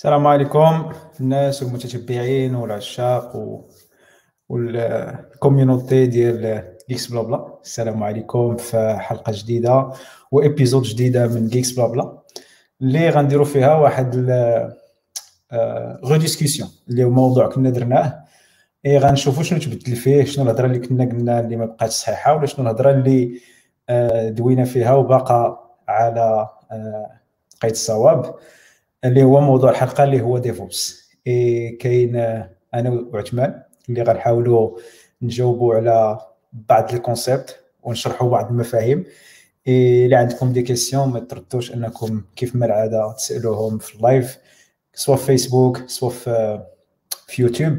السلام عليكم. الناس والمتتبعين والعشاق و... وال community ديال Geeks Blabla السلام عليكم في حلقة جديدة و épisode جديدة من Geeks Blabla اللي غنديروا فيها واحد re-discussion آه، اللي هو موضوع كنا درناه. إي غنشوفوا شنو تبدل فيه شنو الهضرة اللي كنا قلنا اللي ما بقاتش صحيحة ولا شنو الهضرة اللي آه، دوينا فيها وباقا على آه، قيد الصواب. اللي هو موضوع الحلقة اللي هو DevOps et كاين أنا وعثمان اللي غنحاولوا نجاوبوا على بعض ال concepts ونشرحوا بعض المفاهيم. إلا عندكم des questions ما تردوش أنكم كيف ما العاده تسألوهم في ال live سواء في فيسبوك سواء في يوتيوب.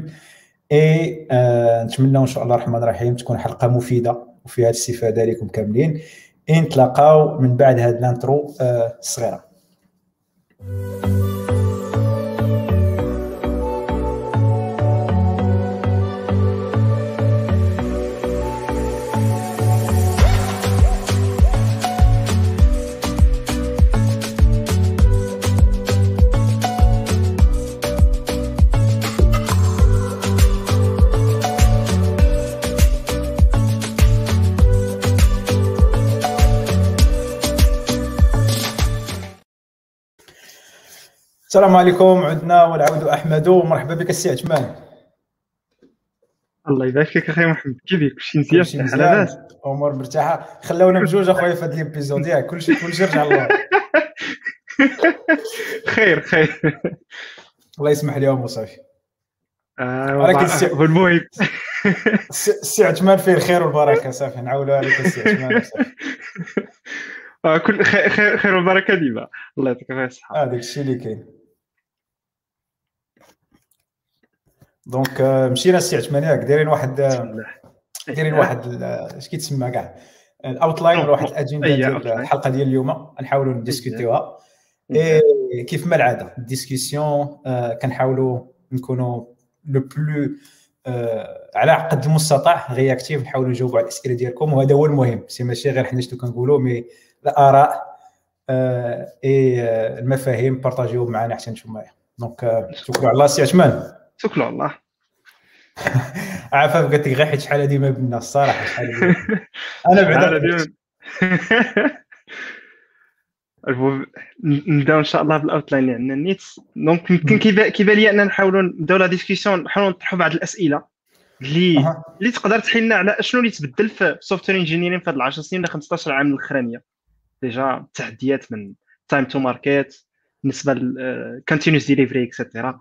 إي آه نتمنى إن شاء الله الرحمن الرحيم تكون حلقة مفيدة وفيها الاستفادة لكم كاملين. نتلاقاو من بعد هاد الانترو آه الصغيره Thank you. السلام عليكم عدنا والعود أحمد ومرحبا بك السي عثمان. الله يبارك فيك أخي محمد. كيفك كلشي مزيان على لاباس. أمور مرتاحة. خلونا بجوج أخويا في هذا ال épisode ياك. كلشي كلشي رجع الله خير خير. الله يسمح لهم وصافي ولكن المهم السي عثمان فيه الخير والبركة صافي. نعاولوا عليك السي عثمان آه كل خير خير والبركة ديما. الله يعطيك الصحه هذاك الشيء اللي كاين. donc euh, مشينا السي عثمان ياك دايرين واحد دايرين واحد اش كيتسمى كاع ال outline ولا واحد الاجنده ديال الحلقة ديال اليوم. نحاولوا نديسكوتيوها. كيف ما العادة ال discussion آه، كنحاولوا نكونوا le plus آه، على قد المستطاع réactif نحاولوا نجاوبوا على الإسئلة ديالكم. وهذا هو المهم. c'est ماشي غير حنا شنو كنقولوا mais الآراء اي آه، المفاهيم بارطاجيو معنا حتى نتوما. donc شكرا على الله سي شكرا الله عافاك قلت لك غير حيت شحال هذه ما بنا الصراحة شحال أنا بعدا نبدأو إن شاء الله بال outline اللي عندنا النيت donc يمكن كيبان لي أننا نحاولوا نبداو la discussion نحاولوا نطرحوا بعض الأسئلة اللي اللي تقدر تحل لنا على شنو اللي تبدل في software engineering في هاد 10 سنين ولا 15 عام الأخرانية. déjà التحديات من time to market بالنسبة ل continuous delivery et cetera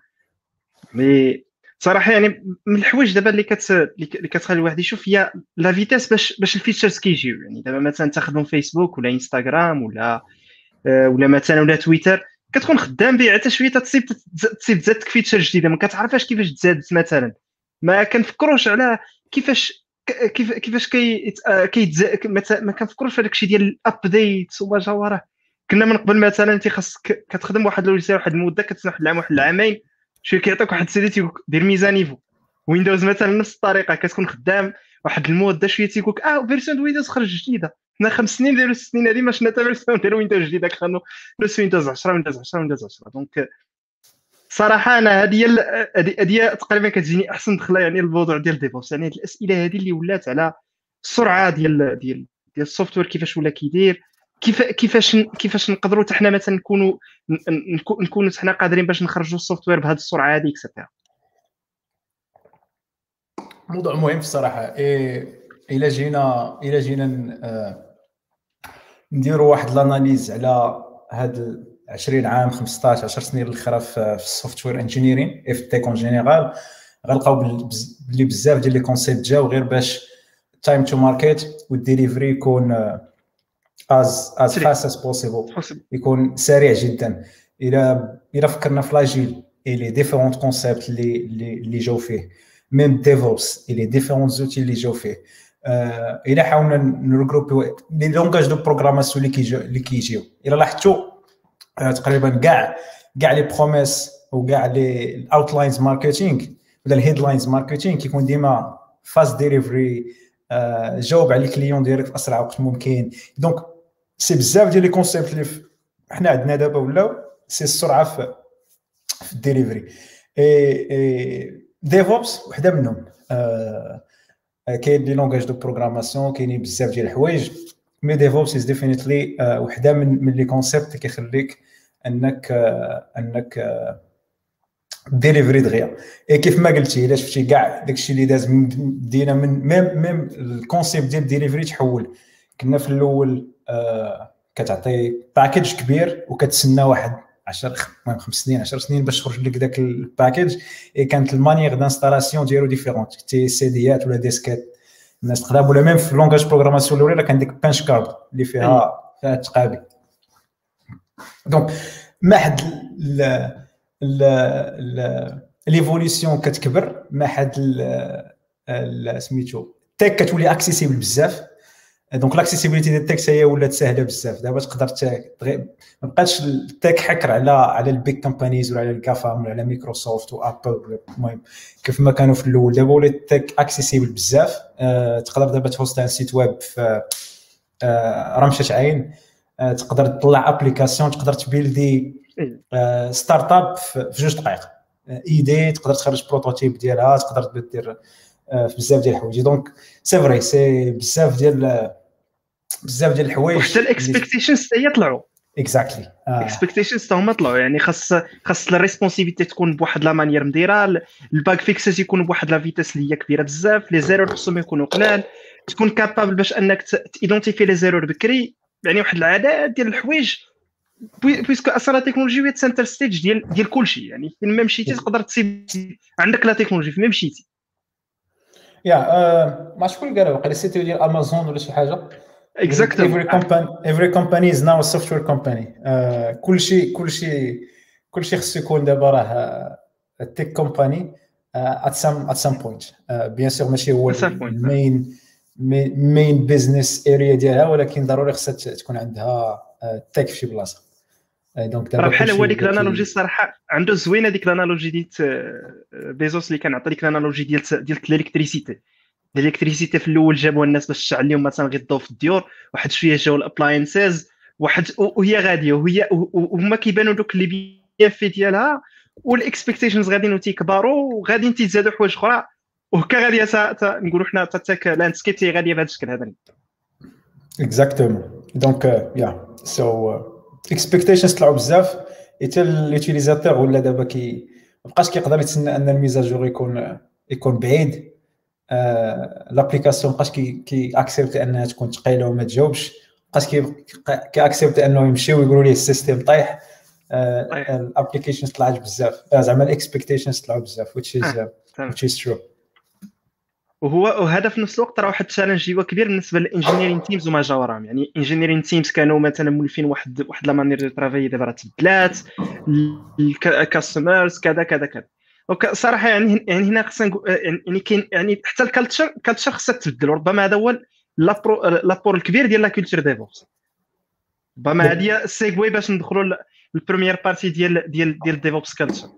mais صراحة يعني من الحوايج دابا اللي كت اللي كتخلي الواحد يشوف هي la vitesse باش باش ال features كيجيو. يعني دابا مثلا تخدم فيسبوك ولا انستغرام ولا آه، ولا مثلا ولا تويتر كتكون خدام به حتى شوية تصيب تصيب تزادك feature جديدة. ما كتعرفش كيفاش تزادت مثلا. ما كنفكروش على كيفاش كيف كيفاش كي ما كنفكروش في داكشي ديال ال update وما جا وراه. كنا من قبل مثلا انت خاصك كتخدم واحد logiciel واحد المدة كتسنى واحد العام واحد العامين. شي كيعطيك واحد السيدي تيقول دير mise à niveau ويندوز مثلا نفس الطريقة كتكون خدام واحد المده شوية تيقول آه version ويندوز خرج جديدة. حنا خمس سنين ديالو ست سنين هذه ما شفنا حتى version ديال ويندوز جديدة. كانوا بلس ويندوز 10 ويندوز 10 ويندوز 10 donc صراحة أنا هذه هذه تقريبا كتجيني أحسن دخلة يعني الموضوع ديال DevOps يعني الأسئلة هذه اللي ولات على السرعة ديال ديال ديال ال software كيفاش ولا كيدير. كيف كيفاش كيفاش نقدروا حتى حنا مثلا نكونوا نكونوا حنا قادرين باش نخرجوا ال software بهذه السرعة هذه et cetera موضوع مهم الصراحة. إيه إلا جينا إلا جينا آه، نديروا واحد l'analyse على هاد 20 عام 15 10 سنين الاخرى في ال software engineering et tech en général. غنلقاو بلي بزاف ديال les concepts جاو غير باش time to market وال delivery يكون آه، as as fast as possible يكون سريع جدا إلى إلى فكرنا في l'agile et les différents concepts اللي اللي جاو فيه même DevOps et les différents outils اللي جاو فيه إلى حاولنا نرغروبي les langages de programmation اللي كيجيو اللي كيجيو إلى لاحظتوا تقريبا كاع كاع les promesses وكاع les ال outlines marketing ولا ال headlines marketing كيكون ديما fast delivery جاوب على ال client ديالك في اسرع وقت ممكن donc c'est بزاف ديال les concepts اللي حنا عندنا دابا ولاو c'est السرعه في في الديليفري DevOps وحده منهم كاين les langages de programmation كاينين بزاف ديال الحوايج mais DevOps is definitely وحده من من les concepts كيخليك انك انك deliver دغيا et كيف ما قلتي الا شفتي كاع داكشي اللي داز بدينا من même même ال concept ديال ديليفري تحول كنا في الأول كتعطي package كبير وكتسنى واحد 10 المهم خمس سنين 10 سنين باش تخرج لك داك ال package et كانت ال manière d'installation ديالو différente تي سي ديات ولا ديسكات الناس تقلب ولا même في langages programmation الأولى كان ديك punch card اللي فيها فيها التقابي donc ما حد l'évolution كتكبر. ما حد سميتو ال tech كتولي accessible بزاف. donc l'accessibilité ديال ال tech هي ولات ساهله بزاف. دابا تقدر ما بقاش ال tech حكر على على ال big companies ولا على ال GAFAM ولا على مايكروسوفت و Apple المهم كيف ما كانوا في الأول. دابا ولات ال tech accessible بزاف. أه تقدر دابا ت host un site web في أه رمشه عين. أه تقدر تطلع application تقدر ت build ي start-up في جوج دقائق. idée تقدر تخرج prototype ديالها تقدر دير في بزاف ديال الحوايج. donc c'est vrai c'est بزاف ديال بزاف ديال الحوايج وحتى ال expectations حتى هي طلعوا. exactly expectations حتى هما طلعوا. يعني خاص خاص ال responsibility تكون بواحد la manière مديرة ال bug fixes يكونوا بواحد la vitesse اللي هي كبيرة بزاف les erreurs خصهم يكونوا قلال. تكون capable باش أنك ت identifie les erreurs بكري يعني واحد العدد ديال الحوايج. puisque أصلا la technologie هي center stage ديال ديال كلشي يعني فين ما مشيتي تقدر تسيب عندك la technologie فين ما مشيتي. yeah ما شكون قال وقيلا CTO ديال امازون ولا شي حاجة؟ exactly every company every company is now a software company. كلشي كلشي كلشي خصو يكون دابا راه tech company at some at some point. bien sûr ماشي هو ال main main business area ديالها ولكن ضروري خصها تكون عندها tech في شي بلاصه donc راه بحال هو ديك ال analogy الصراحه عنده زوينة ديك ال analogy ديال بيزوس اللي كان عطى ديك ال analogy ديال ديال ال electricity. ال electricity في الأول جابوها الناس باش تشعل لهم مثلا غير في الديور واحد شوية جاو ال appliances واحد وهي غادية وهي وهما كيبانوا دوك اللي في ديالها وال expectations غاديين تيكبروا وغاديين تيزادوا حوايج أخرى. وهكا غادية نقولوا حنا tech landscape تي غادية بهذا الشكل هذا. exactement donc yeah so expectations طلعوا بزاف. حتى ال utilisateur ولا دابا كي مابقاش كيقدر يتسنى أن ال mise à jour يكون يكون بعيد. l'application مابقاش كي accept أنها تكون ثقيله وما تجاوبش مابقاش كي accept انه يمشيو ويقولوا ليه ال system طايح ال applications طلعت بزاف. زعما ال expectations طلعوا بزاف which is which is true. وهو وهذا في نفس الوقت راه واحد ال challenge هو كبير بالنسبة لل engineering teams وما جا وراهم يعني engineering teams كانوا مثلا مولفين واحد واحد la manière de travail دابا راه تبدلات ال customers كذا كذا كذا. صراحة يعني يعني هنا خصنا يعني كاين يعني حتى ال culture ال culture خصها تبدل. ربما هذا هو l'apport الكبير ديال la culture DevOps ربما هذه ال segue باش ندخلوا لل première partie ديال ديال ديال DevOps culture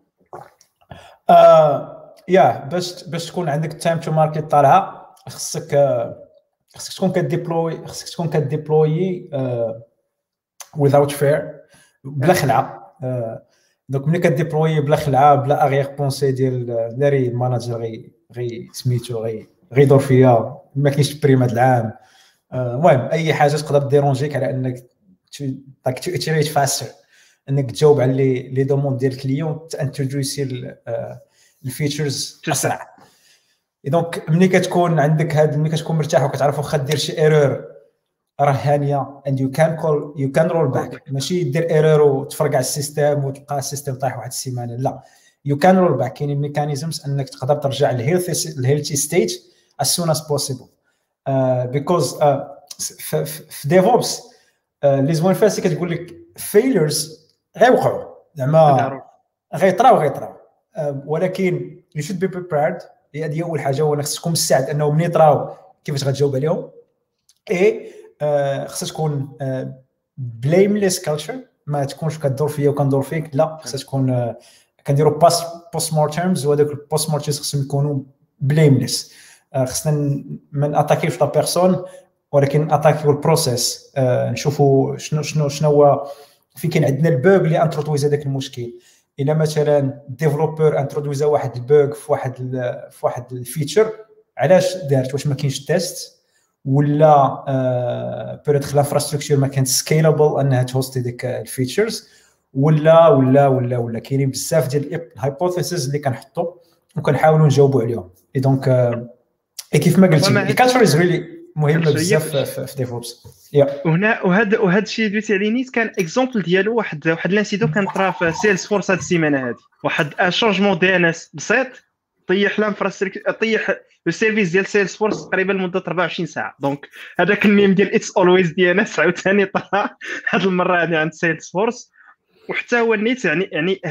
yeah باش باش تكون عندك time to market طالعة خصك خصك تكون ك deploy خصك تكون ك deploy without fear بلا خلعة. donc ملي ك deploy بلا خلعة بلا arrière-pensée ديال داري ال manager غي غي سميتو غي غيدور فيا ما كاينش prime هذا العام. المهم أي حاجة تقدر dérange يك على إنك like to iterate faster إنك تجاوب على لي لي دوموند ديال الكليون تانتروديوسي الفيتشرز أسرع. donc ملي كتكون عندك هاد ملي كتكون مرتاح وكتعرف واخا دير شي error راه هانية and you can call you can roll back ماشي دير error وتفرقع ال system وتلقى ال system طايح واحد السيمانة. لا. you can roll back كاينين mechanisms أنك تقدر ترجع لل healthy ال healthy state as soon as possible. because في DevOps اللي زوين فيها كتقول لك failures غيوقعوا زعما غيطراو غيطراو. ولكن you should be prepared هذه أول حاجة هو خصك تكون مستعد انه ملي يطراو كيفاش غتجاوب عليهم. اي خصها تكون blameless culture ما تكونش كدور فيا وكندور فيك لا خصها تكون كنديروا post post-mortems وهذوك ال post-mortems خصهم يكونوا blameless خصنا ما ن attaque يوش la personne ولكن attaque يو ال process نشوفوا شنو شنو شنو هو في كاين عندنا ال bug اللي introduce هذاك المشكل. إلا مثلا developer introduce ا واحد ال bug في واحد في واحد ال feature علاش دارت؟ واش ما كاينش test ولا peut-être l'infrastructure ما كانت scalable أنها ت host ي ديك ال features ولا ولا ولا ولا. كاينين بزاف ديال ال hypotheses اللي كنحطوا وكنحاولوا نجاوبوا عليهم. et donc كيف ما قلتي ال culture is really مهمه بزاف في DevOps وهنا وهذا وهذا الشيء اللي عليه نيت كان exemple ديالو واحد واحد l'incident كان طرا في Salesforce هذه السيمانة هذه واحد changement DNS بسيط. طيح l'infrastructure طيح ال service ديال Salesforce تقريبا لمدة 24 ساعة. donc هذاك الميم ديال it's always DNS عاوتاني طرا هذه المرة هذه عند Salesforce وحتى هو النيت يعني يعني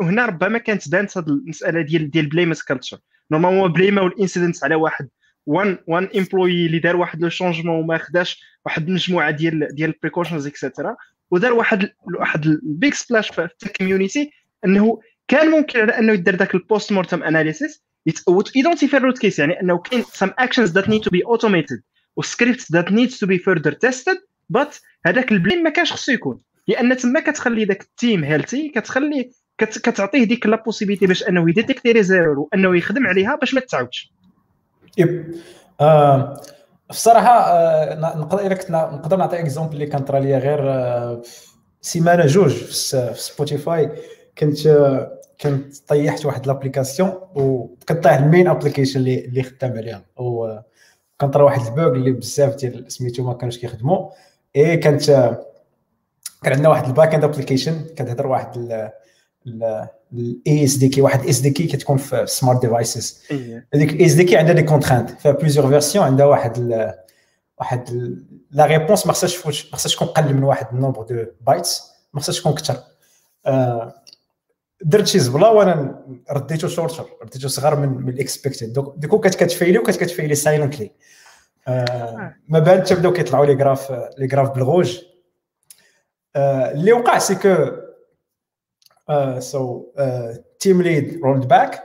هنا ربما كانت بانت هذه المسألة ديال ديال blameless culture normalement blame ا وال incident على واحد. one one employee اللي دار واحد le changement وما خداش واحد المجموعة ديال ديال ال precautions et cetera ودار واحد واحد ال big splash في ال community إنه كان ممكن على أنه يدير ذاك ال post-mortem analysis identify ال root cause يعني أنه كاين some actions that need to be automated و script that needs to be further tested but هذاك ال blame ما كانش خصو يكون. لأن تما كتخلي ذاك ال team healthy كتخلي كتعطيه ديك la possibilité باش أنه ي détecter les erreurs وأنه يخدم عليها باش ما تتعاودش yep. آه الصراحه آه نقدر نقدر نعطي exemple اللي كان طرا ليا غير آه سيمانة جوج في Spotify كنت آه كنت طيحت واحد l'application وكنت طيح ال main application اللي اللي خدام عليها. وكان طرا واحد ال bug اللي بزاف ديال سميتو ما كانوش كيخدموا اي كانت كان عندنا واحد ال back-end application كتهضر واحد ال eSDK واحد SDK كتكون في smart devices هذيك ال eSDK عندها des contraintes فيها plusieurs versions عندها واحد ال واحد la réponse ما خصهاش ما خصهاش تكون قل من واحد ال nombre de bytes ما خصهاش تكون كثر درت شي زبلة وأنا رديته shorter رديته صغار من من ال expected du coup كانت كتفايلي وكانت كتفايلي silently ما بان تبداو كيطلعوا les graphes les graphes بال rouge. اللي وقع c'est que so team lead rolled back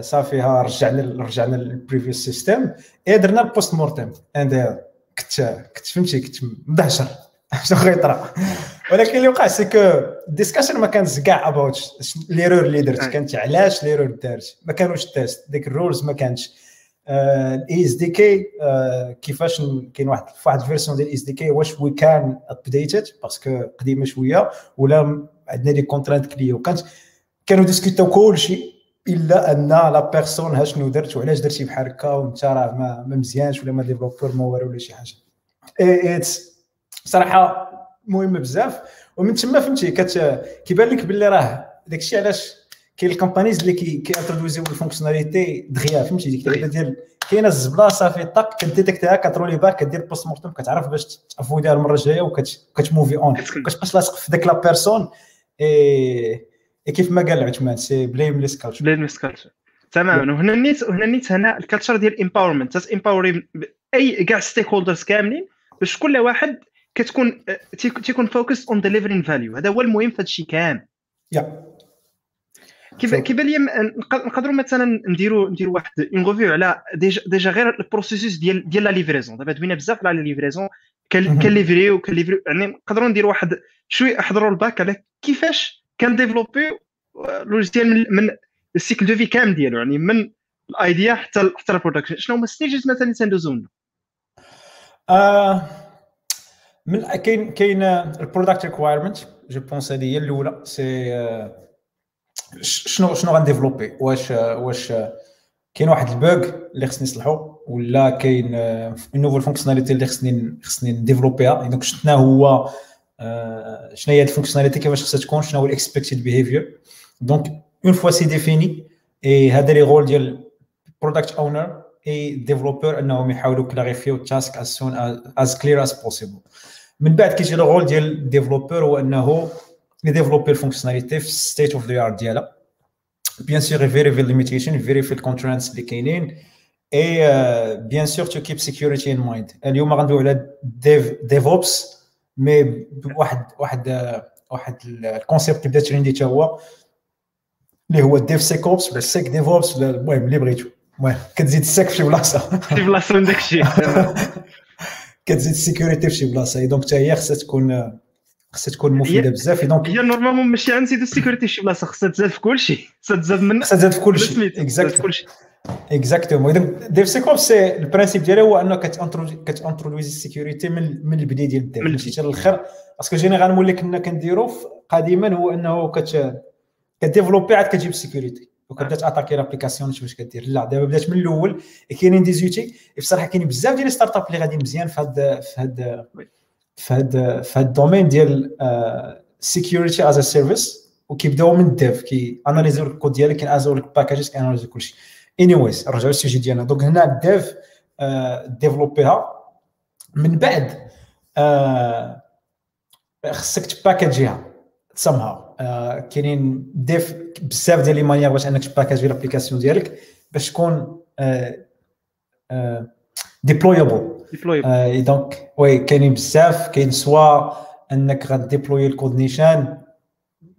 صافي ها رجعنا رجعنا لل previous system اي درنا ال post mortem and كنت كنت فهمتي كنت مدهشر. شنو غيطرا؟ ولكن اللي وقع c'est que ال discussion ما كانش كاع about l'erreur اللي درت كانت علاش l'erreur دارت ما كانوش test ديك ال rules ما كانش. ال eSDK كيفاش كاين واحد في واحد ال version ديال ال eSDK واش oui كان updated parce que قديمة شوية ولا عندنا des contraintes كلي وكانت كانوا ديسكوتاو كلشي إلا أن la personne ها شنو درت وعلاش درتي بحال هكا وانت راه ما, مزيانش ولا ما developer ما والو ولا شي حاجة. it's صراحة مهمه بزاف. ومن تما فهمتي كيبان لك باللي راه داكشي علاش كاين ال companies اللي كي كيانترودوزيو ال fonctionnalité دغيا فهمتي؟ ديك اللعيبه ديال كاينة الزبلة صافي طاق كديتيكتيها كترولي back كدير post mortem كتعرف باش تافويديها المرة الجاية وكتموفي on كتبقاش لاصق في ديك la personne. et كيف ما قال عثمان c'est blameless culture blameless culture تماما. وهنا النيت وهنا النيت هنا ال culture ديال empowerment تامباوري et كاع stakeholders كاملين باش كل واحد كتكون تيكون focus on delivering value هذا هو المهم في هذا الشيء كامل. يا كيف كيبان لي نقدروا مثلا نديروا نديروا واحد overview على déjà déjà غير ال processus ديال ديال la livraison دابا دوينا بزاف على la livraison كنليفريو كنليفريو يعني نقدروا نديروا واحد شوية احضروا ال back على كيفاش كنديفلوبي logiciel من, من ال cycle de vie كامل ديالو. يعني من ال idea حتى حتى ال production شنو هما stages مثلا اللي تندوزو آه من كاين كاين ال product requirement je pense هذه هي الأولى. c'est شنو شنو غنديفلوبي؟ واش واش كاين واحد ال bug اللي خصني نصلحو ولا كاين nouvelle fonctionnalité اللي خصني خصني نديفلوبيها. donc شفنا هو شنو هي ال fonctionnalité كيفاش خصها تكون؟ شنو هو ال expected behavior donc une fois c'est défini et هذا le rôle ديال product owner et developer أنهم يحاولوا كلاريفيو ال task as soon as clear as possible من بعد كيجي ال rôle ديال ال developer هو أنه يديفلوبي ال fonctionnalité في state of the art ديالها bien sûr يفيريفي limitation يفيريفي ال contraintes اللي كاينين. et bien sûr to keep security in mind اليوم غندويو على DevOps mais واحد واحد واحد ال concept اللي بدا trendy حتى هو اللي هو DevSecOps ولا SecDevOps المهم اللي بغيتو. المهم كتزيد ال Sec في شي بلاصه في بلاصه من داكشي كتزيد ال security في شي بلاصه donc حتى هي خصها تكون خصها تكون مفيده بزاف donc هي normalement ماشي عند سيدو ال security شي بلاصه خصها تزاد في كل شيء خصها تزاد من خصها تزاد في كل شيء exact exactement اذا DevSecOps c'est ال principe ديالها هو انه كتانترودويز ال security من من البدايه ديال ال dev ماشي حتى الآخر parce que généralement اللي كنا كنديرو قديما هو انه كت كديفلوبي عاد كتجيب ال security وكتبدا تاتاكي l'application واش كدير لا دابا بدات من الأول كاينين des outils بصراحه كاينين بزاف ديال start-up اللي غادي مزيان في هاد في هاد في هاد في هاد ال domaine ديال security as service وكيبداو من ال dev كي اناليزيو الكود ديالك كينازيو لك packages كياناليزيو كلشي anyways نرجعو لل sujet ديالنا donc هنا ال dev ديفلوبيها من بعد خصك تباكاجيها somehow كاينين dev بزاف ديال les manières باش انك تباكاجي l'application ديالك باش تكون deployable donc oui كاينين بزاف كاين soit انك غاديبلوي الكود نيشان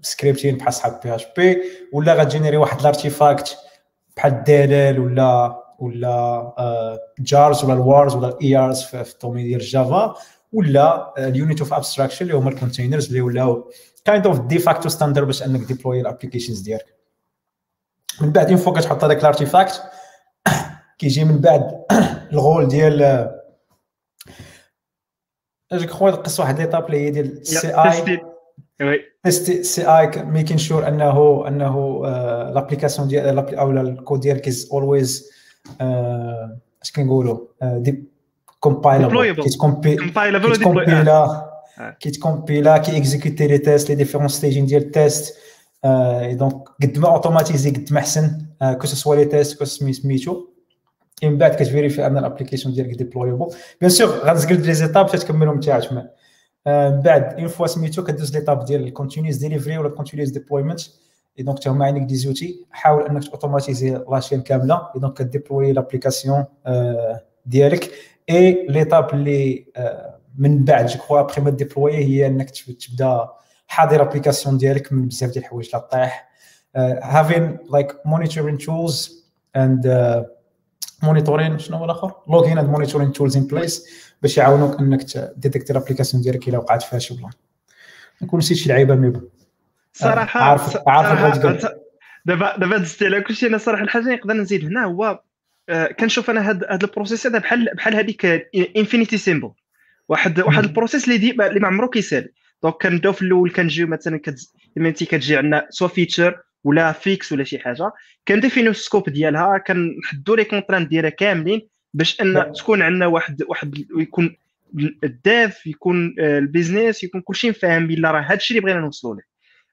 scripting بحال صحاب PHP ولا غتجينيري واحد artifact بحال DLL ولا ولا jars ولا ال WARs ولا ال EARs في ال domaine ديال Java ولا ال unit of abstraction اللي هما ال containers اللي ولاو kind of de facto standard باش انك ديبلوي ال applications ديالك. من بعد une fois كتحط هذاك ال artifact كيجي من بعد ال rôle ديال je crois نقص واحد l'étape اللي هي ديال CI test CI making sure انه انه l'application ديال أو الكود ديالك as always اش كنقولوا compilable كيتكومبايلابل كيتكومبيلا كيتكومبيلا كي اكزيكوتي les tests les différents staging ديال ال test donc قد ما اوتوماتيزي قد ما احسن que ce soit les tests que سميتو من بعد كت vérifie ان ال application ديالك déployable bien sûr غنزقل les étapes باش تكملهم تاعك من بعد une fois سميتو كدوز l'étape ديال ال continuous delivery ولا ال continuous deployment et donc تا هما عندك des outils حاول انك automatiser la chaîne كامله et donc ك déployer l'application ديالك et l'étape اللي من بعد je crois après ما déployer هي إنك تبدا حاضي application ديالك من بزاف ديال الحوايج لا طيح. having like monitoring tools and uh, monitoring شنو هو الآخر؟ logging and monitoring tools in place باش يعاونوك إنك ت détecter ال application ديالك إلا وقعت فيها شي بلان. نكون نسيت شي لعيبة mais صراحة عارف عارف دابا دابا دزتي على كلشي أنا صراحة الحاجة اللي نقدر نزيد هنا هو آه، كنشوف أنا هذا هذا ال process هذا بحال بحال هذيك infinity symbol. واحد واحد ال process اللي دي اللي ما عمرو كيسالي. donc كنبداو في الأول كنجيو مثلا كتجي عندنا soit feature ولا fix ولا شي حاجة. كن définir و ال scope ديالها كنحدوا les contraintes ديالها كاملين باش أن. تكون عندنا واحد واحد يكون ال dev يكون آه، ال business يكون كلشي فاهم بلا راه هذا الشيء اللي بغينا نوصلوا له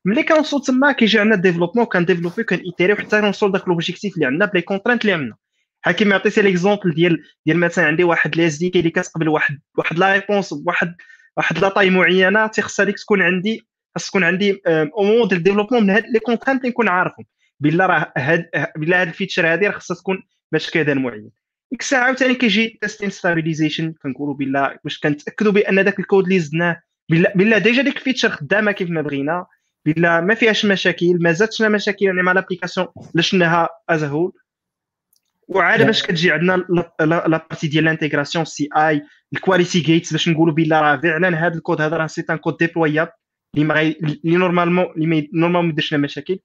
ملي كنوصلوا تما كيجي عندنا الديفلوبمون كنديفلوبي كنيتيريو حتى نوصلوا داك l'objectif اللي عندنا ب les contraintes اللي عندنا. بحال كيما عطيتي l'exemple ديال ديال مثلا عندي واحد les SD اللي كتقبل واحد واحد la réponse بواحد واحد la taille معينة تيخصها ليك تكون عندي خاص تكون عندي au moment ديال ال développement من هاد les contraintes اللي نكون عارفهم. بلا راه هاد بلا هاد ال feature هادي راه خاصها تكون باش كذا معين. ديك الساعة عاوتاني كيجي test stabilisation كنقولوا بلا باش كنتأكدوا بأن داك الكود اللي زدناه بلا بلا déjà ديك ال feature خدامة كيف ما بغينا بلا ما فيهاش مشاكل ما زادش مشاكل يعني مع l'application لا شفناها as وعاد باش كتجي عندنا la partie ديال ال intégration CI ال quality gates باش نقولوا بلا راه فعلا هذا الكود هذا راه c'est un code déployable اللي ما اللي normalement اللي normalement ما يديرش لنا مشاكل.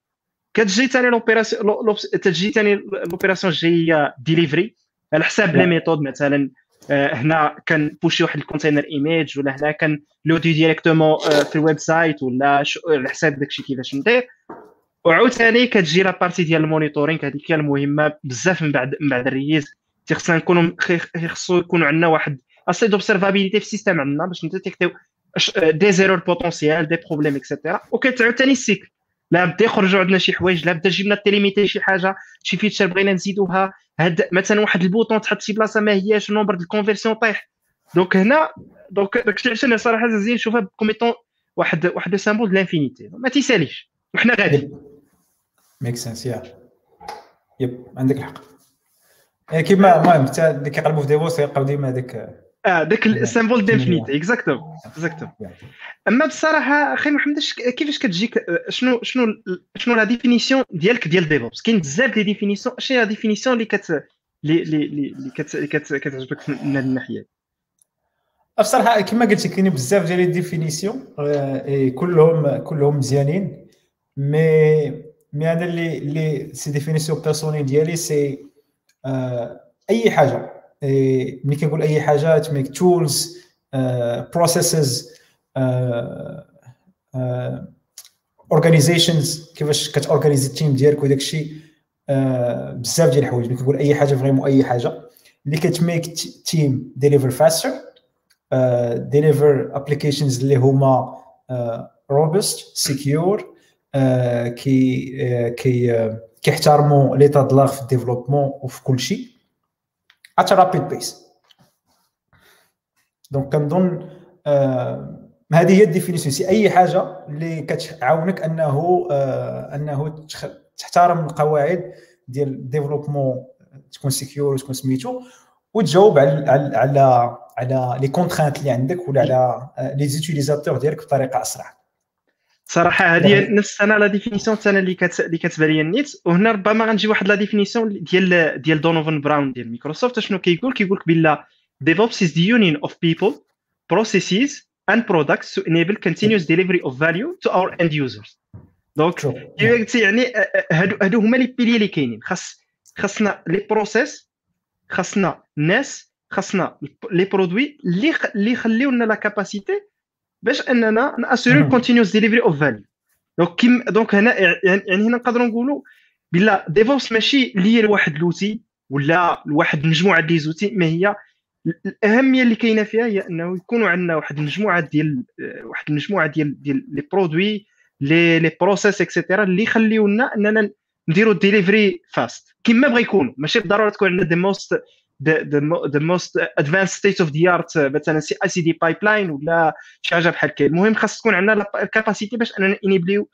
كتجي ثاني l'opération تجي ثاني l'opération جاية ديليفري على حساب les méthodes مثلا آه، هنا كن pusher واحد ال container image ولا هنا كن loader directement آه، في ال website ولا على حساب داكشي كيفاش ندير وعاوتاني كتجي la partie ديال ال monitoring هذيك هي المهمة بزاف من بعد من بعد ال release. خصنا نكونوا خصو يكونوا عندنا واحد assez d'observability في ال système عندنا باش ن détecter و des erreurs potentielles des problèmes et cetera وكتعاود ثاني ال cycle. لا بدا يخرجوا عندنا شي حوايج لا بدا جبنا telemetry شي حاجة شي feature بغينا نزيدوها. هاد مثلا واحد ال bouton تحط شي بلاصة ما هياش nombre ديال ال conversion طيح. donc هنا donc داكشي أنا صراحة زين نشوفها ب comme étant واحد واحد le symbole ديال l'infinity ما تيساليش. وحنا غادي make sense yeah yep عندك الحق. يعني كيما المهم حتى اللي كيقلبوا في DevOps يلقاو ديما هذاك آه داك ال symbole d'infinity exactement exactement أما بصراحة أخي محمد كيفاش كتجيك؟ شنو شنو شنو la définition ديالك ديال DevOps كاين بزاف des définitions شنو هي la définition اللي كت اللي اللي اللي كت كتعجبك من هذه الناحية؟ بصراحة كما قلت كاينين بزاف ديال les définitions كلهم كلهم مزيانين مي مي أنا اللي اللي c'est définition personnelle ديالي c'est أي حاجة. ملي كنقول أي حاجة ت make tools processes organizations كيفاش كت organiser ال team ديالك وداك الشيء بزاف ديال الحوايج. ملي كنقول أي حاجة vraiment أي حاجة. اللي كت make team deliver faster deliver applications اللي هما robust secure كي كي كيحترموا l'état de l'art في ال développement وفي كل شيء at rapid pace donc كنظن هذه هي ال définition. c'est أي حاجة اللي كتعاونك أنه أنه تحترم القواعد ديال ال développement تكون secure وتكون سميتو وتجاوب على على على les contraintes اللي عندك ولا على les utilisateurs ديالك بطريقة أسرع. صراحة هذه نفس أنا la définition أنا اللي كت... اللي كتبان لي النيت. وهنا ربما غنجي واحد la définition ديال ديال دونوفان براون ديال مايكروسوفت شنو كيقول؟ كيقول لك بلا DevOps is the union of people processes and products to enable continuous delivery of value to our end users. donc يعني هادو هادو هما les piliers اللي كاينين. خاص خاصنا les process خاصنا الناس خاصنا les produits اللي اللي يخليو لنا la capacité باش اننا ن assurer ال continuous delivery of value donc كيم donc هنا يعني هنا نقدروا نقولوا بلا DevOps ماشي lié لواحد l'outil ولا لواحد مجموعة des outils ما هي الأهمية اللي كاينة فيها هي إنه يكونوا عندنا واحد المجموعه ديال واحد المجموعه ديال ديال les produits les les process et cetera اللي يخليو لنا إننا نديروا ال delivery fast كما بغى يكون. ماشي بالضرورة تكون عندنا the most the most advanced state of the art مثلا CI CD pipeline ولا شي حاجة بحال كده المهم خاص تكون عندنا ال capacité باش أننا ن enable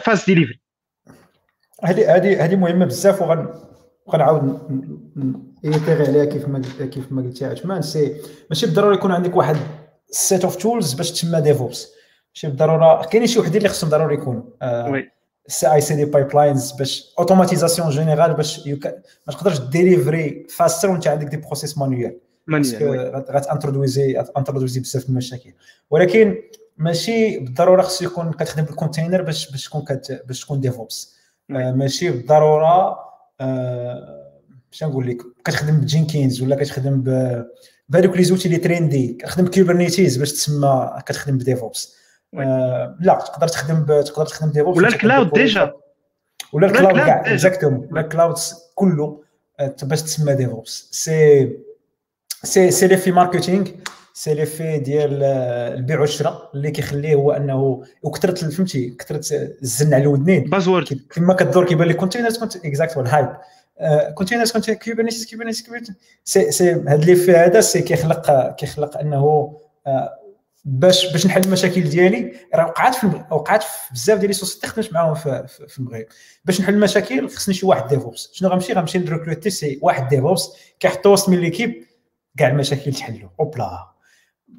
و fast delivery هذه هذه هذه مهمة بزاف وغن وغنعاود itérer عليها كيف ما كيف ما قلتي عثمان. c'est ماشي بالضروره يكون عندك واحد set of tools باش تسمى DevOps ماشي بالضروره كاينين شي وحدين اللي خصهم ضروري يكونوا. آه سي اي سي دي بايب لاينز باش automatisation générale باش ما تقدرش deliver faster وانت عندك des process manuels غات introduisé introduisé بزاف المشاكل. ولكن ماشي بالضرورة خصو يكون كتخدم بال container باش باش تكون باش تكون DevOps آه ماشي بالضرورة آه باش نقول لك؟ كتخدم ب Jenkins ولا كتخدم بهذوك les outils les trendy كتخدم Kubernetes باش تسمى كتخدم ب DevOps آه لا تقدر تخدم تقدر تخدم DevOps ولا ال cloud déjà. ولا ال cloud كاع exactement ولا ال cloud كله باش تسمى DevOps c'est c'est c'est l'effet marketing c'est l'effet ديال البيع والشراء اللي كيخليه هو أنه وكثرت فهمتي كثرت الزن على الودنين buzzword كما كدور كيبان لك containers كنت exact hype containers كنت Kubernetes Kubernetes c'est c'est هذا l'effet هذا c'est كيخلق كيخلق أنه باش باش نحل المشاكل ديالي راه وقعت في وقعت في بزاف ديال les sociétés خدمت معاهم في, في, المغرب. باش نحل المشاكل خصني شي واحد DevOps شنو غنمشي؟ غنمشي ن recruté شي واحد DevOps كيحطو وسط من l'équipe كاع المشاكل تحلوا hop là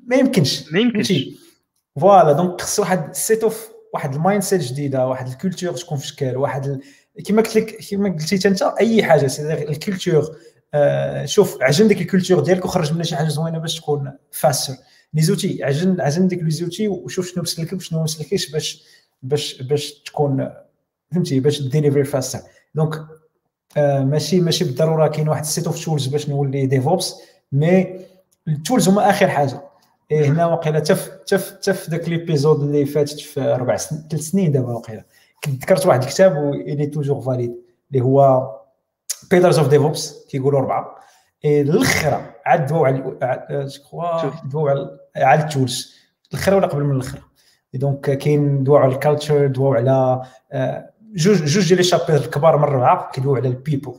ما يمكنش. ما يمكنش. voilà donc خص واحد set of واحد ال mindset جديدة واحد ال culture تكون في شكل واحد ال... كما قلت لك كما قلتي انت أي حاجة ال culture آه شوف عجن ديك ال culture ديالك وخرج منها شي حاجة زوينة باش تكون faster les outils عجن عجن ديك les outils وشوف شنو مسلك وشنو ما مسلكيش باش باش باش تكون فهمتي؟ باش deliver faster donc آه ماشي ماشي بالضرورة كاين واحد ال set of tools باش نولي DevOps mais ال tools هما آخر حاجة. إيه هنا واقيلا تف تف تف ذاك l'épisode اللي فاتت في أربع سنين ثلاث سنين دابا كنت ذكرت واحد الكتاب وإلي toujours valide اللي هو pillars of DevOps كيقولوا أربعة. الآخر عاد دواو على دواو على على ال tools الآخر ولا قبل من الآخر donc كاين دواو على ال culture دواو على جوج جوج ديال les chapitres الكبار من الربعه كيدواو على ال people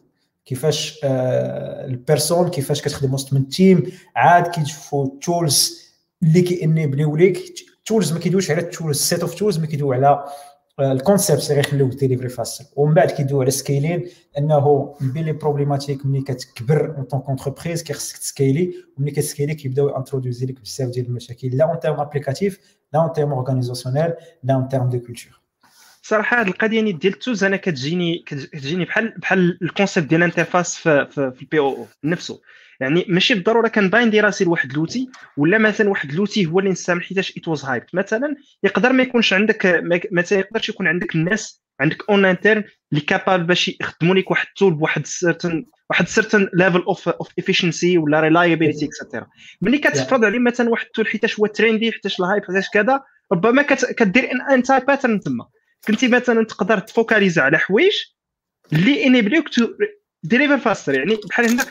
كيفاش ال personne كيفاش كتخدم وسط من ال team. عاد كيشوفوا tools اللي كي enable يو ليك tools ما كيدويش على ال tools set of tools ما كيدوي على ال concepts اللي غيخليوك deliver faster ومن بعد كيدوي على scaling انه بين les problématiques ملي كتكبر en tant qu'entreprise كيخصك ت scalé وملي كت scalé كيبداو introduisé لك بزاف ديال المشاكل لا en terme applicatif لا en terme organisationnel لا en terme de culture صراحة هذه القضية ديال ال tools أنا كتجيني كتجيني بحال بحال ال concept ديال ال interface في, في, في ال POO نفسه. يعني ماشي بالضرورة كن bindé راسي لواحد l'outil ولا مثلا واحد l'outil هو اللي نستعمل حيتاش it was hype مثلا يقدر ما يكونش عندك مثلا يقدرش يكون عندك الناس عندك en interne اللي capable باش يخدموا لك واحد ال tool بواحد certain واحد certain level of of efficiency ولا reliability etcetera ملي كتفرض عليه مثلا واحد ال tool حيتاش هو trendy حيتاش ال hype حيتاش كذا ربما كدير un anti-pattern تما. كنتي مثلا تقدر ت focalisé على حوايج اللي enable يوك to deliver faster يعني بحال هنا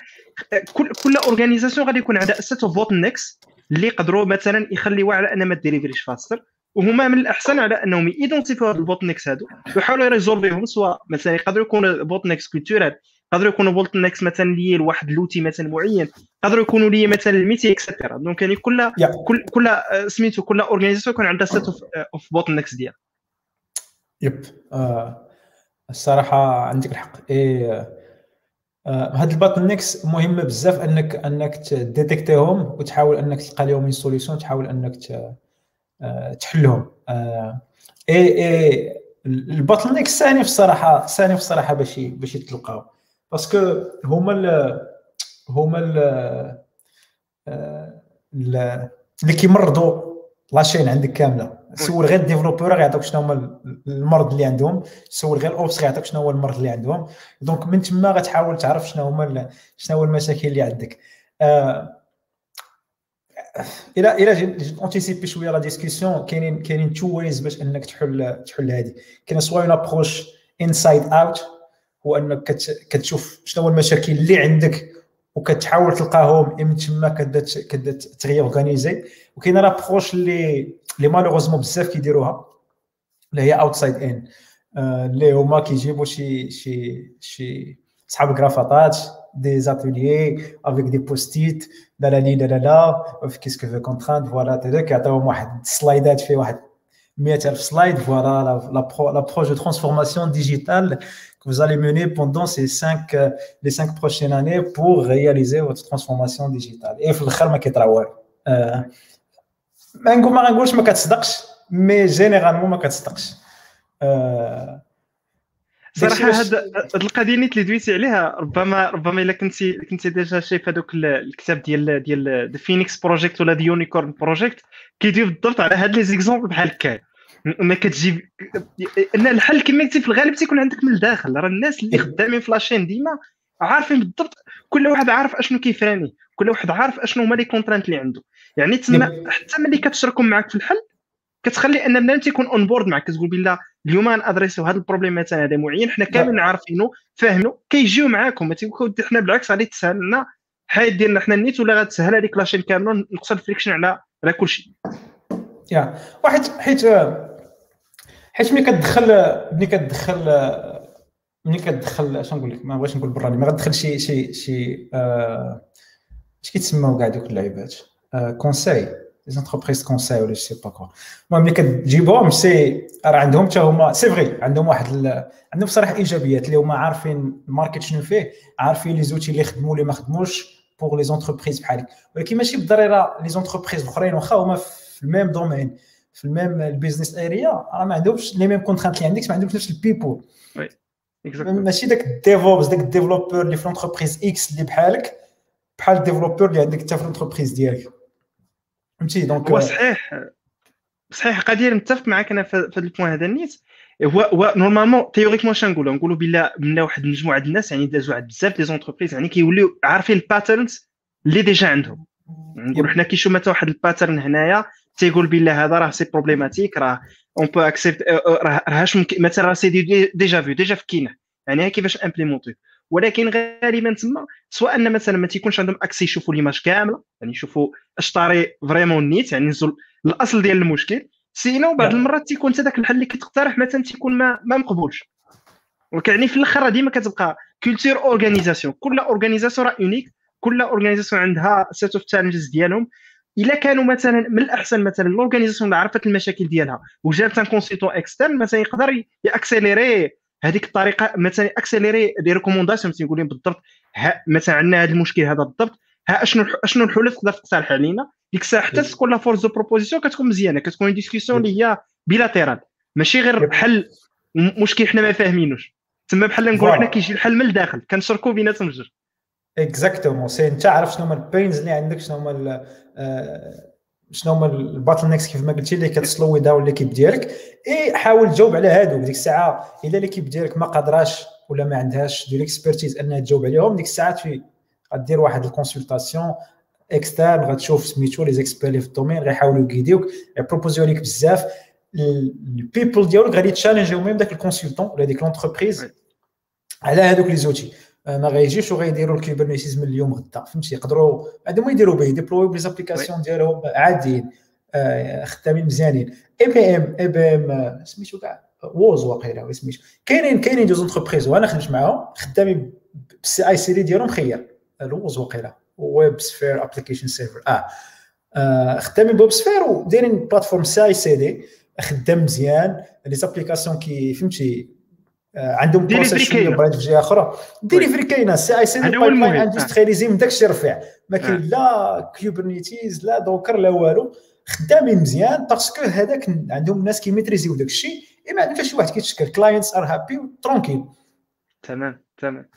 كل كل organisation غادي يكون عندها set of necks اللي يقدروا مثلا يخليوها على ان ما deliver يش faster وهما من الأحسن على أنهم ي identifié و هاد ال bottlenecks هادو ويحاولوا ي resolve يهم سواء مثلا يقدروا يكونوا bottlenecks culturels يقدروا يكونوا bottlenecks مثلا لي لواحد l'outil مثلا معين يقدروا يكونوا liés مثلا ال métier etcetera donc يعني كل كل كل سميتو كل organisation يكون عندها set of bottlenecks ديال yep آه الصراحة عندك الحق. اي هاد ال bottlenecks مهمه بزاف انك انك ت détecté هم وتحاول انك تلقى لهم solution تحاول انك آه تحلهم. آه إي إي ال bottlenecks ثاني في الصراحة ثاني في الصراحة باش باش يتلقاو. parce que هما هما ال آه، اللي كيمرضوا la chaîne عندك كاملة. سول غير ال développeur غيعطيك شنو هما المرض اللي عندهم. سول غير ال Ops غيعطيك شنو هو المرض اللي عندهم. donc من تما غتحاول تعرف شنو هما شنو هو المشاكل اللي عندك. إلى إلى anticipé شوية la discussion كاينين كاينين two ways باش إنك تحل تحل هذه كاين soit une approche inside out هو إنك كتشوف شنو هو المشاكل اللي عندك وكتحاول تلقاهم من تما كتبدا كتبدا ت réorganisé وكاينة l'approche اللي اللي malheureusement بزاف كيديروها اللي هي outside in اللي هما كيجيبوا شي شي شي صحاب cravate ات des ateliers avec des post-it là là là là là qu'est-ce que vous faites contraintes voilà تيدا كيعطيوهم واحد slide ات فيه واحد 100000 slide voilà l'approche de transformation digitale que vous allez mener pendant ces cinq, euh, les cinq prochaines années pour réaliser votre transformation digitale. Et في الآخر ما كيطرا والو. ما نقول ما غنقولش ما كتصدقش mais généralement ما كتصدقش. صراحة هاد القضية اللي دويتي عليها ربما ربما إلا كنتي كنتي déjà شايف هذوك الكتاب ديال ديال The Phoenix Project ولا The Unicorn Project كيدير بالضبط على هاد les exemples بحال هكا. ما كتجيب أن الحل كما قلتي في الغالب تيكون عندك من الداخل. راه الناس اللي خدامين في la chaîne ديما عارفين بالضبط كل واحد عارف أشنو كي freiné كل واحد عارف أشنو هما les contraintes اللي عنده. يعني تما حتى ملي كتشاركوا معاك في الحل كتخلي أن بنادم تيكون on board معك كتقول بلا اليوم adresser هذا ال problème مثلا هذا معين حنا كاملين عارفينه فاهمينه كيجيو معاكم. ما حنا بالعكس غادي تسهل لنا حياتنا. حنا نيت ولا غتسهل هذيك la chaîne كاملة نقص ال friction على على كل شيء. يا. واحد حيت حيت ملي كتدخل ملي كتدخل ملي كتدخل اش نقول لك؟ ما بغيتش نقول براني. ما غتدخل شي شي شي آه اش كيتسموا كاع دوك اللعيبات؟ conseil les entreprises conseil ولا c'est pas quoi المهم ملي كتجيبهم c'est راه عندهم حتى هما c'est vrai عندهم واحد عندهم بصراحه ايجابيات اللي هما عارفين ال market شنو فيه عارفين les outils اللي خدموا اللي ما خدموش pour les entreprises بحالك ولكن ماشي بالضروره les entreprises الاخرين واخا هما في ال même domaine في ال même ال business area راه ما عندهمش les mêmes contraintes اللي عندك ما عندهمش نفس ال people ماشي داك ال DevOps داك ال développeur اللي في l'entreprise X اللي بحالك بحال ال développeur اللي عندك انت في l'entreprise ديالك فهمتي؟ donc هو صحيح صحيح قادر نتفق معك أنا في هذا ال point هذا نيت هو هو normalement théoriquement اش نقولوا؟ نقولوا بلا منا واحد المجموعه د الناس يعني دازوا عند بزاف les entreprises يعني كيوليو عارفين ال patterns اللي déjà عندهم. نقولوا حنا كيشوف مثلا واحد ال pattern هنايا تيقول بلا هذا راه c'est problématique راه on peut accepter راه مثلا راه c'est déjà vu déjà فكينا يعني كيفاش implémenter ولكن غالبا تما سواء أن مثلا ما تيكونش عندهم accès يشوفوا l'image كاملة يعني يشوفوا اش طاري vraiment نيت يعني نزل الأصل ديال المشكل sinon بعض المرات تيكون حتى ذاك الحل اللي كتقترح مثلا تيكون ما, ما مقبولش. وكيعني في الأخر ديما كتبقى culture organisation كل organisation راه unique كل organisation عندها set of challenges ديالهم. إلا كانوا مثلا من الأحسن مثلا l'organisation اللي عرفت المشاكل ديالها وجابت un consultant externe مثلا يقدر ي accélérer هذيك الطريقة مثلا accélérer des recommandations تيقول لهم بالضبط مثلا عندنا هذا المشكل هذا بالضبط ها أشنو أشنو الحلول تقدر تقترح علينا. ديك الساعة حتى تكون la force de proposition كتكون مزيانة كتكون discussion اللي هي bilatérale ماشي غير حل مشكل حنا ما فاهمينوش. تما بحال نقولوا حنا كيجي الحل من الداخل كنشركوا بيناتهم الجوج exactement c'est انت عارف شنو هما ال pains اللي عندك شنو هما آه، شنو هما ال bottlenecks كيف ما قلتي اللي كت slow ي down l'équipe ديالك. إي حاول تجاوب على هادو. ديك الساعة إلا ليكيب ديالك ما قادراش ولا ما عندهاش دي ليكسبيرتيز أنها تجاوب عليهم ديك الساعات في غدير واحد الكونسلطاسيون اكسترن غتشوف سميتو لي زيكسبير اللي في الدومين غيحاولوا يقيديوك. يبروبوزيو ليك بزاف. البيبل ديالك غادي تشالنجيو ميم داك الكونسلتون ولا ديك لونتربريز على هذوك لي زوتي ما غايجيوش وغيديروا الكيبرنيتيز من اليوم غدا فهمتي؟ يقدروا عندهم يديروا به يديبلويو بليزابليكاسيون ديالهم عاديين آه، خدامين مزيانين. اي بي إم اي بي إم سميتو كاع ووز واقيلا سميتو. كاينين كاينين دوز انتربريز وأنا خدمت معاهم خدامين بالسي اي سي دي ديالهم خير. الووز واقيلا ويب سفير أبليكيشن سيرفر آه, آه خدامين بويب سفير ودايرين بلاتفورم سي اي سي دي خدام مزيان. لي زابليكاسيون كي فهمتي؟ آه، عندهم بروسيس شوية بغيت في جهة أخرى. ديليفري كاينة. سي آي سي دي بايب لاين اندسترياليزي من داك الشيء رفيع. ما كاين آه. لا Kubernetes لا Docker لا والو. خدامين مزيان parce que هذاك عندهم ناس كي maîtriser و داك الشيء إما عندك شي واحد كيتشكل clients are happy tranquille تمام تمام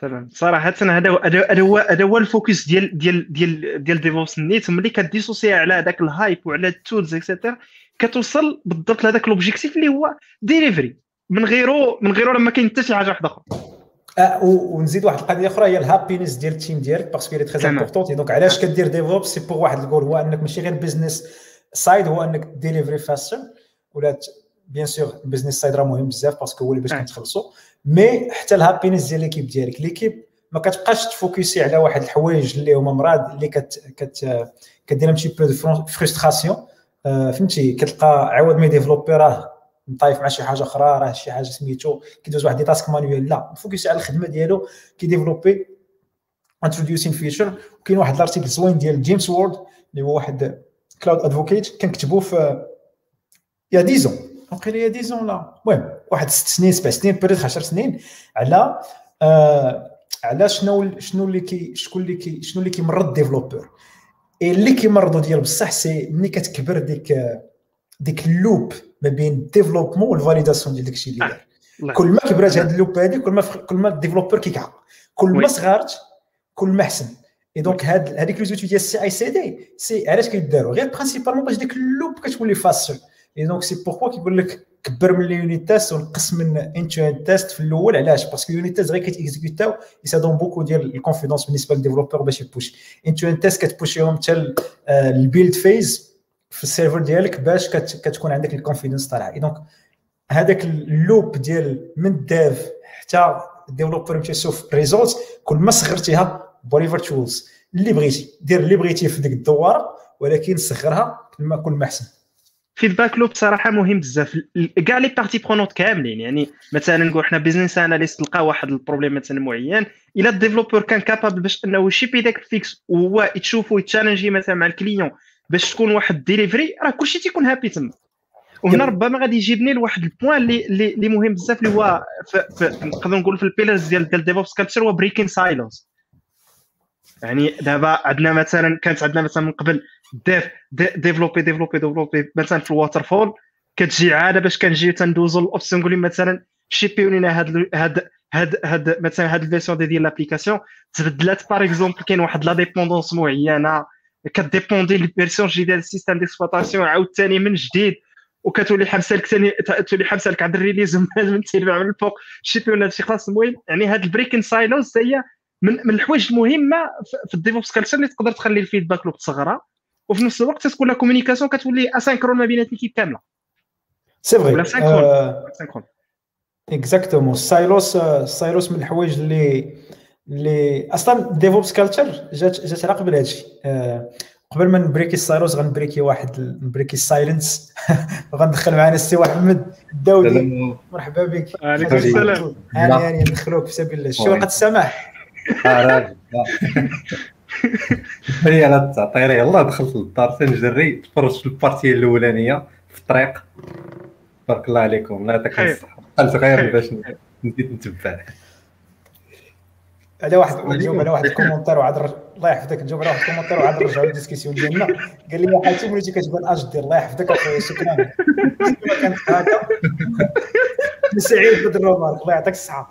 تمام. صراحة هذا هذا هو هذا هو ال focus ديال ديال ديال ديال DevOps نيت. ملي ك dissocier على هذاك ال hype وعلى ال tools et cetera كتوصل بالضبط لهذاك l'objectif اللي هو ديليفري من غيرو من غيرو ما كاين حتى شي حاجة واحدة أخرى. آه ونزيد واحد القضية أخرى هي ال happiness ديال ال team ديالك parce que هي très importante donc علاش كدير DevOps c'est pour واحد الجول هو أنك ماشي غير business side هو أنك deliver ي faster ولا bien sûr ال business side راه مهم بزاف parce que هو اللي باش كتخلصوا mais حتى ال happiness ديال l'équipe ديالك l'équipe ما كتبقاش ت focus ي على واحد الحوايج اللي هما مراد اللي كت كت كدير un peu de frustration فهمتي؟ كتلقى عوض ما développer راه مطايف مع شي حاجة أخرى راه شي حاجة سميتو كيدوز واحد تاسك مانويل لا فوكس على الخدمة ديالو كيديفلوبي انتروديوسين فيتشر وكاين واحد الارتيكل زوين ديال جيمس وورد اللي هو واحد كلاود ادفوكيت كنكتبو في يا ديزون وقيلا يا ديزون لا المهم واحد ست سنين سبع سنين بريد 10 سنين على آه على شنو شنو اللي كي شكون اللي كي شنو اللي كيمرض ديفلوبر اللي كيمرضو ديال بصح سي ملي كتكبر ديك ديك اللوب ما بين الديفلوبمون والفاليداسيون ديال داكشي اللي دار كل ما كبرات هذه اللوب هذه كل ما كل ما الديفلوبر كيكعق. كل ما صغارت كل ما احسن اي دونك هاد هذيك لي زوتي ديال السي اي سي دي سي علاش كيداروا غير برينسيبالمون باش ديك اللوب كتولي فاستر اي دونك سي بوركوا كيقول لك كبر من اليونيت تيست ونقص من انتو اند تيست في الأول. علاش؟ باسكو اليونيت تيست غير كيتيكزيكوتاو يسادون بوكو ديال الكونفيدونس بالنسبة للديفلوبر باش يبوش end-to-end test كت push يهم حتى ال build phase في ال server ديالك باش كتكون عندك ال confidence طالعة. donc هذاك ال loop ديال من ال dev حتى ال developer يشوف result كل ما صغرتيها whatever tools اللي بغيتي دير اللي بغيتي في ديك الدواره ولكن صغرها كل ما كل ما أحسن. feedback loop صراحة مهم بزاف. كاع les parties prenantes كاملين. يعني مثلا نقول حنا business analyst لقى واحد ال problème مثلا معين إلا ال developer كان capable باش أنه يشيبي داك ال fix وهو يتشوفو يتشالنجي مثلا مع ال client باش تكون واحد ديليفري راه كلشي تيكون happy تما. وهنا ربما غادي يجيبني لواحد ال point اللي اللي مهم بزاف اللي هو نقدر نقول في ال pillars ديال ديال DevOps culture هو breaking silos يعني دابا عندنا مثلا كانت عندنا مثلا من قبل dev ديفلوبي ديفلوبي ديفلوبي مثلا في ال waterfall كتجي عادة باش كنجي تندوزو ال Ops يعني نقول لهم مثلا لنا هاد هاد هاد هاد مثلا هاد ال version ديال l'application تبدلات par exemple كاين واحد la dépendance معينة. كديبوندي ال version الجديدة ديال ال système d'exploitation عاوتاني من جديد وكتولي حابسه لك ثاني تولي حابسه لك عند ال release من تيرفع من الفوق. شي ولا شي خلاص المهم يعني هاد ال breaking silos هي من, من الحوايج المهمة في ال DevOps culture اللي تقدر تخلي ال feedback loop تصغرها وفي نفس الوقت تكون la communication كتولي asynchrone ما بين l'équipe كاملة. سي ولا synchrone exactement silos silos من الحوايج اللي اللي أصلا DevOps culture جات جات على قبل هادشي أه قبل ما نبريكي ال silos غنبريكي واحد نبريكي ال silence. غندخل معنا السي محمد الداودي. مرحبا بك. عليكم السلام. هاني هاني ندخلوك في سبيل الله. شو وقت السماح؟ هي على التأخير يلاه دخلت للدار تنجري تفرجت في ال partie الأولانية في الطريق. بارك الله عليكم. الله يعطيك الصحه قلت غير باش نزيد نتبع. على واحد نجاوب على واحد ال commentaire وعاد الله يحفظك. نجاوب على واحد الكومونتير وعاد نرجعوا للديسكسيون ديالنا. قال لي حاتم وليتي كتبان اجدير الله يحفظك أخويا شكرا. كانت هكا. سعيد بدر الله يعطيك الصحة.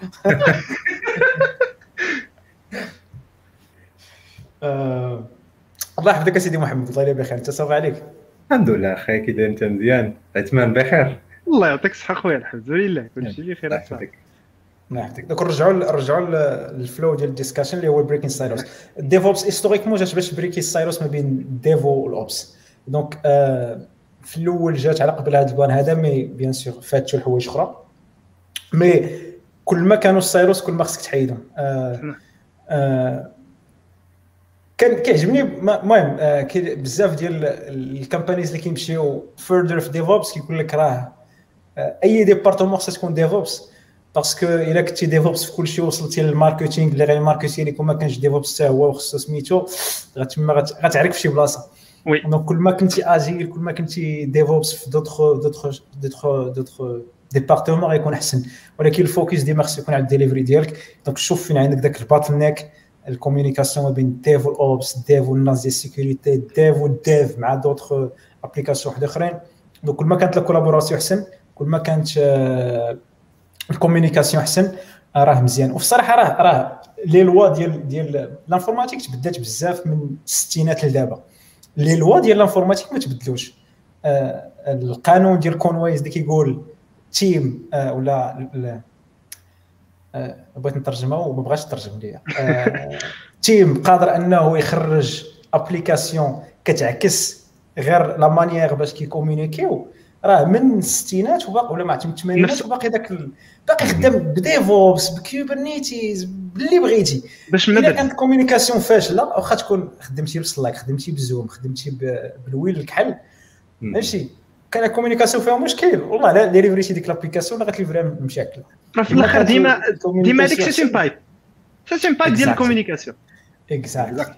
آه، الله يحفظك سيدي محمد. الله يبارك بخير. أنت صافي عليك؟ الحمد لله. أخي كي داير أنت مزيان. عثمان بخير. الله يعطيك الصحة خويا الحمد لله. كلشي بخير. الله يحفظك. يحفظك donc نرجعوا نرجعوا لل flow ديال ال discussion اللي هو breaking silos ال DevOps historiquement جات باش بريكي silos ما بين ال Dev و ال Ops donc آه في الأول جات على قبل هذا ال plan هذا mais bien sûr فاتوا الحوايج أخرى. mais كل ما كانوا ال silos كل ما خصك تحيدهم. آه آه كان كيعجبني المهم بزاف ديال ال companies اللي كيمشيو further في DevOps كيقول لك راه أي département خصها تكون DevOps parce que الا كنتي DevOps في كل شيء وصلتي لل marketing اللي غير marketing وما كانش DevOps حتى هو وخصو سميتو تما غتعرف في شي بلاصه oui donc كل ما كنتي agile كل ما كنتي DevOps في d'autres d'autres d'autres d'autres départements غيكون احسن ولكن ال focus ديما خصو يكون على الديليفري ديالك donc شوف فين عندك داك ال bottleneck ال communication ما بين Dev و ال Ops Dev والناس ديال ال sécurité Dev و ال Dev مع d'autres applications واحد اخرين donc كل ما كانت la collaboration احسن كل ما كانت ال communication احسن راه مزيان. وفي الصراحة راه راه لي لوا ديال ديال l'informatique تبدلات بزاف من الستينات لدابا. لي لوا ديال l'informatique ما تبدلوش. آه القانون ديال Conway's اللي كيقول team آه ولا آه بغيت نترجمها وما بغاش ترجم ليا. آه team قادر أنه يخرج application كتعكس غير la manière باش كيكومونيكيو. راه من الستينات وباقي ولا ما عرفت من الثمانينات وباقي داك باقي خدام ب DevOps ب Kubernetes باللي بغيتي. باش إلا كانت ال communication فاشلة واخا تكون خدمتي ب Slack خدمتي ب Zoom خدمتي بالويل الكحل ماشي. كان الكوميونيكاسيون فيها مشكل. والله لا ديليفريتي ديك لابليكاسيون غتليفريها بمشاكل في الآخر ديما ديما هذيك سي بايب سي بايب ديال الكوميونيكاسيون اكزاكت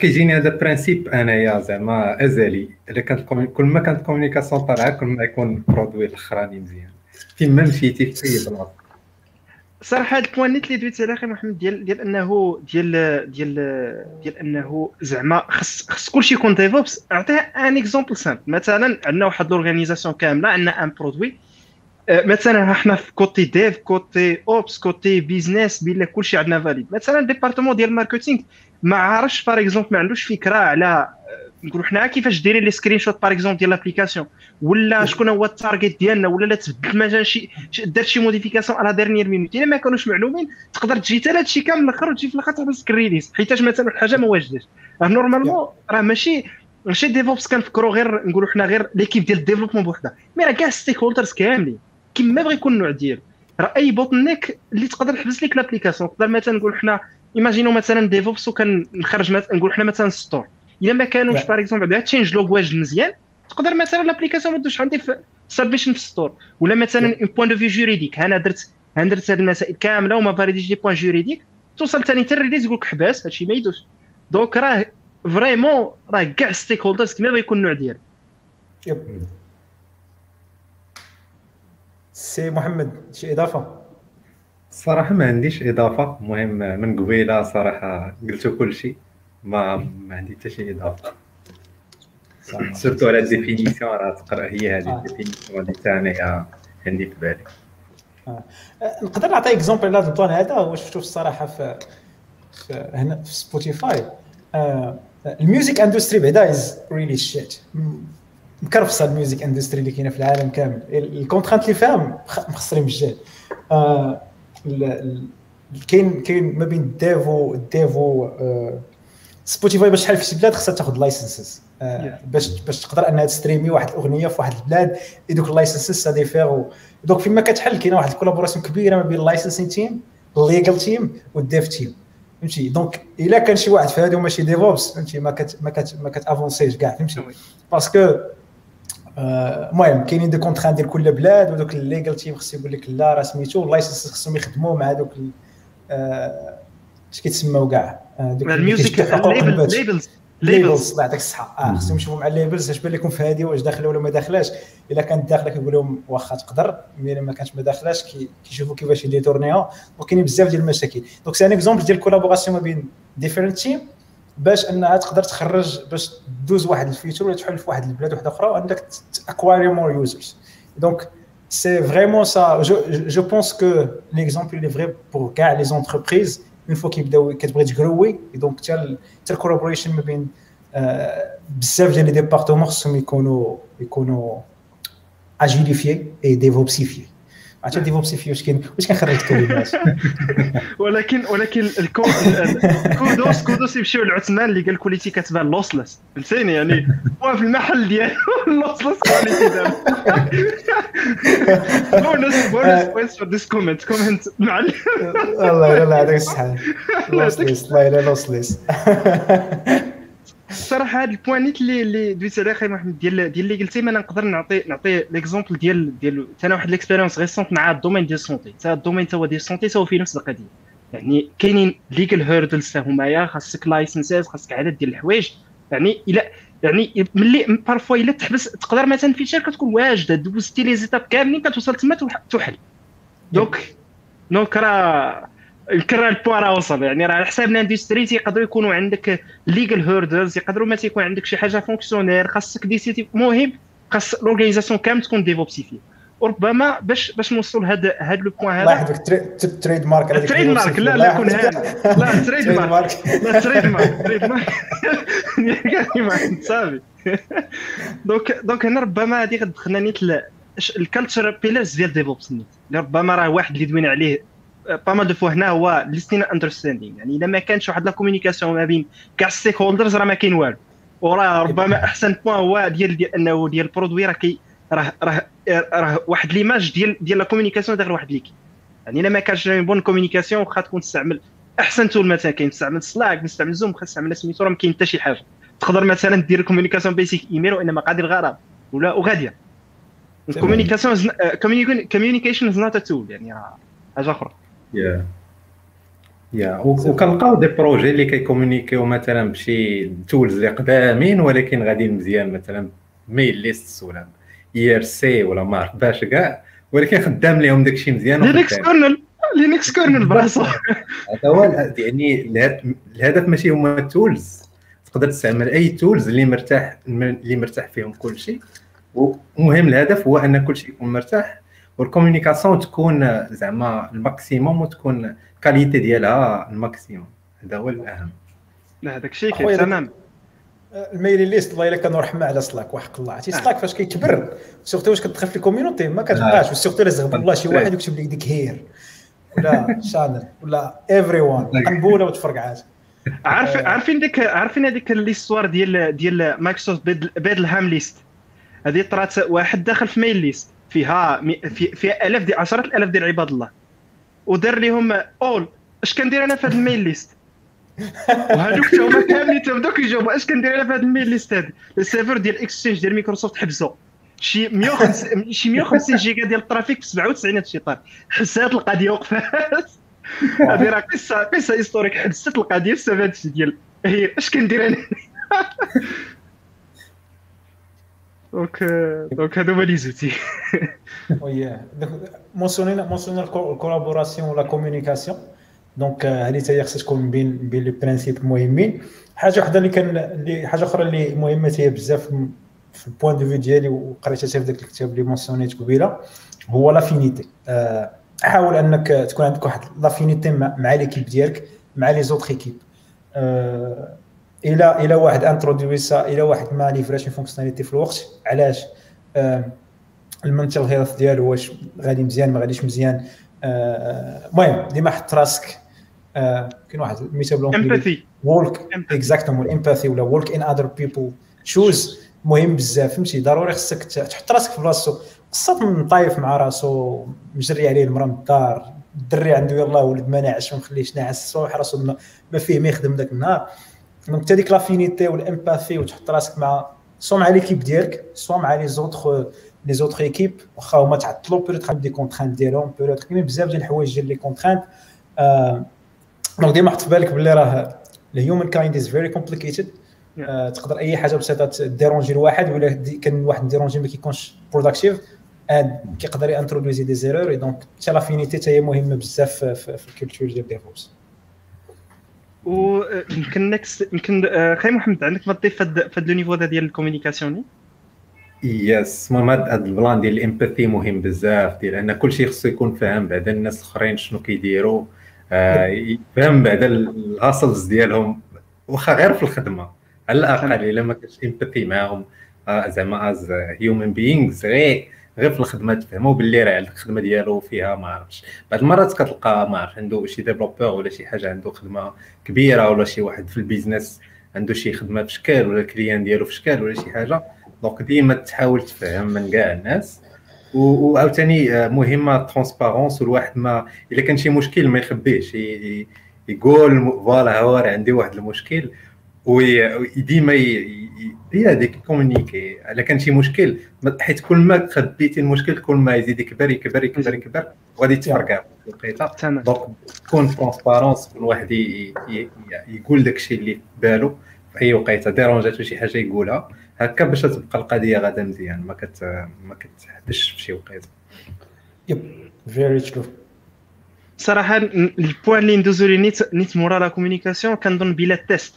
كيجيني هذا برانسيب أنايا زعما ازلي إلا كانت كل ما كانت كوميونيكاسيون طالعة كل ما يكون البرودوي الأخراني مزيان. فين ما مشيتي في اي بلاصة. صراحة هذا البوان اللي دويت عليه أخي محمد ديال ديال انه ديال ديال ديال أنه زعما خص خص كلشي يكون DevOps أعطيه un exemple simple مثلا عندنا واحد l'organisation كاملة عندنا un produit مثلا إحنا في côté dev côté ops côté business بلا كلشي عندنا validé مثلا département ديال ال marketing ما عارفش par exemple ما عندوش فكرة على نقولوا حنا كيفاش دايرين les screenshots par exemple ديال l'application ولا شكون هو ال target ديالنا ولا لا تبدل مثلا شي دارت شي modification على dernière minute إلا ما كانوش معلومين تقدر تجي حتى هادشي كامل الآخر وتجي في الآخر تحبس ال release حيتاش مثلا حاجة ما واجداش راه normalement راه ماشي ماشي DevOps كنفكروا غير نقولوا حنا غير l'équipe ديال ال développement بوحدها. mais راه كاع stakeholders كاملين. كيما بغى يكون النوع ديالو. راه أي bottleneck اللي تقدر تحبس لك l'application تقدر مثلا نقول حنا imaginons مثلا DevOps وكنخرج نقول حنا مثلا store الا ما كانوش par exemple عندها changelog واجد مزيان تقدر مثلا l'application ما تدوش عندي في submission في store ولا مثلا un point de vue juridique أنا درت أنا درت هذه المسائل كاملة وما فاليديش des points juridiques توصل ثاني حتى ال release يقول لك حباس هادشي ما يدوش. donc راه vraiment راه كاع stakeholders بغا يكون النوع ديالو. سي محمد شي إضافة؟ الصراحه ما عنديش إضافة. المهم من قبيلة صراحة قلتوا كل شيء. ما ما عندي حتى شي إضافة. surtout على ال définition راه تقرأ هي هذه ال définition اللي ثاني عندي في بالي. آه. نقدر نعطي exemple على هذا البلان هذا؟ هو شفتو الصراحة في, هنا في سبوتيفاي آه. ال music industry بعدا is really shit مكرفصة ال music industry اللي كاينة في العالم كامل. ال contraintes اللي فيها مخسرين آه كاين كاين ما بين ال défaut ال défaut سبوتيفاي باش تحل في شي بلاد خصها تاخذ licenses باش باش تقدر أنها ت streamي واحد الأغنية في واحد البلاد دوك ال licenses ça diffère donc فيما كتحل كاينة واحد ال collaboration كبيرة ما بين ال licensing team ال legal team وال dev team فهمتي؟ donc إلا كان شي واحد في هذه ماشي DevOps فهمتي؟ ما كت ما كت ما كت avanceيش كاع فهمتي؟ parce que المهم كاينين des contraintes ديال كل بلاد ودوك ال legal team خصو يقول لك لا راه سميتو ال license خصهم يخدموا مع دوك اش كيتسموا كاع دوك ال music labels labels الله يعطيك الصحة. آه خصهم يشوفوا مع ال labels اش بان لكم في هذه واش داخلة ولا ما داخلاش إلا كانت داخلة كيقول لهم واخا تقدر mais ما كانتش ما داخلاش كيشوفوا كيفاش يديتورنيها وكاينين بزاف ديال المشاكل. donc c'est un exemple ديال collaboration ما بين different team باش انها تقدر تخرج باش دوز واحد ال feature ولا تحل في واحد البلاد واحدة أخرى وعندك acquérer more users donc c'est vraiment ça je pense que l'exemple اللي vrai pour كاع les entreprises من فوا كيبداو كتبغي تجروي دونك حتى حتى الكولابوريشن ما بين بزاف ديال لي ديبارتمون خصهم يكونوا يكونوا اجيليفي اي ديفوبسيفي عرفتي ديفوبسيفي واش كاين واش كنخرج الكلمات ولكن ولكن كودوس كودوس يمشيو لعثمان اللي قال كوليتي كتبان لوسلس فهمتيني؟ يعني هو في المحل ديالو لوسلس كواليتي دابا. bonus bonus points for this comment comment معلم. الله يلا هذاك الصحه لوسلس الله يلا لوسلس الصراحة هذا ال point اللي اللي دويت عليه أخي محمد ديال ديال اللي قلتي ما نقدر نعطي نعطي l'exemple ديال ديال أنا واحد l'expérience récente مع ال domaine ديال ال santé حتى ال domaine تا هو ديال ال santé هو في نفس القضية. يعني كاينين legal hurdles هما خاصك licenses خاصك عدد ديال الحوايج. يعني الا يعني ملي parfois إلا تحبس تقدر مثلا في شركه تكون واجدة دوزتي les étapes كاملين كتوصل تما تحل دونك دونك راه الكرة البوان راه وصل. يعني راه على حساب الاندستري تيقدروا يكونوا عندك ليغال هيردرز يقدروا ما تيكون عندك شي حاجة فونكسيونير خاصك ديسيتي مهم خاص لورغانيزاسيون كامل تكون ديفوبسيفي وربما باش باش نوصلوا لهذا هذا لو بوان هذا. الله يحفظك تريد مارك تريد مارك. لا لا كون هذا. لا تريد مارك. لا تريد مارك. تريد مارك. صافي. donc donc هنا ربما هذه غتدخلنا نيت ال culture pillars ديال DevOps اللي ربما راه واحد اللي دوينا عليه pas mal de fois هنا هو listen understanding يعني الا ما كانش واحد la communication ما بين كاع ال stakeholders راه ما كاين والو. وراه ربما أحسن point هو ديال ديال أنه ديال ال produit راه كي راه راه راه واحد l'image ديال ديال la communication داخل واحد l'équipe يعني الا ما كانش bonne communication واخا تكون تستعمل أحسن tool مثلا كاين تستعمل سلاك تستعمل زوم تستعمل سميتو راه ما كاين حتى شي حاجة. تقدر مثلا دير communication basique email وانما قاعد الغرض ولا وغادية. communication communication is not a tool يعني حاجة أخرى. yeah yeah وكنلقاو des projets اللي كي communiquيو مثلا بشي tools اللي قدامين ولكن غاديين مزيان مثلا mail list ولا IRC ولا ما عرف باش كاع ولكن خدام لهم داكشي مزيان لينكس kernel لينكس كورنل براسو. هذا هو يعني الهدف ماشي هما التولز تقدر تستعمل أي تولز اللي مرتاح اللي مرتاح فيهم كل شيء ومهم الهدف هو أن كل شيء يكون مرتاح. والكوميونيكاسيون تكون زعما الماكسيموم وتكون كاليتي ديالها الماكسيموم هذا هو الاهم لا هذاك الشيء كاين تمام الميلي ليست الله الا كانوا رحمه على سلاك وحق الله عرفتي سلاك فاش كيكبر سورتو واش كتدخل في الكوميونيتي ما كتبقاش وسورتو الا زغب الله شي واحد يكتب لك ديك هير ولا channel ولا everyone قنبوله وتفرق عاد عارفين ديك عارفين هذيك l'histoire ديال ديال مايكروسوفت Bedlam list هذه طرات واحد داخل في mail list فيها في فيها الاف ديال عشرات الالاف ديال عباد الله. ودار لهم أول اش كندير أنا في هذا ال mail list وهذوك هما كاملين تبداو كيجاوبوا اش كندير أنا في هذا ال mail list هذا ال server ديال Exchange ديال مايكروسوفت حبسوا شي 150 شي 150 جيجا ديال ال traffic في 97 الشيطان. حسات القضية وقفات. هذه راه قصه قصة هيستوريك حسات القضية في ديال هي اش كندير أنا؟ دونك دونك هادو هما لي زوتي وي مونسيونينا مونسيونينا الكولابوراسيون ولا كومونيكاسيون دونك هذه حتى هي خصها تكون بين بين لي برانسيب مهمين. حاجة وحدة اللي كان اللي حاجة أخرى اللي مهمة هي بزاف في البوان دو في ديالي وقريتها في ذاك الكتاب اللي مونسيونيت قبيلة هو لافينيتي حاول أنك تكون عندك واحد لافينيتي مع ليكيب ديالك مع لي زوتر ايكيب إلى إلى واحد انترودويسا إلى واحد ما ليفراش فونكسيوناليتي في الوقت. علاش؟ المنتل هيلث ديالو واش غادي مزيان ما غاديش مزيان؟ المهم ديما حط راسك كاين واحد المثال امباثي وولك اكزاكتومون امباثي ولا وولك ان اذر بيبل شوز مهم بزاف فهمتي؟ ضروري خصك تحط راسك في بلاصتو قصات من طايف مع راسو مجري عليه المرا من الدار الدري عنده يلاه ولد ما ناعش ما نخليش ناعس الصباح راسو ما فيه ما يخدم ذاك النهار. donc انت ديك l'affinité وال empathy وتحط راسك مع soit مع l'équipe ديالك soit مع les autres les autres équipes واخا هما تعطلوا peut-être des contraintes ديالهم بيريت كاينين بزاف ديال الحوايج ديال les contraintes donc ديما حط في بالك باللي راه ال humankind is very complicated تقدر اي حاجة بسيطه déranger لواحد ولا كان واحد déranger ما كيكونش productive كيقدر ي introduire des erreurs donc حتى l'affinité حتى هي مهمه بزاف في ال culture ديال DevOps ويمكن next يمكن خاي محمد عندك ما تضيف في هذا ال niveau ديال ال communication yes المهم هذا ال plan ديال ال empathy مهم بزاف ديال أن كلشي خصو يكون فاهم بعدا الناس الآخرين شنو كيديروا. آه يفهم بعدا ال hassles ديالهم واخا غير في الخدمة. على الأقل إلا ما كانش empathy معاهم. آه، زعما as human beings غير. غير في الخدمة تفهموا باللي راه الخدمه ديالو فيها ما عرفتش. بعض المرات كتلقى ما عرف عنده شي développeur ولا شي حاجة عنده خدمة كبيرة ولا شي واحد في ال business عنده شي خدمة في شكل ولا ال client ديالو في شكل ولا شي حاجة. donc ديما تحاول تفهم من كاع الناس. وعاوتاني آه، مهمة transparence والواحد ما إلا كان شي مشكل ما يخبيهش. يقول voilà هو راه عندي واحد المشكل. وديما هي هذيك communiquer الا كان شي مشكل حيت كل ما خبيتي المشكل كل ما يزيد يكبر يكبر يكبر يكبر وغادي تفرقع الوقيته. donc تكون transparence كل واحد يقول داك الشيء اللي في بالو. في أي وقيته dérange اتو شي حاجة يقولها. هكا باش تبقى القضية غادا مزيان ما كت ما كتحبسش في شي وقيته. yep very true صراحة ال point اللي ندوزو نيت نيت مورا la communication كنظن بلا test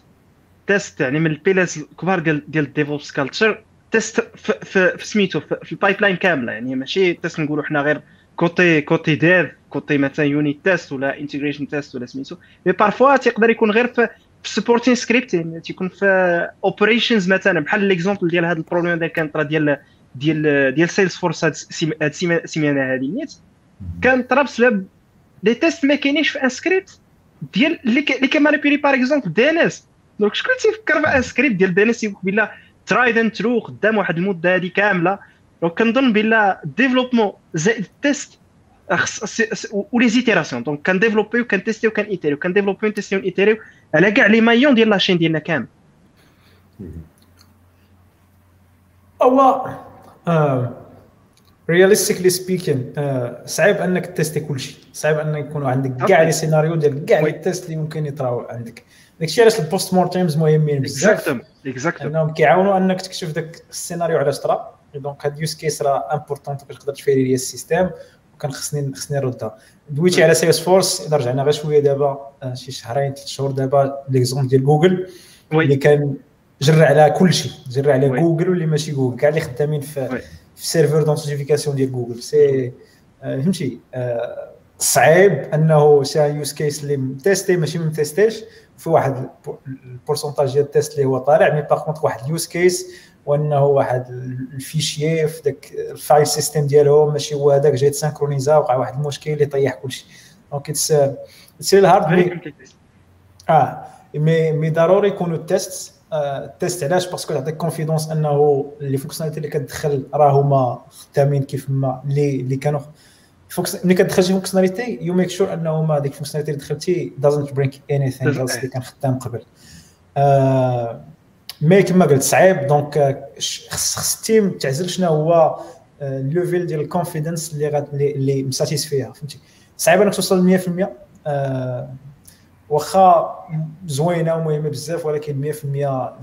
test يعني من ال pillars الكبار ديال ديال ال DevOps culture test في, في سميتو في ال pipeline كاملة. يعني ماشي test نقولوا حنا غير côté côté dev côté مثلا unit test ولا integration test ولا سميتو. mais parfois تيقدر يكون غير في supporting scripting تيكون في operations مثلا. بحال l'exemple ديال هذا ال problème اللي كان طرا ديال ديال ديال Salesforce هاد السيمانه هذه نيت؟ كان طرا بسبب les tests ما كاينينش في un script ديال اللي كي manipuler par exemple DNS donc شكون تيفكر في سكريبت ديال DNS يقول بلا tried and true خدام واحد المدة هذه كاملة. donc كنظن بلا développement زائد ال test و les itérations. دونك كنديفلوبيو كنتيستيو كنيتيريو كنديفلوبيو نتيستيو نيتيريو على كاع les maillons ديال la chaîne ديالنا كامل هو realistically speaking صعيب أنك tester كل شيء. صعيب ان يكونوا عندك كاع les scénarios ديال كاع les tests اللي ممكن يطراو عندك. داكشي علاش ال post mortems مهمين بزاف. exactement أنهم كيعاونوا أنك تكتشف داك السيناريو علاش طرا donc هاد use case راه important باش تقدر ت fiabiliser ال système وكان خصني خصني نردها. دويتي على Salesforce إذا رجعنا غير شوية دابا آه، شي شهرين ثلاث شهور دابا l'exemple ديال جوجل اللي كان جرى على كل شيء. جرى على جوجل واللي ماشي جوجل كاع اللي خدامين في في ال serveur d'authentification ديال جوجل سي آه، فهمتي؟ آه، صعيب أنه شي use case اللي tester ماشي ما teste يش في واحد ال pourcentage ديال ال test اللي هو طالع mais par contre واحد ال use case وأنه واحد ال fichier في ذاك ال file system ديالهم ماشي هو هذاك جاي ت synchronise ا وقع واحد المشكل اللي طيح كلشي. donc it's it's hard آه مي مي ضروري يكونوا ال test ال test علاش؟ parce que تعطيك confidence أنه les fonctionnalités اللي كتدخل راه هما خدامين كيف ما اللي اللي كانوا ملي كتدخل شي fonctionnalité you make sure أنه ما ديك ال fonctionnalité اللي دخلتي doesn't break anything اللي كان خدام قبل. mais كما قلت صعيب donc خص خص ال team تعزل شنو هو ال level ديال ال confidence اللي غاد اللي م satisfy ها فهمتي؟ صعيب إنك توصل 100% واخا زوينة ومهمة بزاف ولكن 100%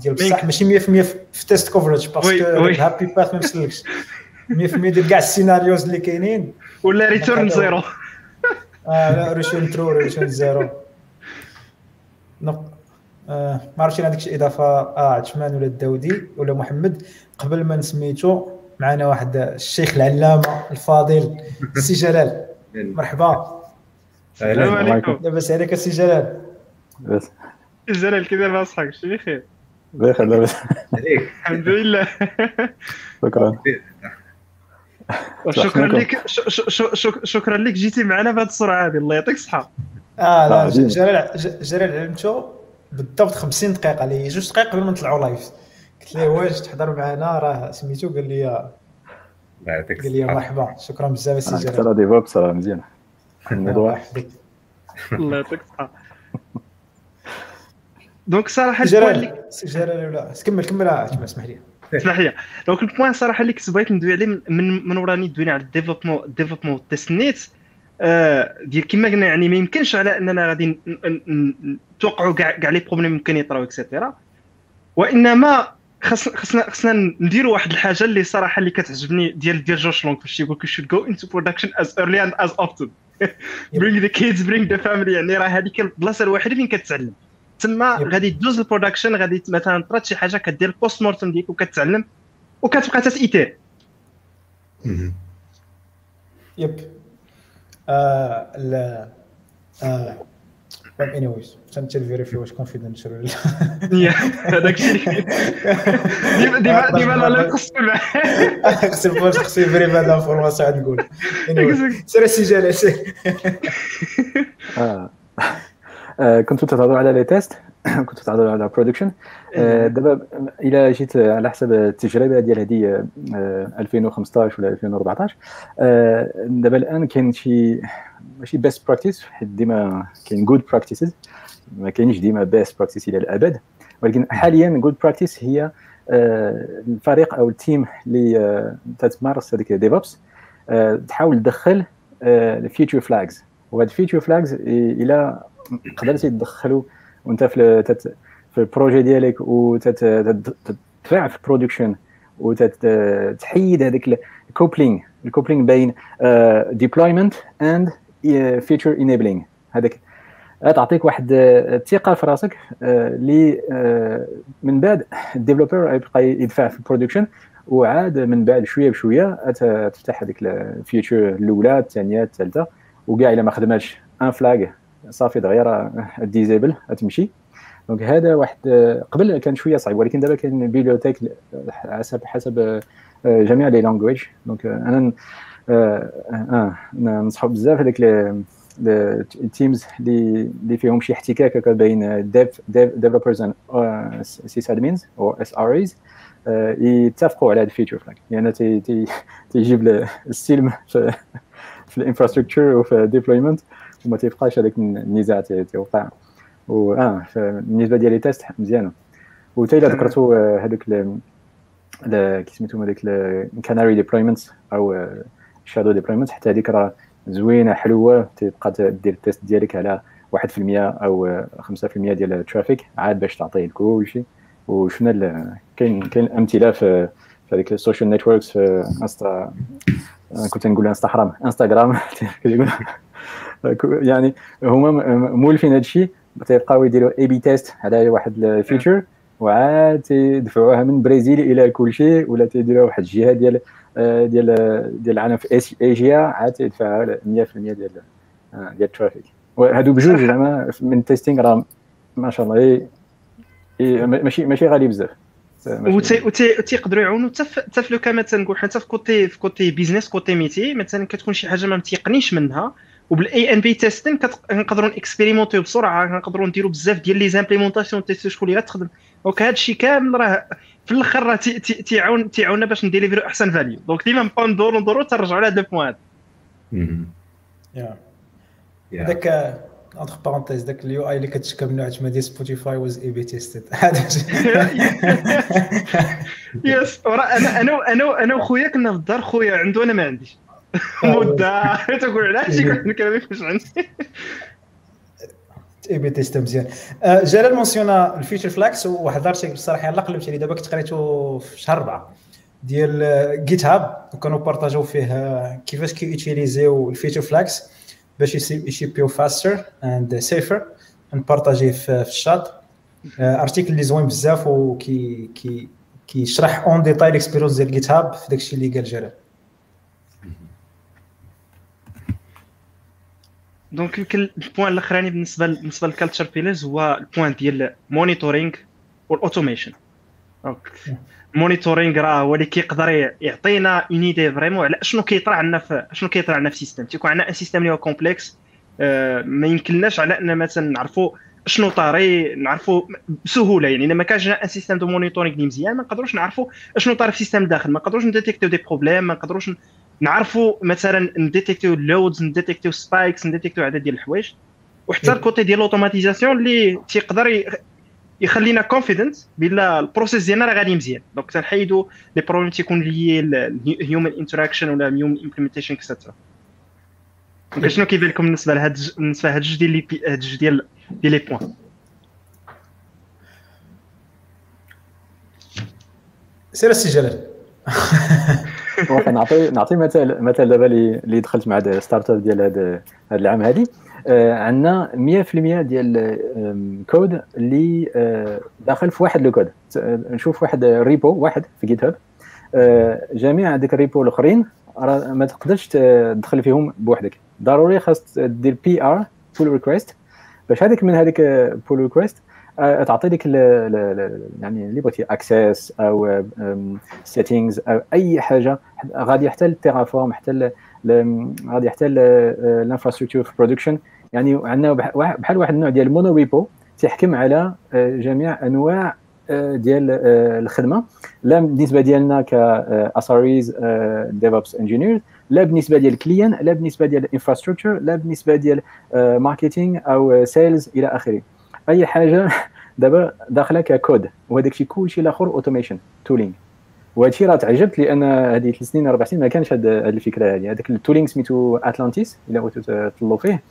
ديال بصح ماشي 100% في test coverage parce que happy path ما مسلكش. 100% ديال كاع ال scenarios اللي كاينين ولا return zero آه لا return true return zero ما عرفتش هذيك شي إضافة آه عثمان ولا الداودي ولا محمد قبل ما نسميتو معنا واحد الشيخ العلامة الفاضل السي جلال. مرحبا. السلام عليكم. لاباس عليك السي جلال. لاباس جلال كي داير اصحابك شنو بخير بخير لاباس. عليك الحمد لله. شكرا. شكرا لك شكرا لك جيتي معنا بهذه السرعة هذه. الله يعطيك الصحة. آه لا جلال جلال علمتو بالضبط 50 دقيقة. لي جوج دقائق قبل ما نطلعوا live قلت له واش تحضر معنا؟ راه سميتو قال لي قال لي مرحبا. شكرا بزاف السي جلال ترى DevOps راه مزيان. الموضوع الله يعطيك الصحة. donc صراحة جلال جلال ولا كمل كمل اسمح لي. اسمح لي donc ال point صراحة اللي كنت بغيت ندوي عليه من من وراني دوينا على ال développement ال développement نيت ديال كما قلنا يعني ما يمكنش على أننا غادي نتوقعوا كاع كاع les problèmes ممكن يطراو et cetera وإنما خاصنا خاصنا نديروا واحد الحاجة اللي صراحة اللي كتعجبني ديال ديال جوش لونغ فاش يقول should go into production as early and as often. Bring the kids bring the family يعني راه هذيك البلاصة الوحيدة فين كتعلم. تما غادي تدوز ال production غادي مثلا طرات شي حاجة كدير ال post-mortem ديالك وكتعلم وكتبقى تتايتير يب. آه لا آه اني ويز انت تفيريفي واش كونفيدنشال هذاك الشيء ديما ديما ديما لا نقص خصني باش خصني يفري هاد لافورماسيون عاد نقول سير السي جلال كنتو تهضروا على لي تيست؟ كنتو تهضروا على production دابا إلى جيت على حسب التجربة ديال هذه 2015 ولا 2014 دابا الآن كاين شي ماشي best practice حيت ديما كاين good practices ما كاينش ديما best practice إلى الأبد ولكن حاليا good practice هي الفريق أو ال team اللي تتمارس هذيك DevOps تحاول تدخل ال feature flags وهاد ال feature flags إلى قدرتي تدخلوا وانت في في ال projet ديالك وتدفع في ال production وتحيد هذاك ال coupling ال coupling بين deployment and feature enabling هذاك تعطيك واحد الثقة في راسك اللي من بعد ال developer يبقى يدفع في ال production وعاد من بعد شوية بشوية تفتح هذيك ال feature الأولى الثانية الثالثة وكاع إلا ما خدماتش un flag صافي دغيا disable تمشي donc هذا واحد قبل كان شوية صعيب ولكن دابا كاين bibliothèque حسب حسب جميع les langages donc أنا آه ننصحوا بزاف هذاك ال teams اللي اللي فيهم شي احتكاك بين dev developers and sysadmins أو SREs يتفقوا على هذا ال feature flag لأن تيجيب السلم في ال infrastructure وفي ال deployment. وما تيبقاش هذاك النزاع تيوقع آه بالنسبة ديال les tests مزيانة. وتا إلا ذكرتو هذوك كي سميتهم هذيك ال canary deployments أو shadow deployment حتى هذيك راه زوينة حلوة. تبقى دير ال test ديالك على 1% أو 5% ديال ال traffic عاد باش تعطيه كلشي وشفنا كاين كاين أمثلة في في هذيك ال social networks في إنستا كنت نقول إنستغرام إنستغرام. يعني هما مولفين هذا الشيء تيبقاو يديروا A/B test على واحد ال feature وعاد تيدفعوها من بريزيل إلى كل شيء ولا تيديروها واحد الجهة ديال ديال ديال العالم في ايجيا عاد تيدفعها 100% ديال ديال ال traffic. وهادو بجوج زعما من ال testing راه ما شاء الله ماشي ماشي غالي بزاف. وتيقدروا يعاونوا حتى في لو كان تنقول حتى في côté في côté business côté métier مثلا كتكون شي حاجة ما متيقنيش منها وبال A/B testing كنقدروا ن expérimenter و بسرعة كنقدروا نديروا بزاف ديال les implémentations ت test شكون اللي غتخدم. donc هذا الشيء كامل راه في الأخر راه تيعاون تيعاوننا باش ن délivrer و أحسن value donc ديما نبقاو ندورو ندورو تنرجعوا لهذا ال point هذا هذاك اونتر بارونتيز داك اليو اي اللي كتشكى منه عتما ديال سبوتيفاي واز اي بي تيستد يس أنا أنا أنا أنا وخويا كنا في الدار خويا عنده أنا ما عنديش. مدة. تقول علاش يقول لك ما يكونش عندي. اي بي تيست مزيان. آه، جلال مونسيونا الفيتشر فلاكس وواحد الارتيكل الصراحه يلاه قلبت عليه. دابا كنت قريته في شهر 4 ديال جيت هاب وكانوا بارطاجوا فيه كيفاش كيوتيليزيو الفيتشر فلاكس باش يشيبيو فاستر اند سيفر نبارطاجيه في الشات. article اللي زوين بزاف وكي كي كيشرح en détail ال expérience ديال GitHub في داكشي اللي قال جلال. donc يمكن ال point الأخراني بالنسبة بالنسبة لل culture pillars هو ال point ديال monitoring وال automation monitoring راه هو اللي كيقدر يعطينا une idée vraiment على شنو كيطرا عندنا في شنو كيطرا عندنا في système تيكون عندنا un système اللي هو complexe آه ما يمكنناش على ان مثلا نعرفوا شنو طاري نعرفوا بسهولة. يعني ما كانش un système de monitoring اللي مزيان ما نقدروش نعرفوا شنو طاري في ال système الداخل ما نقدروش ن détecter و des problèmes ما نقدروش نعرفوا مثلا نديتيكتيو اللودز نديتيكتيو سبايكس نديتيكتيو عدد ديال الحوايج. وحتى ال côté ديال ال automatisation اللي تيقدر يخلينا confident بلا ال process ديالنا راه غادي مزيان. donc تنحيدوا les problèmes تيكون لي ال human interaction ولا human implementation et cetera donc شنو كيبان لكم بالنسبة لهاد بالنسبة لهاد جوج ديال هاد جوج ديال ديال les points سير السي جلال. نعطي نعطي مثال مثال دابا اللي دخلت مع startup ديال هذا العام هذه آه، عندنا 100% ديال الكود اللي آه، داخل في واحد le code نشوف واحد repo واحد في GitHub آه، جميع هذيك ال repo الأخرين ما تقدرش تدخل فيهم بوحدك. ضروري خاص دير PR pull request باش هذيك من هذيك pull request تعطي لك يعني اللي بغيتي access أو settings أو أي حاجة. غادي حتى ال Terraform حتى غادي حتى ال infrastructure في production يعني عندنا بحال واحد النوع ديال ال mono repo تحكم على جميع أنواع ديال الخدمة. لا بالنسبة ديالنا كاساريز DevOps engineer لا بالنسبة ديال ال client لا بالنسبة ديال ال infrastructure لا بالنسبة ديال marketing أو sales إلى آخره. أي حاجة. دابا داخلة ككود وهذاك الشيء كلشي الآخر automation tooling وهذا الشيء راه تعجبت لأن هذه ثلاث سنين أربع سنين ما كانش هذه الفكرة هذه. هذاك ال tooling سميتو اتلانتيس إلا بغيتو تطلوا فيه.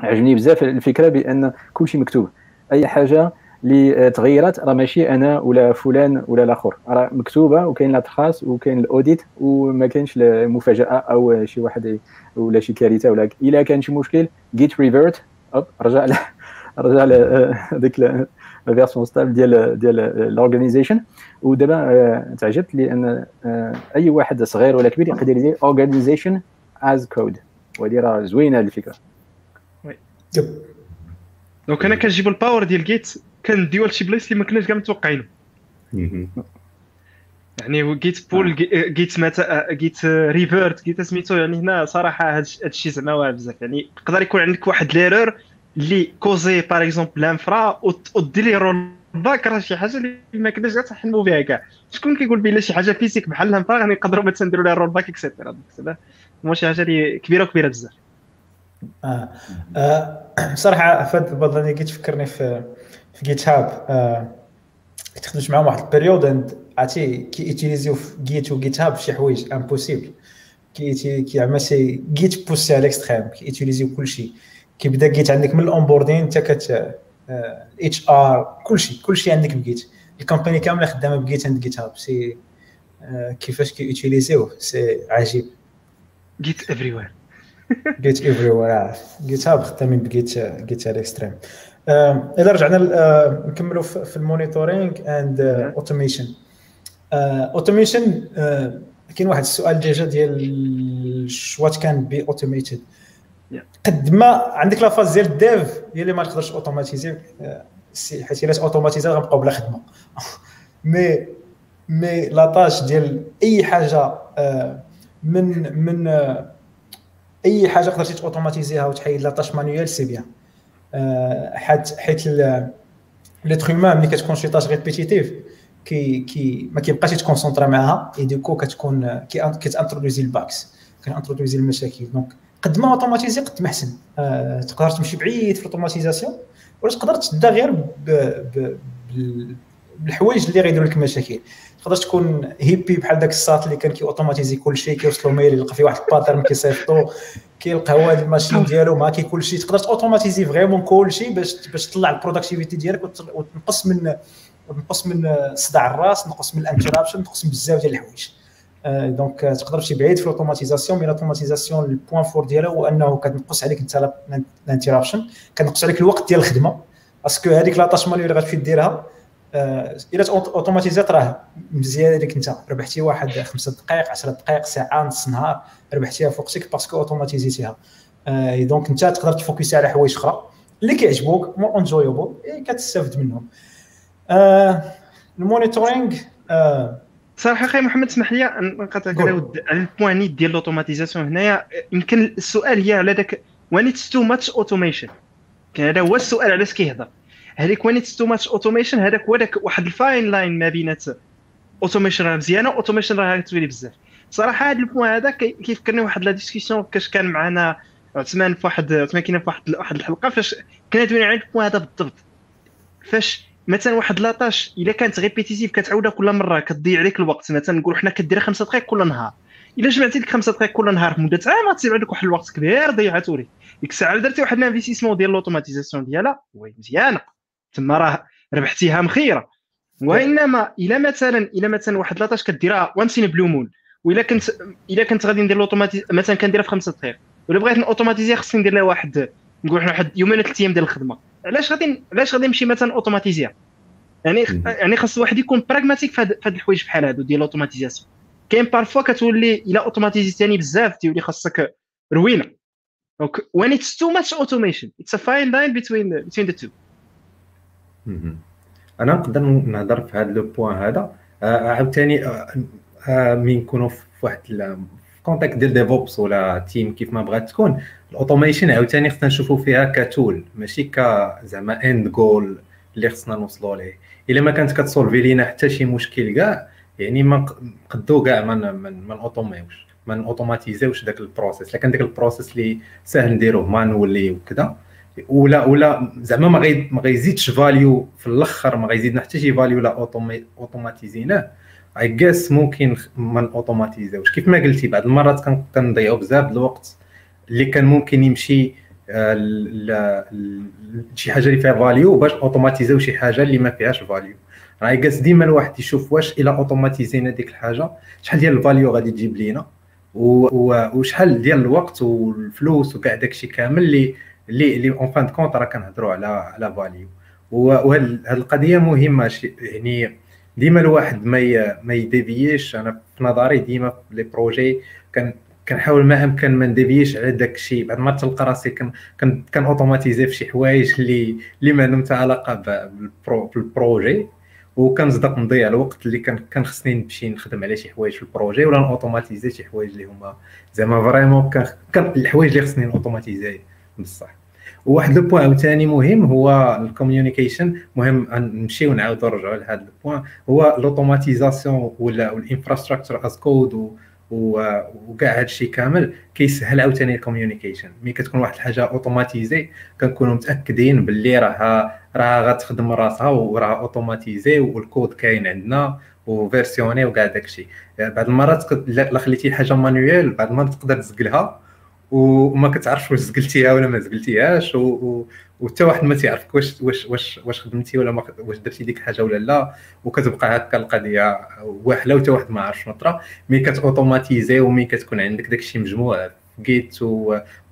عجبني بزاف الفكرة بأن كلشي مكتوب. أي حاجة اللي تغيرت راه ماشي أنا ولا فلان ولا الآخر. راه مكتوبة وكاين لا تخاص وكاين ال audit وما كاينش مفاجأة أو شي واحد ولا شي كارثة ولا إلا كان شي مشكل git revert رجع رجع هذيك la version stable ديال ديال ال organization ودابا آه، تعجبت لأن آه، أي واحد صغير ولا كبير يقدر يدير organization as code وهذه راه زوينة الفكرة. oui. donc أنا كنجيب ال power ديال Git كنديو لشي بلايص اللي ما كناش كاع متوقعينهم يعني git pull git متا git revert جيت سميتو يعني هنا صراحة هذا الشيء زعما واعر بزاف. يعني يقدر يكون عندك واحد l'erreur اللي causé par exemple l'infra ودير لي roll back راه شي حاجة اللي ما كناش كاع تحلموا بها كاع شكون كيقول بلا شي حاجة physique بحال ال infra غادي نقدروا مثلا نديروا لها roll back et cetera هو شي حاجة اللي كبيرة وكبيرة بزاف. آه. آه. صراحة فهاد البلطه اللي تفكرني في في جيت هاب آه. كنت خدمت معاهم واحد البيريود عرفتي كي يوتيليزيو في جيت وجيت هاب شي حوايج امبوسيبل كي كي عما سي جيت بوسي على الاكستريم كي يوتيليزيو كلشي. كيبدا جيت عندك من الأونبوردين حتى كت الاتش ار كلشي كلشي عندك بجيت الكومباني كاملة خدامة بجيت عند جيت هاب سي كيفاش كي utiliseيوه c'est عجيب. Git everywhere Git everywhere GitHub خدامين ب Git Git على ال extrême اذا رجعنا نكملوا في ال monitoring and automation automation كاين واحد السؤال déjà ديال what can be automated قد ما عندك la phase ديال ال dev هي اللي ما تقدرش automatisي حيت إلا automatisي غنبقاو بلا خدمة. mais mais la tâche ديال أي حاجة من من أي حاجة قدرتي automatisيها وتحيد la tâche manuelle c'est bien. حيت حيت l'être humain ملي كتكون شي tâche répétitive كي كي ما كيبقاش يت concentra معاها et du coup كتكون كيتانترودوزي الباكس كانترودوزي المشاكل. donc قد ما automatisي قد ما أحسن. آه تقدر تمشي بعيد في ال automatisation ولا تقدر تبدا غير بالحوايج اللي غيديروا لك مشاكل تقدر تكون هيبي بحال داك الساط اللي كان كي اوتوماتيزي كل شيء كيوصلوا ميل يلقى فيه واحد الباترن كيصيفطو كيلقى هو هذا الماشين ديالو معاكي كل شيء. تقدر اوتوماتيزي فريمون كل شيء باش باش تطلع البروداكتيفيتي ديالك وتنقص من نقص من صداع الراس نقص من الانترابشن نقص من بزاف ديال الحوايج. دونك تقدر تمشي بعيد في الأوتوماتيزاسيون مي الأوتوماتيزاسيون البوان فور ديالها هو أنه كتنقص عليك أنت ال interruption كتنقص عليك الوقت ديال الخدمة. parce que هذيك la tâche manuelle اللي غتمشي ديرها إلا automatisات راه مزيان لك أنت. ربحتي واحد خمسة دقائق 10 دقائق ساعة نص نهار ربحتيها في وقتك parce que automatisيتيها. donc أنت تقدر ت focusي على حوايج أخرى. اللي كيعجبوك more enjoyable كتستافد منهم. ال monitoring صراحة أخي محمد اسمح لي نقاطعك على ال point ديال ال automatisation هنايا يمكن السؤال هي على ذاك when it's too much automation كان هذا هو السؤال علاش كيهضر؟ هذيك when it's too much automation هذاك هو ذاك واحد ال fine line ما بينات automation راه مزيانة automation راه تولي بزاف. صراحة هذا ال point هذا كيفكرني واحد la discussion كاش كان معنا عثمان في واحد عثمان كاين في واحد واحد الحلقة فاش كنا دوينا على ال point هذا بالضبط. فاش مثلا واحد la tâche إلا كانت répétitive كتعاودها كل مرة كتضيع عليك الوقت. مثلا نقول حنا كدير خمسة دقائق كل نهار. إلا جمعتي لك خمسة دقائق كل نهار مدة عام غتصيب عندك واحد الوقت كبير ضيعته لك ديك الساعة درتي واحد ال investissement ديال l'automatisation ديالها oui مزيانة. تما راه ربحتيها مخيرة. وإنما إلا مثلا إلا مثلا واحد la tâche كديرها once in blue moon وإلا كنت إلا كنت غادي ندير l'automatise مثلا كنديرها في خمسة دقائق ولا بغيت نautomatisي خصني ندير لها واحد نقول واحد يومين ثلاث أيام ديال الخدمة. علاش غادي علاش غادي نمشي مثلا automatisيها يعني يعني خاص الواحد يكون pragmatique في هاد الحوايج بحال هادو ديال ال automatisation كاين parfois كتولي إلا automatisيتيني بزاف تيولي خاصك روينة. donc when it's too much automation it's a fine line between between the two. أنا نقدر نهضر في هذا le point هذا. عاوتاني آه، آه، من نكونوا في واحد context ديال DevOps ولا team كيف ما بغات تكون. ال automation عاوتاني خصنا نشوفوا فيها ك tool ماشي ك زعما end goal اللي خصنا نوصلوا ليه الا ما كانت كتسولفي لينا حتى شي مشكل كاع يعني ما نقدو كاع ما ما automisيوش ما automatisيوش داك ال processus الا كان داك ال processus اللي ساهل نديروه مانولي وكذا ولا ولا زعما ما غي ما غيزيدش valeur في الآخر ما غيزيدنا حتى شي valeur لا automatisيناه et juste ممكن ما automatisيوش كيف ما قلتي بعض المرات كنضيعوا بزاف الوقت اللي كان ممكن يمشي آه، شي حاجة اللي فيها valeur باش automatisيو شي حاجة اللي ما فيهاش valeur راهي juste ديما الواحد يشوف واش إلا automatisينا ديك الحاجة شحال ديال ال valeur غادي تجيب لينا؟ وشحال ديال الوقت والفلوس وكاع داكشي كامل اللي اللي اللي en fin de compte راه كنهضروا على على valeur وهاد القضية مهمة يعني ديما الواحد ما ما يdévieيش أنا في نظري ديما les projets كنحاول ما أمكن ما نdévieيش على داك الشيء. بعد ما تلقى راسي كان كان automatiser في شي حوايج اللي اللي ما عندهم علاقة بال pro بال projet. وكنصدق نضيع الوقت اللي كان كان خصني نمشي نخدم على شي حوايج في ال projet ولا نautomatiser شي حوايج اللي هما زعما vraiment كان الحوايج اللي خصني نautomatiser بصح. وواحد le point ثاني مهم هو ال communication. مهم نمشيو ونعاودو نرجعوا لهذا ال point هو l'automatisation ولا ال infrastructure as code وكاع هذا الشيء كامل كيسهل عاوتاني ال communication ملي كتكون واحد الحاجة automatisée كنكونوا متأكدين باللي راه راه غتخدم راسها وراه automatisé وال code كاين عندنا و versionné وكاع داك الشيء بعض المرات الا خليتي الحاجة manuelle بعض المرات تقدر تزقلها. وما كتعرفش واش زقلتيها ولا ما زقلتيهاش وحتى واحد ما تيعرفك واش واش واش واش خدمتي ولا ما واش درتي ديك الحاجة ولا لا وكتبقى هكا القضية واحلة وحتى واحد ما عرف شنو طرا. mais كتautomatiser ومي كتكون عندك داك الشيء مجموع Git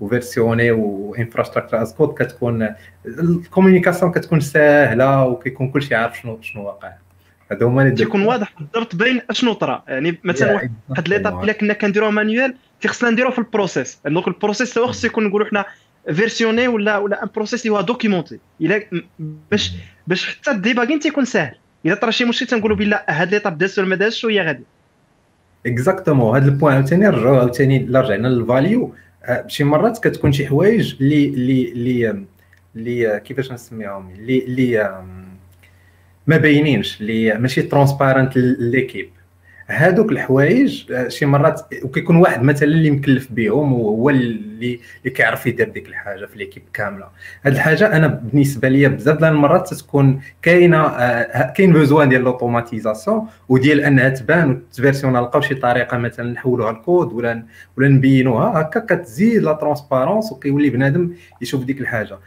و versionné و infrastructure as code كتكون ال communication كتكون ساهلة وكيكون كلشي عارف شنو شنو واقع. هذا هما اللي تيكون واضح بالضبط بين أشنو طرا يعني مثلا واحد l'étape الا كنا كنديروها manuelle خصنا نديروها في ال processus. donc ال processus هو خصو يكون نقولوا حنا versionné ولا ولا un processus اللي هو documenté إلا باش باش حتى ال debugging تيكون ساهل. اذا طرا شي مشكل تنقولوا بلا هاد l'étape دازت ولا ما دازش وهي غادي exactement هذا ال point عاوتاني نرجعوا عاوتاني الا رجعنا لل valeur آه، شي مرات كتكون شي حوايج اللي اللي اللي اللي كيفاش نسميهم؟ اللي اللي ما باينينش اللي ماشي transparentes l'équipe هادوك الحوايج آه، شي مرات وكيكون واحد مثلا اللي مكلف بهم وهو اللي اللي كيعرف يدير ديك الحاجة في l'équipe كاملة. هاد الحاجة أنا بالنسبة ليا بزاف ديال المرات تكون كاينة آه، كاين besoin ديال l'automatisation وديال أنها تبان وتversionner نلقاو شي طريقة مثلا نحولوها الكود ولا ولا نبينوها هكا كتزيد la transparence وكيولي بنادم يشوف ديك الحاجة.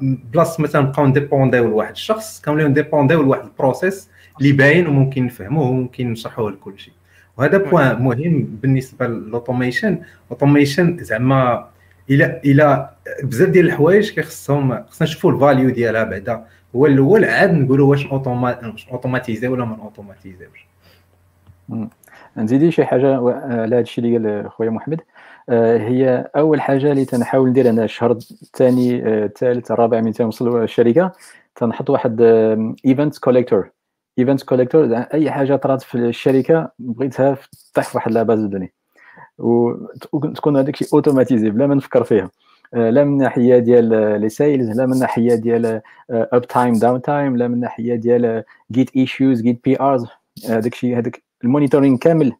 بلاصة مثلا نبقاو نdépendيو لواحد الشخص كنوليو نdépendيو لواحد ل processus اللي باين وممكن نفهموه وممكن نشرحوه لكل شيء. وهذا point مهم بالنسبة لل automation automation زعما إلى إلى بزاف ديال الحوايج كيخصهم خصنا نشوفوا ال valeur ديالها بعدا. هو الأول عاد نقولوا واش automatiser ولا ما automatisيوش نزيدي شي حاجة على هذا الشيء اللي قال خويا محمد. آه، هي أول حاجة اللي تنحاول ندير أنا الشهر الثاني آه، الثالث الرابع من تنوصل الشركة تنحط واحد event collector event collector أي حاجة طرات في الشركة بغيتها تطيح في واحد la base de données وتكون هذاك الشيء automatisé بلا ما نفكر فيها. آه، لا من ناحية ديال les sales لا من ناحية ديال uptime downtime لا من ناحية ديال Git issues Git PRs هذاك الشيء هذاك ال monitoring كامل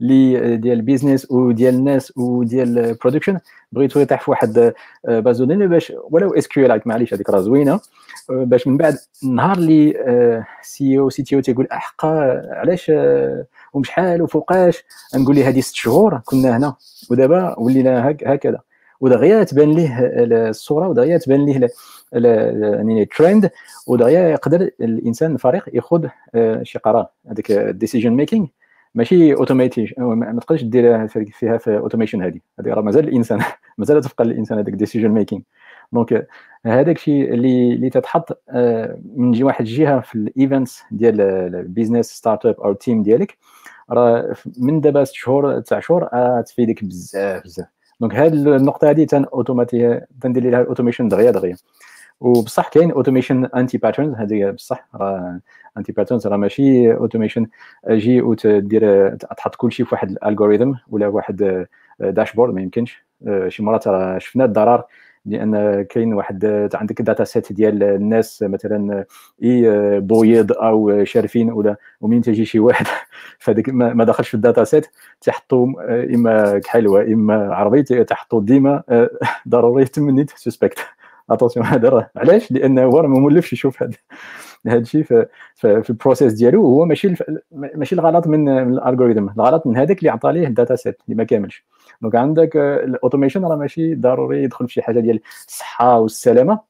اللي ديال ال business وديال الناس وديال ال production بغيتو يطيح في واحد base de données باش ولو SQL معليش هذيك راه زوينة. باش من بعد النهار اللي CEO CTO تيقول احقا علاش ومشحال وفوقاش؟ نقول ليه هذه ست شهور كنا هنا ودابا ولينا هكذا. ودغيا تبان ليه الصورة ودغيا تبان ليه يعني الترند ودغيا يقدر الإنسان الفريق ياخذ شي قرار. هذاك ال decision making ماشي اوتوماتيك ما تقدرش دير فيها في automation هذه هذه راه مازال الإنسان مازال تبقى الإنسان هذاك decision making donc هذاك الشيء اللي اللي تتحط آه، من جي واحد الجهه في ال events ديال ال business startup أو team ديالك. راه من دابا ست شهور تسع شهور تفيدك بزاف بزاف. donc هذه النقطة هذه تن automati تندير لها ال automation دغيا دغيا. وبصح كاين automation anti-patterns هذه بصح راه anti-patterns راه ماشي automation جي وتدير تحط كل شيء في واحد ل algorithm ولا واحد dashboard ما يمكنش. شي مرات راه شفنا الضرر. لأن كاين واحد عندك dataset ديال الناس مثلا إما بويض أو شارفين ولا ومين تجي شي واحد. فهذاك ما دخلش في الداتا سيت تحطوا إما كحلوة إما عربي تحطوا ديما ضروري تمنيت سسبكت اتونسيون هذا راه علاش؟ لأن هو ما مولفش يشوف هذا هذا الشيء في, البروسيس ديالو هو ماشي ماشي الغلط من الالغوريثم الغلط من هذاك اللي عطى ليه الداتا سيت اللي ما كاملش. دونك عندك الأوتوميشن راه ماشي ضروري يدخل في شي حاجة ديال الصحة والسلامة.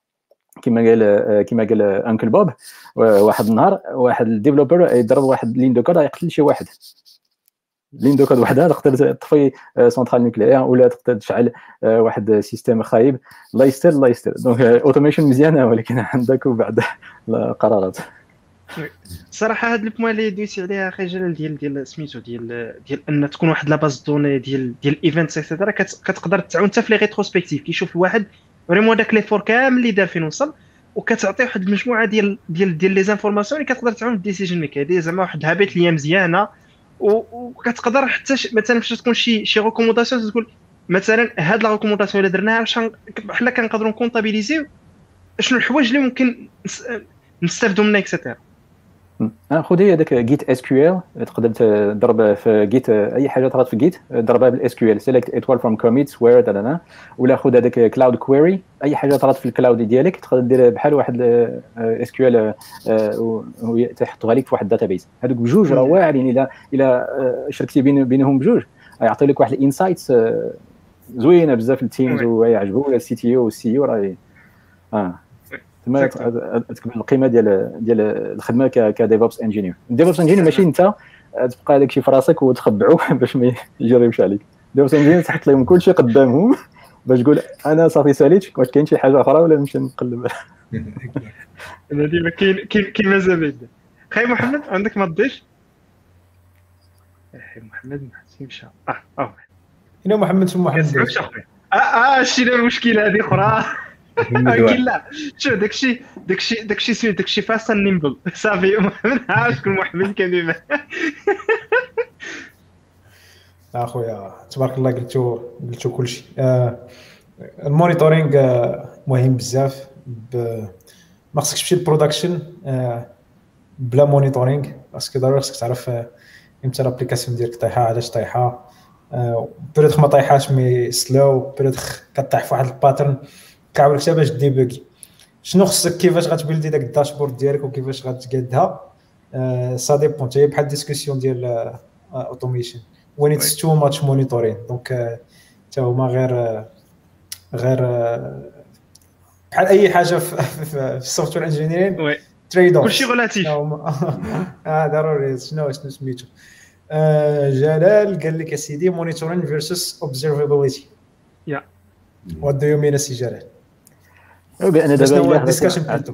كما قال كما قال أنكل بوب واحد النهار واحد ال developer يضرب واحد ligne de code يقتل شي واحد. ligne de code وحده تقدر تطفي centrale nucléaire ولا تقدر تشعل واحد system خايب. الله يستر الله يستر donc automation مزيانة ولكن عندك بعد القرارات صراحة هاد ال point اللي دويتي عليها أخي جلال ديال ديال سميتو ديال ديال أن تكون واحد la base de données ديال ديال ال events et cetera كتقدر تعاون حتى في les rétrospectives كيشوف الواحد vraiment داك l'effort كامل اللي دار فين وصل وكتعطي واحد المجموعة ديال ديال ديال les informations اللي كتقدر تعاون في ال decision make هذه زعما واحد ال habit اللي مزيانة وكتقدر حتى مثلا فاش تكون شي شي recommandation تقول مثلا هاد la recommandation اللي درناها حنا كنقدروا ن comptabiliser و شنو الحوايج اللي ممكن نستافدوا منها et cetera خذ هي هذاك Git SQL تقدر تضرب في Git أي حاجة طرات في Git ضربها بال SQL select étoile from commits where دانا ولا خذ هذاك CloudQuery أي حاجة طرات في ال cloud ديالك تقدر دير بحال واحد SQL تحطها لك في واحد ال database هذوك بجوج راه واعرين إلا إلا شركتي بين بينهم بجوج. يعطي لك واحد ال insights زوينة بزاف ال teams ويعجبوا ال CTO وال CEO راه آه. تما تكمل القيمه ديال ديال الخدمة ك DevOps engineer ال DevOps engineer ماشي أنت تبقى هذاك الشيء في راسك وتخبعو باش ما يجربش عليك. ديفوبس انجينير تحط لهم كل شيء قدامهم باش تقول أنا صافي ساليت واش كاين شي حاجة أخرى ولا نمشي نقلب؟ أنا ديما كاين كاين مازال خاي محمد عندك ما تضيف أخي محمد ما مشى. آه آه. هنا محمد ثم محمد؟ آه آه شتينا المشكلة هذه أخرى؟ لا. شوف داكشي داكشي داكشي سميت داكشي فاست نيمبل صافي. محمد عارف شكون محمد كان أخويا تبارك الله قلتو قلتو كلشي آه ال monitoring آه مهم بزاف. ما خصكش تمشي لل production آه بلا monitoring. parce que ضروري خصك تعرف إمتى l'application ديالك طايحة علاش طايحة. peut-être ما طايحاش mais slow peut-être كطيح في واحد ال pattern كعاونك حتى باش debug ي شنو خصك؟ كيفاش غت build ي داك ال dashboard ديالك وكيفاش غتقادها؟ ça dépend حتى بحال discussion ديال automation when it's too much monitoring donc حتى هما غير غير بحال أي حاجة في ال software engineering trade-off كلشي relatif آه ضروري. شنو شنو سميتو؟ جلال قال لك يا سيدي monitoring versus observability yeah. what do you mean si جلال؟ بأن دابا discussion plutôt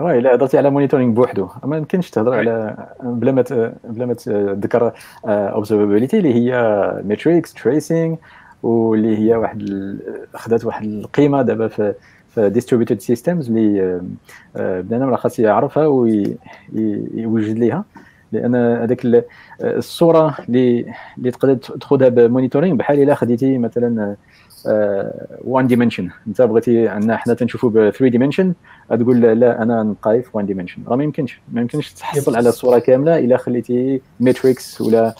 oui الا هضرتي على monitoring بوحدو ما يمكنش تهضر على بلا ما بلا ما تذكر observability اللي هي metrics tracing واللي هي واحد أخذت واحد القيمة دابا في في distributed systems اللي بنادم راه خاص يعرفها ويوجد ليها. لأن هذاك الصورة اللي اللي تقدر تاخذها ب monitoring بحال إلا خديتي مثلا 1 dimension انت بغيتي عندنا حنا تنشوفوا ب 3 dimension تقول لا أنا نبقى في 1 dimension راه ما يمكنش. ما يمكنش تحصل على الصورة كاملة إلا خليتي metrics ولا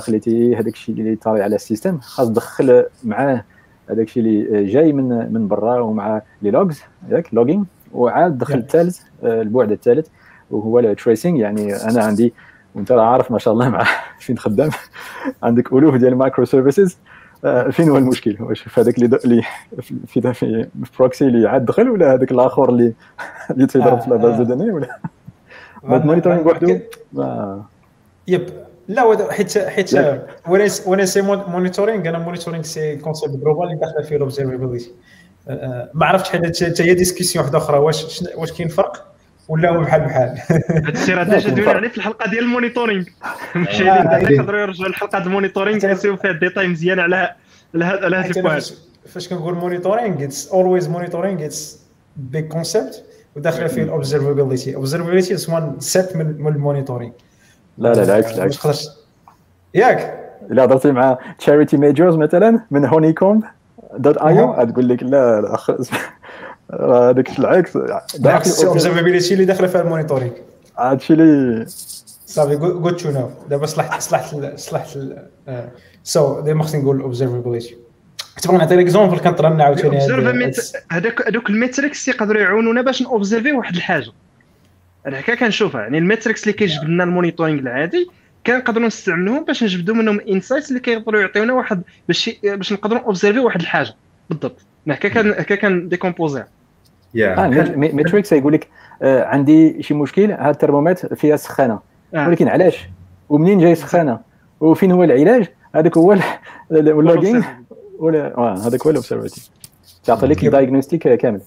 خليتي هذاك الشيء اللي طاري على ال system خاص تدخل معاه هذاك الشيء اللي جاي من من برا ومع les logs ياك logging وعاد دخل الثالث البعد الثالث وهو ال tracing يعني أنا عندي وأنت راه عارف ما شاء الله مع فين خدام. عندك ألوف ديال ال microservices فين هو المشكل؟ واش في هذاك اللي في في proxy اللي عاد دخل ولا هذاك الآخر اللي اللي تيضرب في la base de données ولا؟ هذا ال monitoring وحده؟ yep. لا حيت حيت وأنا c'est monitoring أنا monitoring c'est concept global اللي داخلة فيه ال observability ما عرفتش حتى هي discussion واحدة أخرى. واش واش كاين فرق؟ ولا هو بحال بحال. هذا الشيء راه déjà دوينا عليه في الحلقة ديال ال monitoring. مشي نقدروا يرجعوا لحلقه ال monitoring كنسيو فيها ديتاي مزيان على لا لا هذا فاش كنقول monitoring it's always monitoring it's big concept وداخلة فيه ال observability ال observability it's one set من ال monitoring لا لا العكس العكس ياك. الا هضرتي مع Charity Majors مثلا من Honeycomb.io تقول لك لا الاخ هذاك العكس بالعكس ال observability اللي داخلة فيها ال monitoring. هادشي اللي صافي good to know دابا صلحت صلحت صلحت so ديما خصني نقول ال observability تبغى نعطي l'exemple كنطرنا عاوتاني هذاك هذوك ال metrics يقدروا يعاونونا باش ن observe ي واحد الحاجة. أنا هكا كنشوفها. يعني ال metrics اللي كيجبد لنا ال monitoring العادي كنقدروا نستعملوهم باش نجبدوا منهم insights اللي كيقدروا يعطيونا واحد باش باش نقدروا observe ي واحد الحاجة. بالضبط. هكا كان هكا كان décomposer آه metrics يقول لك آه عندي شي مشكل هذا الترمومتر فيها سخانة. آه. ولكن علاش؟ ومنين جاي سخانة؟ وفين هو العلاج؟ هذاك هو ال logging ولا هذاك هو ال observability تعطي لك ال diagnostic كامل.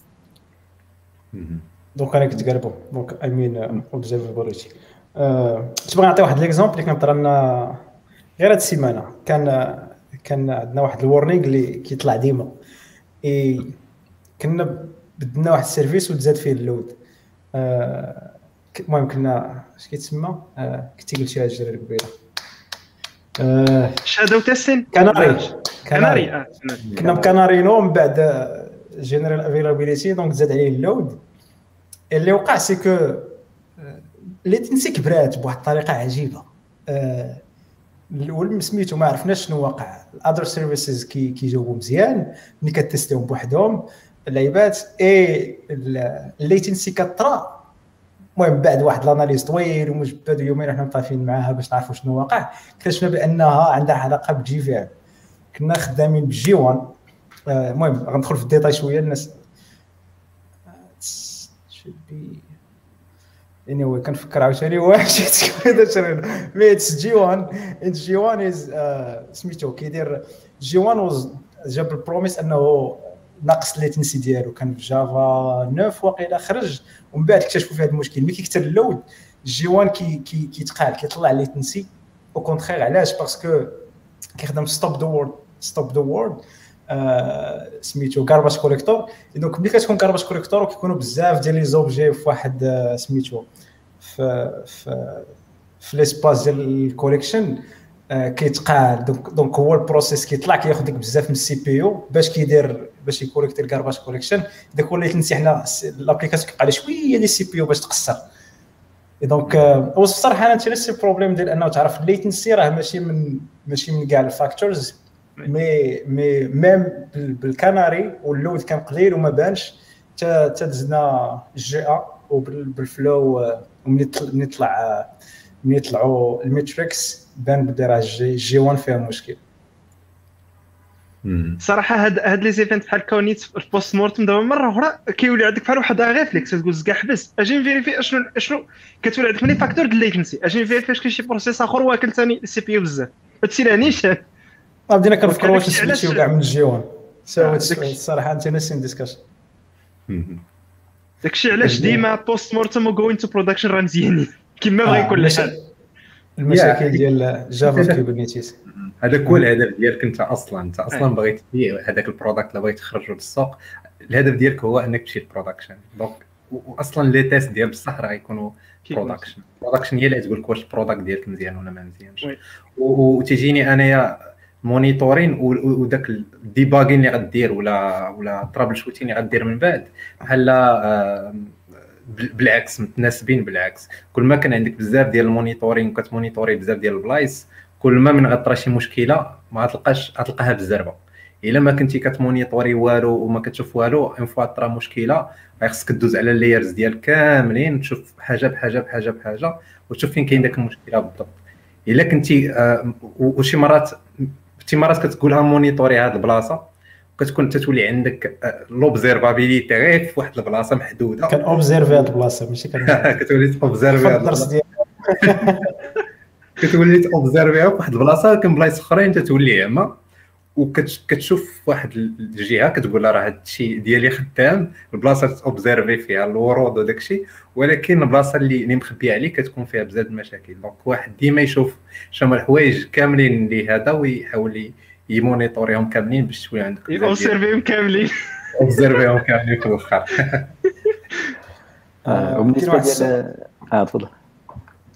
donc أنا كنت قالبو donc I mean observability تبغى نعطي واحد l'exemple اللي كان طرا غير هاد السيمانة. كان كان عندنا واحد ال warning اللي كيطلع ديما. اي كنا بدلنا واحد ال service وتزاد فيه ال load. آه، المهم كنا اش كيتسمى؟ آه، كنتي قلتي هاد الجرير قبيله shadow testing canary. canary كنا بكنارينو من بعد general availability donc زاد عليه ال load. اللي وقع c'est que latency كبرات بواحد الطريقة عجيبة. الأول سميتو ما عرفناش شنو واقع ال other services كي كيجاوبوا مزيان. ملي كتستيهم بوحدهم. اللعيبات اي الليتنسي كطرا. المهم بعد واحد لاناليز طويل ومجبد ويومين إحنا مطافين معاها باش نعرفوا شنو واقع. اكتشفنا بأنها عندها علاقة بجي في كنا خدامين بجي 1 المهم غندخل في الديتاي شوية. الناس اني anyway, كنفكر عاوتاني. واش مي اتس جي 1 G1 is سميتو كيدير G1 جاب ال promise أنه ناقص ال latency ديالو. كان في Java 9 واقيلا خرج. ومن بعد اكتشفوا فيه هذا المشكل. ملي كيكثر ال load G1 كي كي كيتقال كيطلع ال latency au contraire علاش؟ parce que كيخدم stop the world stop the world سميتو garbage collector donc ملي كتكون garbage collector كيكونوا بزاف ديال les objets في واحد آه، سميتو في في في ليسباس ديال الكوليكشن آه، كيتقال. دونك دونك هو البروسيس كيطلع كياخذ لك بزاف من السي بي يو باش كيدير باش يكوليكتي الكارباج كوليكشن داك هو اللي تنسي حنا لابليكاسيون كيبقى شوية ديال السي بي يو باش تقصر. دونك هو الصراحه أنا تنسي البروبليم ديال انه تعرف الليتنسي راه ماشي من ماشي من كاع الفاكتورز مي مي ميم بالكناري واللود كان قليل وما بانش حتى دزنا الجي ا وبالفلو وملي طلع ملي طلعوا الميتريكس بان بلي راه جي 1 فيها مشكل صراحة هاد هاد لي زيفنت بحال كونيت في البوست مورتم دابا مرة أخرى كيولي عندك بحال واحد ريفليكس تقول زكا حبس. أجي نفيريفي اشنو أشنو كتولي عندك ملي فاكتور ديال الليتنسي أجي نفيريفي واش كاين شي بروسيس اخر واكل ثاني السي بي يو بزاف. هادشي لا نيشان بدينا كنفكروا واش نسميتيو كاع من ال G1 الصراحه interesting discussion داكشي علاش ديما post mortem و going to production راه مزيانين. كما بغا يكون الحال. المشاكل ديال Java Kubernetes هذاك هو الهدف ديالك انت أصلا. انت أصلا بغيت تبيع هذاك ال product اللي بغيت تخرجه للسوق. الهدف ديالك هو انك تمشي لل production donc واصلا les tests ديال بصح راه يكونوا production production هي اللي تقول لك واش ال product ديالك مزيان ولا ما مزيانش. وتيجيني انايا monitoring وداك ال debugging اللي غدير ولا ولا troubleshooting اللي غدير من بعد. بحال بالعكس متناسبين بالعكس. كل ما كان عندك بزاف ديال ال monitoring وكت monitorer بزاف ديال البلايص كل ما من غطرى شي مشكلة ما غتلقاش غتلقاها بالزربه إلا ما كنتي كت monitorer والو وما كتشوف والو une fois طرا مشكلة خصك دوز على ال layers ديال كاملين تشوف حاجة بحاجة بحاجة بحاجة وتشوف فين كاين داك المشكلة بالضبط. إلا كنتي آه وشي مرات شي مرات كتقولها monitorer هاد البلاصة كتكون تتولي عندك l'observabilité غير في واحد البلاصة محدودة. كان observer هاد البلاصة ماشي كتولي observer هاد البلاصة. كتولي ت observer ها في واحد البلاصة كان بلايص أخرين تتولي عما وكتشوف واحد الجهة كتقول لها راه هذا الشيء ديالي خدام البلاصة ت observer فيها الورود وداك الشيء. ولكن البلاصة اللي اللي مخبية عليك كتكون فيها بزاف المشاكل. donc واحد ديما يشوف شنو الحوايج كاملين اللي هذا ويحاول ي monitorer هم كاملين باش شوية عندك observer هم كاملين. observer هم كاملين في الأخر. وبالنسبة ديال آه تفضل.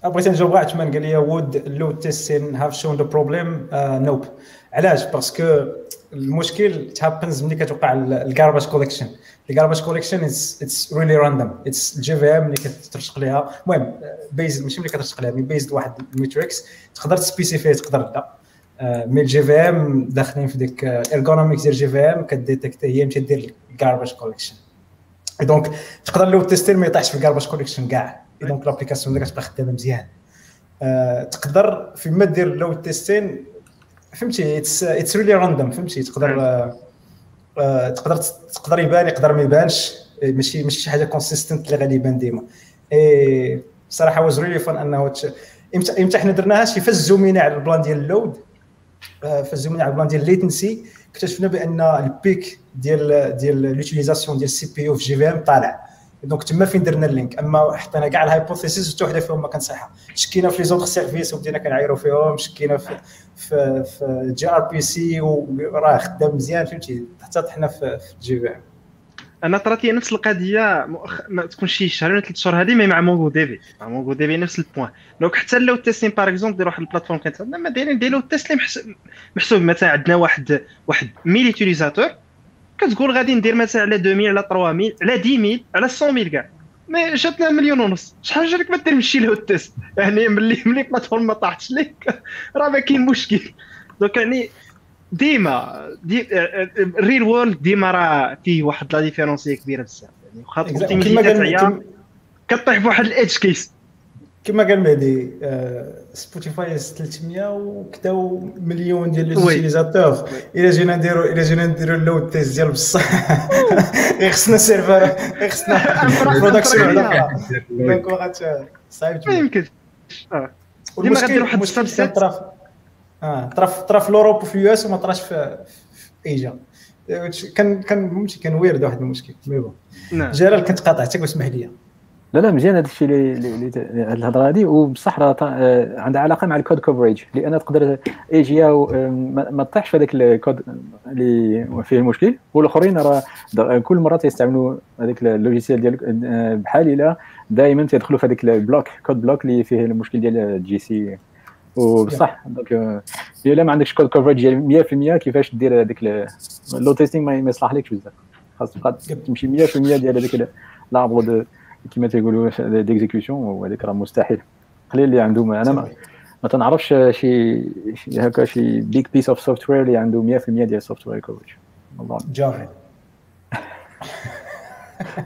بغيت نجاوب غير عثمان قال لي would load testing have shown the problem nope علاش؟ parce que المشكل it happens ملي كتوقع ال garbage collection ال garbage collection it's really random it's ال JVM اللي كترشق ليها. المهم based ماشي ملي كترشق ليها mais based واحد ال metrics. تقدر ت spécifier تقدر لا. mais ال JVM داخلين في ديك ergonomics ديال ال JVM ك detect هي مشات دير ال garbage collection donc تقدر load tester ما يطيحش في ال garbage collection كاع. donc l'application اللي كتبقى خدامة مزيان. تقدر فيما دير load testing فهمتي؟ it's it's really random فهمتي؟ تقدر تقدر تقدر يبان يقدر ما يبانش. ماشي ماشي شي حاجة consistent اللي غادي يبان ديما. it صراحة was really fun أنه إمتى إمتى حنا درناها؟ شي فاش زومينا على ال plan ديال ال load فاش زومينا على ال plan ديال ال latency اكتشفنا بأن ال pic ديال ديال l'utilisation ديال ال CPU في JVM طالع. donc تما فين درنا ال link؟ أما حطينا كاع ال hypothesis حتى وحده فيهم ما كان صحيحه شكينا في les autres services وبدينا كنعايروا فيهم شكينا في في, في جي ار بي سي وراه خدام مزيان فهمتي؟ حتى طحنا في, في جي بي أنا طرات لي نفس القضية مؤخ... ما تكون شي شهرين ولا ثلاث شهور هذه مي مع مونغو ديفي. مع مونغو ديفي نفس البوان. دونك حتى لو تيستين باغ اكزومبل دير واحد البلاتفورم كانت عندنا ما دايرين نديرو التيست اللي محسوب مثلا عندنا واحد واحد 1000 يوتيليزاتور كتقول غادي ندير مثلا على 2000 على 3000 على 10000 على 100000 كاع. مي جاتنا مليون ونص. شحال جالك ما دير مشي له التيست يعني ملي ملي بلاتفورم ما طاحتش ليك. راه ما كاين مشكل. donc يعني ديما the real world ديما راه فيه واحد la différence كبيرة بزاف. يعني واخا كما كطيح بواحد ال edge case كما قال مهدي Spotify 300 وكداو مليون ديال les utilisateurs الا جينا نديرو الا جينا نديرو ال load test ديال بصح. خصنا serveur خصنا production donc واخا صعيب ما يمكنش ديما غدير واحد ال subset آه طرا طرا في l'Europe وفي ال US وما طراش في إيجا. كان كان فهمتي كان ويرد واحد المشكل mais bon. جلال كنت قاطعتك واسمح لي لا لا مزيان هذا الشيء اللي هذه الهضرة هذه وبصح راه عندها علاقة مع ال code coverage لأن تقدر ايجيا ما تطيحش في هذاك الكود اللي فيه المشكل. والآخرين راه كل مرة تيستعملوا هذاك ال logiciel ديال بحال إلا دائما تيدخلوا في هذاك ال block code block اللي فيه المشكل ديال GC وبصح donc الا ما عندكش code coverage ديال 100% كيفاش دير هذاك ال load testing ما يصلحلكش بزاف. خاص تبقى تمشي 100% ديال هذاك l'arbre كما تيقولوا d'exécution وهذاك راه مستحيل. قليل اللي عندهم أنا ما, ما تنعرفش شي هكا شي big piece of software اللي عنده 100% ديال ال software coverage جافا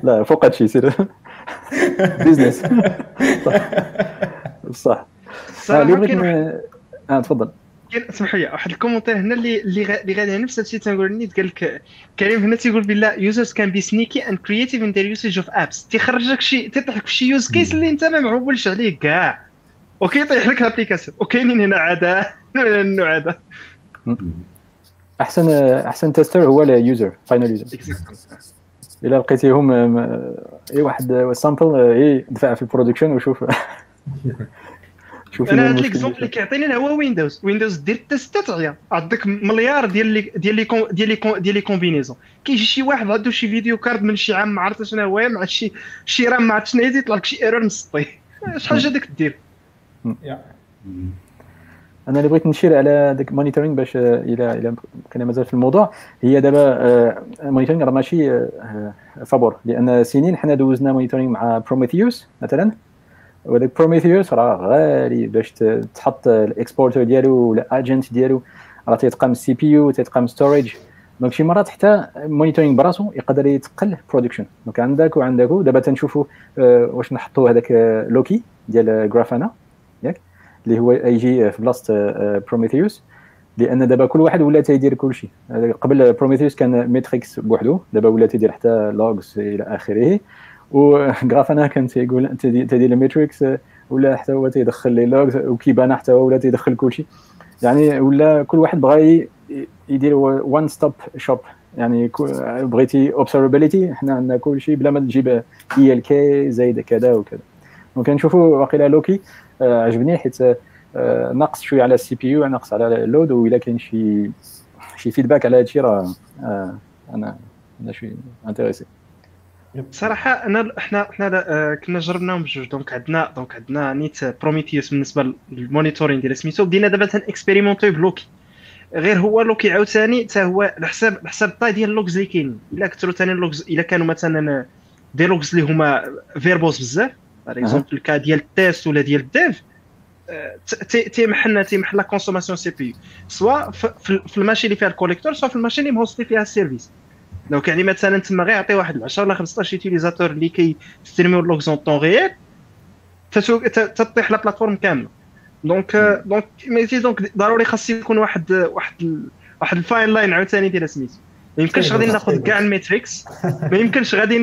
لا فوق هادشي سير. بيزنس صح. صح. اللي بغيت آه تفضل. اسمح لي واحد ال commentaire هنا اللي اللي غادي نفس الشيء تنقول نيت قال لك كريم هنا تيقول بالله يوزرز كان بي سنيكي اند كرييتيف ان ذير يوسج اوف ابس تيخرج لك شي تيطيح لك في شي يوز كيس اللي انت ما معولش عليه كاع. وكيطيح لك الابليكاسيون وكاينين هنا عادة. النوع هذا أحسن أحسن tester هو ال user final user إلا لقيتيهم اي واحد sample اي دفع في ال production وشوف. شوف أنا هذا l'exemple اللي كيعطيني هو Windows Windows دير ال test تعيا عندك مليار ديال les ديال les ديال les ديال les combinaisons كيجي شي واحد عنده شي video card من شي عام ما عرفت شنو هو مع شي شي RAM ما عرفت شنو يطلع لك شي error مسطي. شحال جا داك دير؟ أنا اللي بغيت نشير على داك monitoring باش إلى إلى كان مازال في الموضوع. هي دابا monitoring راه ماشي فابور لأن سنين حنا دوزنا monitoring مع Prometheus مثلا. وهذاك Prometheus راه غالي باش تحط ال exporter ديالو ولا agent ديالو. راه تيتقام ال CPU تيتقام storage donc شي مرات حتى monitoring براسو يقدر يتقل production donc عندك وعندك. دابا تنشوفوا واش نحطوا هذاك لوكي ديال Grafana ياك؟ اللي هو يجي في بلاصه Prometheus لأن دابا كل واحد ولا تيدير كل شيء قبل Prometheus كان metrics بوحدو. دابا ولا تيدير حتى logs إلى آخره. و Grafana كان تيقول تدير ال metrics ولا حتى هو تيدخل les logs و Kibana حتى هو ولا تيدخل كلشي يعني ولا كل واحد بغى يدير one stop shop يعني بغيتي observability حنا عندنا كلشي بلا ما تجيب ELK زايد كذا وكذا. donc نشوفوا واقيلا لوكي عجبني حيت ناقص شوية على ال CPU ناقص على ال load وإلا كاين شي شي feedback على هادشي راه أنا أنا شوي intéressé صراحة أنا إحنا إحنا آه، كنا جربناهم بجوج. donc عندنا donc عندنا نيت Prometheus بالنسبة لل monitoring ديال سميتو. بدينا دابا تن expérimenter ب Loki. غير هو لوكي عاوتاني حتى هو على حساب على حساب ال taille ديال ال logs اللي كاينين. إلا كثروا ثاني ال logs إلا كانوا مثلا des logs اللي هما verbose بزاف. par exemple ال cas ديال ال test ولا ديال ال dev تيمحل تيمحل la consommation CPU soit في ال machine اللي فيها ال collecteur soit في ال machine اللي م hosté فيها ال service donc يعني مثلا تما غير يعطي واحد 10 ولا 15 utilisateurs اللي كي stream يو en temps réel تطيح la plateforme كامله donc donc ميتي donc ضروري خاص يكون واحد واحد واحد ال fine line عاوتاني ديال سميتو ما يمكنش غادي ناخذ كاع ال metrics ما يمكنش غادي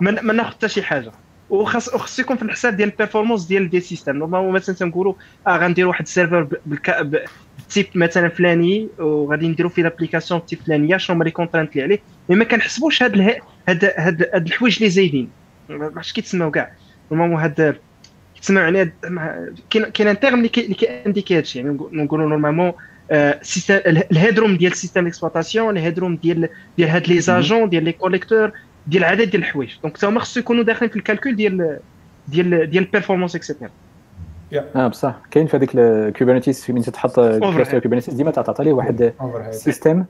ما ناخذ حتى شي حاجة وخاص خص يكون في الحساب ديال ال performance ديال des systèmes. normalement مثلا تنقولوا آه غندير واحد ال serveur بال type مثلا فلاني وغادي نديروا فيه l'application ب type فلانية شنو هما les contraintes اللي عليه. mais ما كنحسبوش هاد. هاد هاد هاد الحوايج اللي زايدين. ما عرفتش كيتسماو كاع. normalement هاد كيتسماو يعني كاين كاين un terme اللي كي indiquer هادشي يعني نقولوا normalement système ال headroom ديال ال système exploitation ال headroom ديال ديال هاد les agents ديال les collecteurs ديال عدد ديال الحوايج. donc حتى هما خصو يكونوا داخلين في ال calcul ديال ديال ديال ال performance et cetera آه بصح. كاين في هذيك ال Kubernetes من تحط cluster ديما تعطى ليه واحد système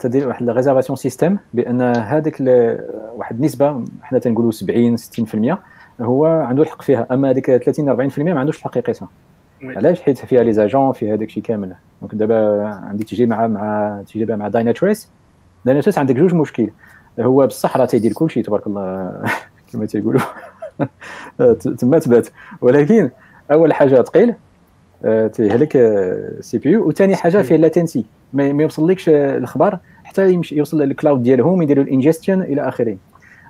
تدير واحد réservation système بأن هذاك واحد النسبة حنا تنقولوا 70 60% هو عنده الحق فيها. أما هذيك 30 40% ما عندوش الحق يقيسها علاش؟ حيت فيها les agents فيها هذاك الشيء كامل. donc دابا عندي تجي مع مع تجربه مع Dynatrace Dynatrace عندك جوج مشكل. هو بصح راه تيدير كل شيء تبارك الله كما تيقولوا. تما تبات. ولكن أول حاجة ثقيل آه، تيهلك ال CPU. وثاني حاجة فيه latency ما يوصلكش الخبر حتى يمشي يوصل لل cloud ديالهم يديروا ال ingestion إلى اخره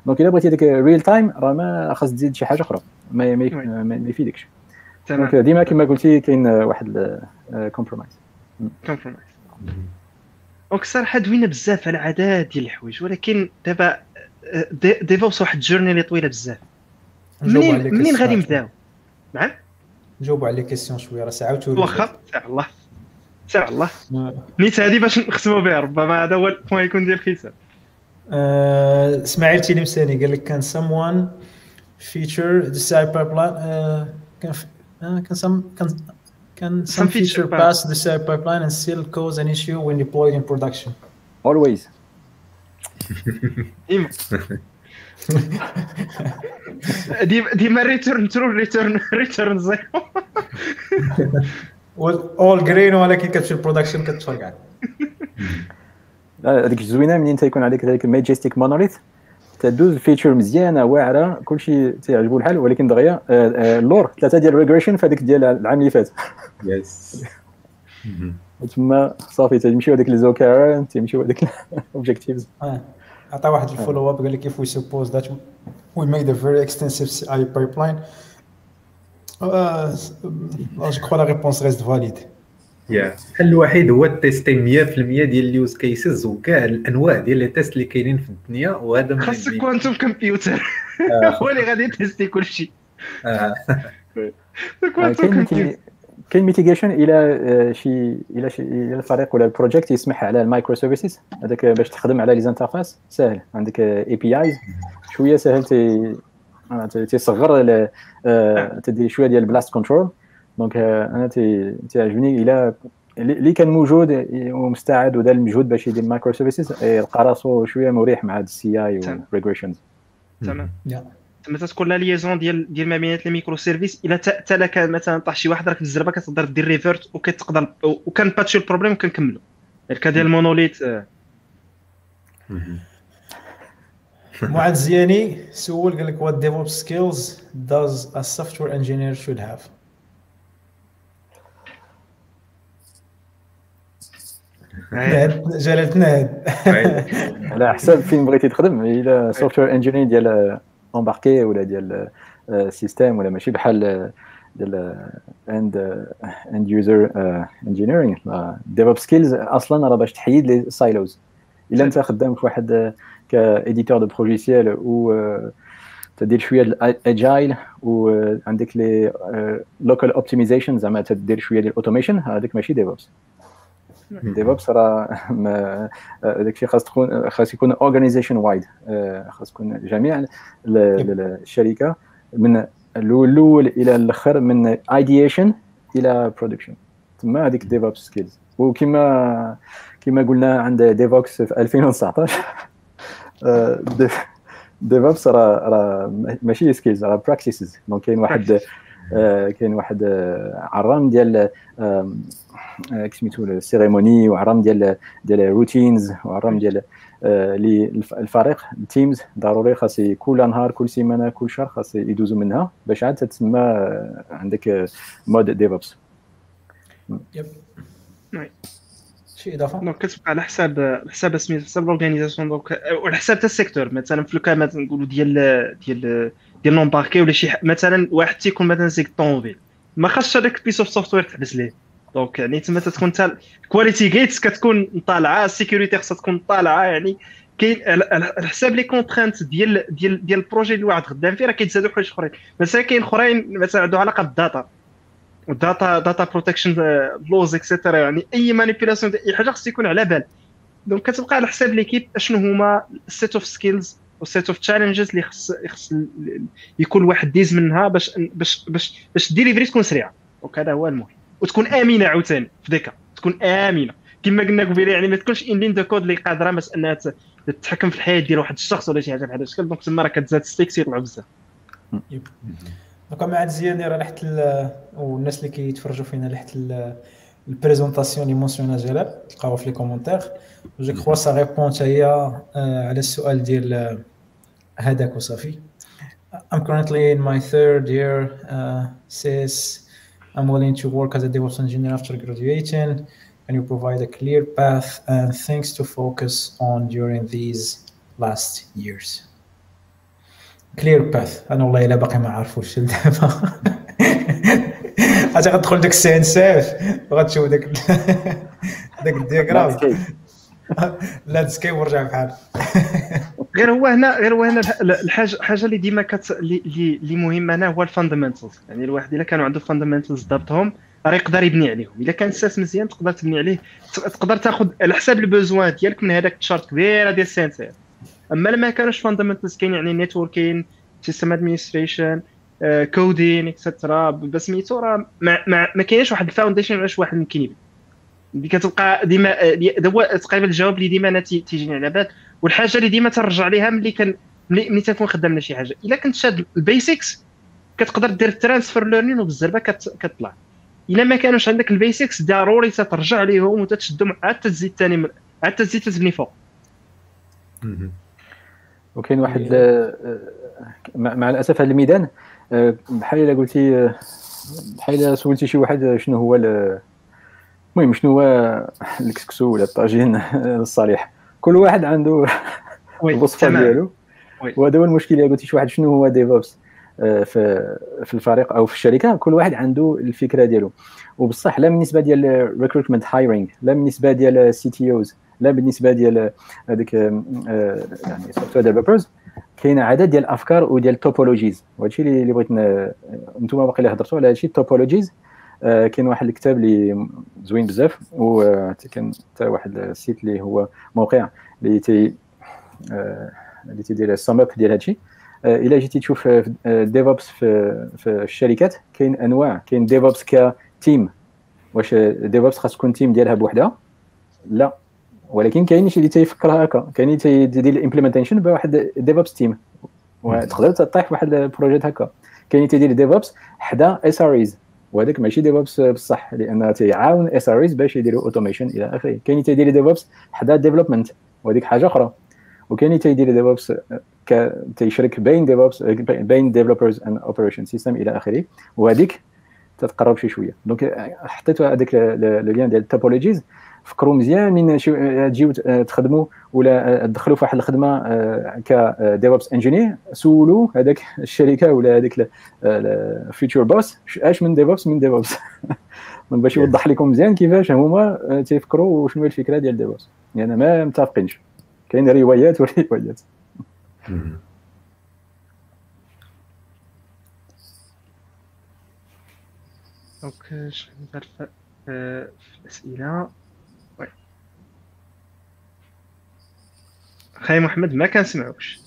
donc إلا بغيتي ديك real time راه ما خاص تزيد شي حاجة أخرى. ما ما, يفيدكش. دونك ديما كما قلتي كاين واحد كومبرومايز كومبرومايز دونك الصراحه دوينا بزاف على عدد ديال الحوايج ولكن دابا ديفوبس واحد الجورني اللي طويلة بزاف. منين منين غادي نبداو؟ نعم؟ نجاوبوا على لي كيسيون شوية راه ساعة واخا ساعة الله. ساعة الله. نيت هذه باش نختموا بها ربما هذا هو البوان يكون ديال الختام إسماعيل تيلمساني قال لك كان someone feature the side pipeline كان كان some كان Can some, some feature, feature pass the CI pipeline and still cause an issue when deployed in production? Always. ديما ريتيرن ترو ريتيرن ريتيرن زيرو اول جرين ولكن كتمشي البرودكشن كتفرقع هذيك الزوينه منين تيكون عليك ذلك ماجستيك مونوليث تدوز فيتشر مزيانه واعره كلشي تيعجبو الحال ولكن دغيا اللور ثلاثة ديال الريغريشن في هذيك ديال العام اللي فات يس تما صافي تيمشيو هذيك الزوكار تيمشيو هذيك الاوبجيكتيفز عطى واحد الفولو اب قال لك if we suppose that we made a very extensive CI pipeline جو كخوا لا ريبونس ريست فاليد يا الحل الوحيد هو التيستي 100% ديال اليوز كيسز وكاع الأنواع ديال لي تيست اللي كاينين في الدنيا وهذا خاصك كوانتم كمبيوتر هو اللي غادي يتيستي كلشي. كاين ميتيغيشن إلى شي إلى شي إلى الفريق ولا البروجيكت يسمح على المايكرو سيرفيسز. هذاك باش تخدم على لي زانترفاس ساهل. عندك اي بي ايز شوية ساهل تي تيصغر تدير شوية ديال البلاست كنترول دونك أنا تيعجبني إلى اللي كان موجود ومستعد ودار المجهود باش يدير المايكرو سيرفيسز يلقى راسو شوية مريح مع هاد السي اي والريغريشنز تمام تما تكون لا ليزون ديال ديال ما بين لي ميكرو سيرفيس الا حتى لك مثلا طاح شي واحد راك في الزربه كتقدر دير ريفيرت وكتقدر وكنباتشي البروبليم وكنكملوا الكا ديال المونوليت معاذ زياني سول قال لك what DevOps skills does a software engineer should جلالة نهد على حساب فين بغيتي تخدم؟ إلى سوفتوير انجينير ديال امباركي ولا ديال سيستم ولا ماشي بحال ديال اند اند يوزر انجينيرينغ ديفوب سكيلز أصلا راه باش تحيد لي سايلوز إلا أنت خدام في واحد كاديتور دو بروجيسيال و تدير شوية الاجايل وعندك لي لوكال اوبتيمايزيشن زعما تدير شوية ديال الاوتوميشن هذاك ماشي ديفوبس ديفوبس راه داكشي خاص تكون خاص يكون اورغانيزيشن وايد خاص تكون جميع الشركة من الأول إلى الأخر من ايديشن إلى برودكشن تما هذيك ديفوبس سكيلز وكما كما قلنا عند ديفوكس في 2019 ديفوبس راه راه ماشي سكيلز راه براكتيسز دونك كاين واحد كاين واحد عرام ديال سميتو السيريموني وعرام ديال ديال روتينز وعرام ديال اللي الفريق التيمز ضروري خاص كل نهار كل سيمانة كل شهر خاص يدوزوا منها باش عاد تتسمى عندك مود ديفوبس يب شي اضافه دونك كتبقى على حساب حساب سميتو حساب الاورغانيزاسيون دونك وعلى حساب حتى السيكتور مثلا في لوكا مثلا نقولوا ديال ديال ديال لومباركي ولا شي مثلا واحد تيكون مثلا سيك طوموبيل ما خاصش هذاك بيس اوف سوفتوير تحبس ليه. دونك يعني تما تكون انت الكواليتي جيتس كتكون طالعة السيكوريتي خاصها تكون طالعة يعني كاين على حساب لي كونترانت ديال ديال ديال البروجي اللي واحد خدام فيه راه كيتزادوا حوايج أخرين. مثلا كاين أخرين مثلا عندهم علاقة بالداتا. وداتا داتا بروتكشن لوز اكسيتيرا يعني أي مانيبيولاسيون أي حاجة خص يكون على بال. دونك كتبقى على حساب ليكيب أشنو هما السيت اوف سكيلز والسيت اوف تشالنجز اللي خص خص يكون واحد ديز منها باش باش باش باش الديليفري تكون سريعة. دونك هذا هو المهم. وتكون آمنة عاوتاني في ديكا تكون آمنة. كما قلنا قبيلة يعني ما تكونش ان لين دو كود اللي قادرة باش إنها تتحكم في الحياة ديال واحد الشخص ولا شي حاجة بحال هذا. الشكل دونك تما راه كتزاد ستيكس يطلعوا بزاف. دونك مع مزيان راه لحت والناس اللي كيتفرجوا فينا لحت البريزونطاسيون اللي مونسيونا جلال تلقاوها في لي كومونتير جو كخوا سا ريبون هي على السؤال ديال هذاك وصافي I'm currently in my third year uh, says I'm willing to work as a DevOps engineer after graduating. Can you provide a clear path and things to focus on during these last years? كلير باث انا والله الا باقي ما عارفوش دابا عاد غتدخل داك السي ان سي اف وغتشوف داك داك الدياغرام لاندسكيب ورجع بحال غير هو هنا غير هو هنا الحاجة الحاجة اللي ديما كت اللي مهمة هنا هو الفاندمنتالز يعني الواحد إلا كانوا عنده فاندمنتالز ضابطهم راه يقدر يبني عليهم. إلا كان الساس مزيان تقدر تبني عليه. تقدر تاخذ على حساب besoin ديالك من هذاك charte كبيره ديال if أما ما كانوش fundamentals كاين يعني networking system administration coding etcetera بس سميتو راه ما, ما, كاينش واحد ال foundation علاش واحد ممكن يبدا اللي كتبقى ديما هو تقريبا الجواب اللي ديما أنا تيجيني على بال. والحاجة اللي ديما ترجع ليها ملي كان ملي تكون خدامنا شي حاجة. إلا كنت شاد ال basics كتقدر دير transfer learning وبالزربة كتطلع إلا ما كانوش عندك ال basics ضروري ترجع ليهم وتشدهم عاد تزيد ثاني عاد تزيد تبني فوق وكاين واحد آه، مع الأسف هذا الميدان آه، بحال إلا قلتي آه، بحال إلا سولتي شي واحد شنو هو المهم شنو هو الكسكسو ولا الطاجين الصالح. كل واحد عنده الوصفة ديالو. وهذا هو المشكل الا قلتي شي واحد شنو هو DevOps في في الفريق أو في الشركة كل واحد عنده الفكرة ديالو. وبصح لا بالنسبة ديال recruitment hiring لا بالنسبة ديال CTOs لا بالنسبة ديال هذيك آه، يعني software developers كاينة عدد ديال الأفكار وديال ال topologies وهادشي اللي بغيت أنتم باقي هضرتوا على هادشي ال topologies آه، كاين واحد الكتاب اللي زوين بزاف وكان حتى واحد ال site اللي هو موقع اللي تي آه، اللي تيدير السم اب ديال هادشي. إلا جيتي تشوف DevOps في في الشركات كاين أنواع. كاين DevOps ك team واش DevOps خاص تكون team ديالها بوحدها؟ لا. ولكن كاين شي اللي تيفكرها هكا. كاين اللي تيدير ال implementation بواحد DevOps team وتقدر تطيح واحد ال projet هكا. كاين اللي تيدير DevOps حدا SREs وهذاك ماشي DevOps بصح لأن تيعاون SREs باش يديروا automation إلى آخره. كاين اللي تيدير DevOps حدا development وهذيك حاجة أخرى. وكاين اللي تيدير DevOps تيشرك بين DevOps بين developers and operation system إلى آخره. وهذيك تتقرب شي شوية. donc حطيت هذاك le lien ديال ال topologies فكروا مزيان من تجيو تخدموا ولا تدخلوا في واحد الخدمة ك DevOps engineer سولوا هذاك الشركة ولا هذاك ال future boss اش من DevOps من DevOps باش يوضح لكم مزيان كيفاش هما تيفكروا شنو هي الفكرة ديال DevOps يعني ما متفقينش. كاين روايات وروايات donc شنو في الاسئله خاي محمد ما كنسمعوكش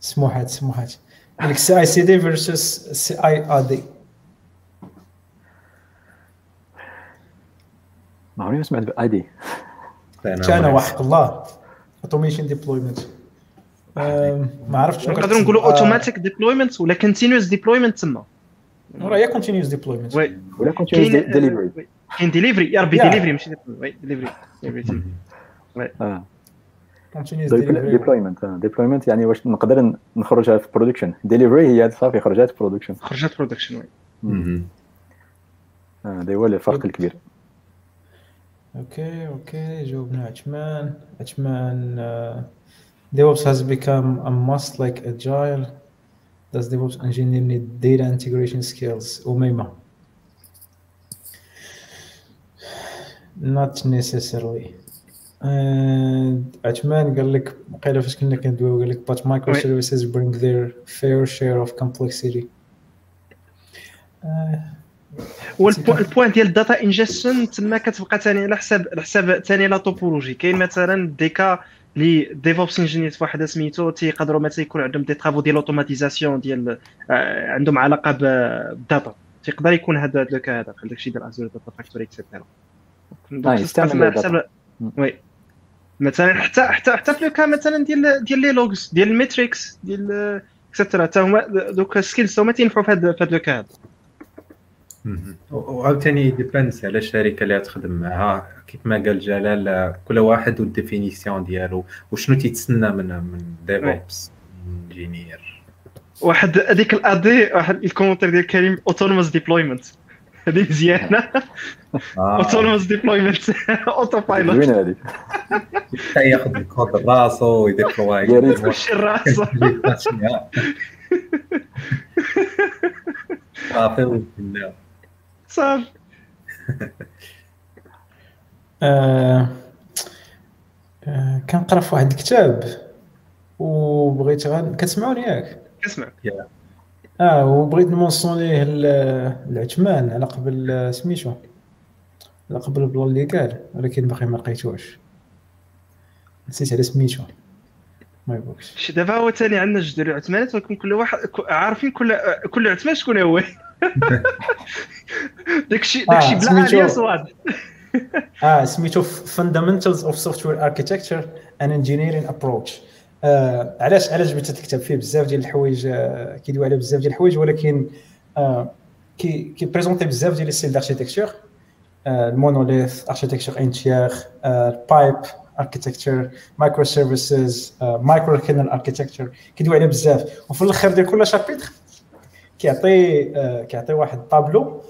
سموحات سموحات لك سي آي سي دي فيرسس سي آي ا دي. ما عمري ما سمعت ب AD. أنا وحق الله. automation deployment ما عرفتش نقدروا نقولوا automatic deployment ولا continuous deployment تما. راه هي continuous deployment ولا continuous delivery كاين ديليفري يا ربي ديليفري ماشي delivery delivery deployment deployment يعني واش نقدر نخرجها في production delivery هي صافي خرجت في production خرجت production oui هذا هو الفرق الكبير. أوكي أوكي جاوبنا عثمان. عثمان DevOps has become a must like agile. Does DevOps engineer need data integration skills? أميمة not necessarily. عثمان قال لك قيل فاش كنا كندويو قال لك but micro services bring their fair share of complexity. هو ال point ديال ال data ingestion تما كتبقى ثاني على حساب على حساب ثاني la topologie كاين مثلا déjà les DevOps engineer واحد سميتو تيقدروا مثلا يكون عندهم des travaux ديال automatisation ديال عندهم علاقة بال data تيقدر يكون هذا le cas هذا داكشي ديال Azure Data Factory etcetera oui. مثلا حتى حتى حتى في le cas مثلا ديال ديال les logs ديال ال metrics ديال etcetera حتى هما دوك ال skills هما تينفعوا في هذا le cas هذا وعاوتاني dépend على الشركة اللي تخدم معها كيف ما قال جلال كل واحد وال définition ديالو وشنو تيتسنى من من DevOps engineer واحد هذيك الأدي واحد ال commentaire ديال كريم autonomous deployment هذه مزيانه autonomous deployment auto pilot وين هذه؟ ياخذ الكود راسه ويديبلوي يخش راسه صافي صافي كنقرا في واحد الكتاب وبغيت غن... كتسمعوني ياك؟ كنسمعك آه وبغيت نمونسونيه العثمان على قبل سميتو على قبل ال plan اللي قال ولكن باقي ما لقيتوش. نسيت على سميتو. ما يبغيش شي دابا هو ثاني عندنا جوج ديال العثمانات ولكن كل واحد عارفين كل كل عثمان شكون هو؟ داكشي داكشي بلا الياس واضح آه سميتو fundamentals of software architecture and engineering approach علاش علاش بغيت تكتب فيه بزاف ديال الحوايج آه كيدوي على بزاف ديال الحوايج ولكن آه كي كي présenter بزاف ديال ال styles d'architecture ال monolith architecture n-tier ال pipe architecture microservices microkernel architecture كيدوي على بزاف. وفي الآخر ديال كل chapitre كيعطي uh, كيعطي واحد tableau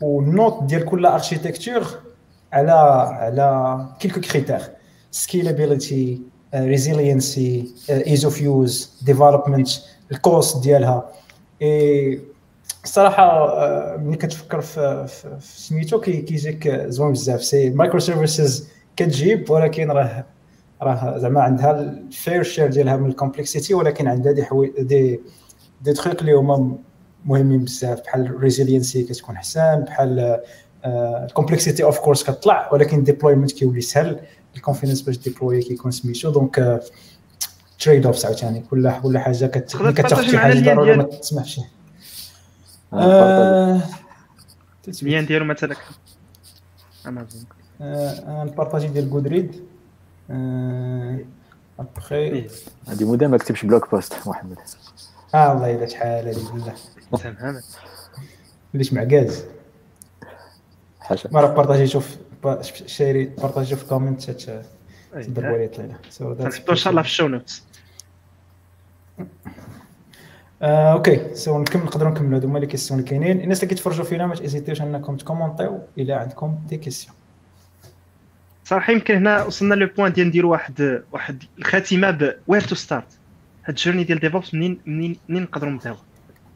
وال note ديال كل architecture على على quelques critères scalability resiliency ease of use development ال cost ديالها. اي الصراحه ملي كتفكر في, سميتو كيجيك زوين بزاف. c'est microservices كتجيب ولكن راه راه زعما عندها ال fair share ديالها من ال complexity ولكن عندها دي حوي دي دي تخيك اللي هما مهمين بزاف. بحال ال resiliency كتكون حسان بحال ال complexity of course كتطلع ولكن ال deployment كيولي سهل. ال confidence باش deploy كيكون سميتو donc تريد اوف عاوتاني. كل كل حاجة كتاخذ شي حاجة ضروري ما تسمحش. البيان ديالو مثلا امازون نبارطاجي ديال جود ريد ابخي هادي مده ما كتبش بلوك بوست محمد. آه الله إلا شحال هذه بالله. تمام. ليش معكاز حاشا ما راه بارطاجيتو في share بارطاجيتو في comment تضربوا لي طليله نحطو ان شاء الله في ال show notes OK so نكمل نقدروا نكملوا هذوما les questions اللي كاينين الناس اللي كيتفرجوا فينا ما تيزيتيوش انكم تكومونطيو الا عندكم des questions صراحة يمكن هنا وصلنا le point ديال نديروا واحد واحد الخاتمه ب where to start هاد ال journey ديال DevOps منين منين منين نقدروا نبداو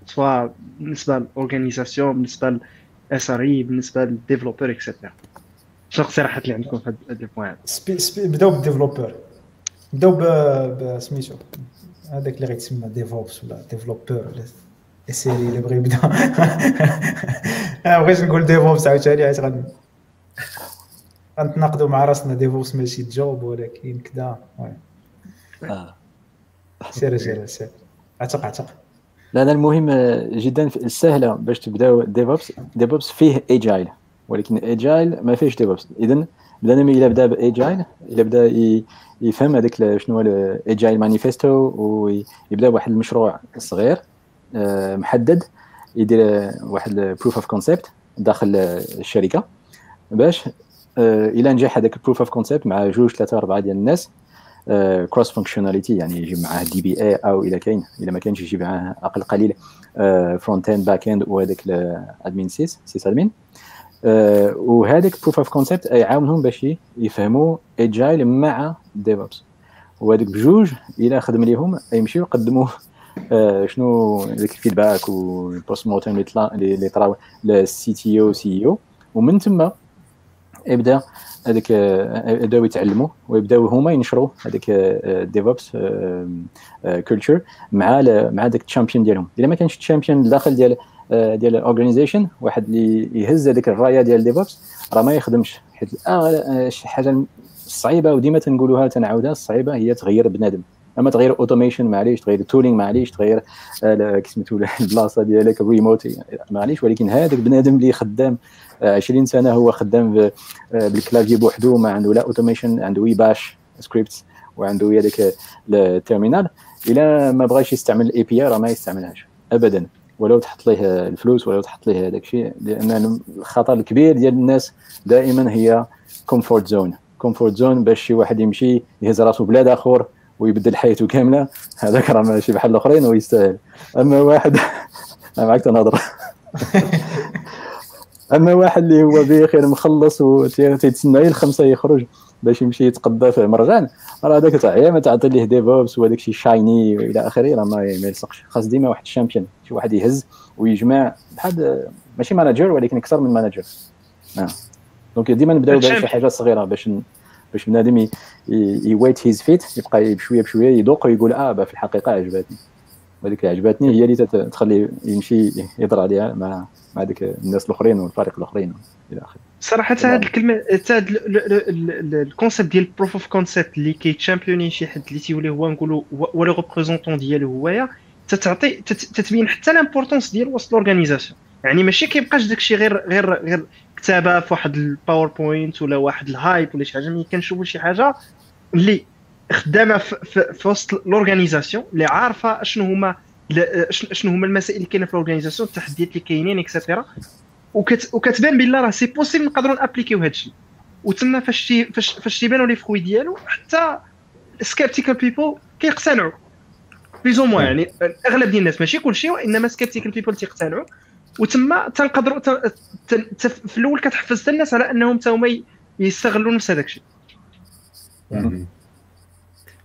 soit بالنسبة لل organisation بالنسبة لل SRE بالنسبة لل developer et cetera شنو الاقتراحات اللي عندكم في هاد ال point بداو بال developer. بداو بسميتو هذاك اللي غيتسمى DevOps ولا développeur ولا ال SRE اللي بغى يبدا. بغيت نقول DevOps عاوتاني عاد غادي غنتناقضوا مع راسنا DevOps ماشي job ولكن كذا آه. سير سير سير. اعتق اعتق لا لا المهم جدا السهله باش تبداو DevOps DevOps فيه agile ولكن agile ما فيهش DevOps اذا بنادم إلا بدا ب agile إلا بدا يفهم هذاك شنو هو ال agile manifesto ويبدا بواحد المشروع صغير آه، محدد يدير واحد proof of concept داخل الشركة. باش آه، إلى نجح هذاك ال proof of concept مع جوج ثلاثة أربعة ديال الناس cross آه، functionality يعني يجيب معاه DBA أو إلى كاين إلى ما كانش يجيب معاه أقل قليل front-end back-end وهذاك ال admin sys sys admin وهذاك proof of concept يعاونهم باش يفهموا agile مع DevOps وهذوك بجوج إلى خدم ليهم يمشيو يقدموا آه، شنو ديك ال feedback وال post mortem اللي طراو لل CTO CEO ومن ثم يبدا هذاك يبداو يتعلموا ويبداو هما ينشروا هذاك DevOps culture مع مع داك ال champion ديالهم. الا ما كانش ال champion داخل ديال آه، ديال ال organization واحد اللي يهز هذيك الراية ديال DevOps راه ما يخدمش حيت آه شي حاجة صعيبة وديما تنقولوها تنعاودها الصعيبه هي تغير بنادم. أما تغير automation معليش تغير ال tooling معليش تغير آه، سميتو البلاصة ديالك الريموت معليش ولكن هذاك بنادم اللي خدام 20 آه، سنة هو خدام آه، بال clavier بوحدو ما عنده لا automation عنده وي bash script وعنده هذاك ال terminal إلا ما بغاش يستعمل ال API راه ما يستعملهاش. ابدا. ولو تحط ليه الفلوس ولو تحط ليه هذاك الشيء لأن الخطر الكبير ديال الناس دائما هي comfort zone comfort zone باش شي واحد يمشي يهز راسو بلاد آخر ويبدل حياته كاملة. هذاك راه ماشي بحال الآخرين ويستاهل. أما واحد أنا معك تنهضر. أما واحد اللي هو بخير مخلص وتيتسنى غير الخمسه يخرج. باش يمشي يتقضى في مرجان راه هذاك تاع ما تعطي ليه DevOps وهذاك شي shiny والى آخره راه ما يلصقش. خاص ديما واحد ال champion شي واحد يهز ويجمع بحال ماشي manager ولكن أكثر من manager آه. donc ديما نبداو بشي حاجة صغيرة باش باش بنادم ي wet his feet يبقى بشوية بشوية يذوق ويقول آه في الحقيقة عجبتني. اللي عجبتني هي اللي تخليه يمشي يهضر عليها مع مع ديك الناس الأخرين والفريق الأخرين إلى آخره. صراحة هذه الكلمة هذا ال concept ديال proof of concept اللي كيتشامبيوني شي حد اللي تيولي هو نقولوا هو le représentant ديالو هويا تتعطي تتبين حتى l'importance ديال وسط l'organisation يعني ماشي كيبقاش داكشي غير غير غير كتابة في واحد ال PowerPoint ولا واحد ال hype ولا شي حاجة. ملي كنشوفوا شي حاجة اللي خدامة في وسط l'organisation اللي عارفة شنو هما شنو هما المسائل اللي كاينة في l'organisation التحديات اللي كاينين et cetera وكت وكتبان بلا راه c'est possible نقدروا نابليكيو هذا الشيء. وتما فاش فاش تيبانوا لي فخوي ديالو حتى skeptical people كيقتنعوا. plus ou moins يعني أغلب ديال الناس ماشي كلشي وإنما skeptical people تيقتنعوا. وتما تنقدروا في الأول كتحفز الناس على أنهم تا هما يستغلوا نفس هذاك الشيء.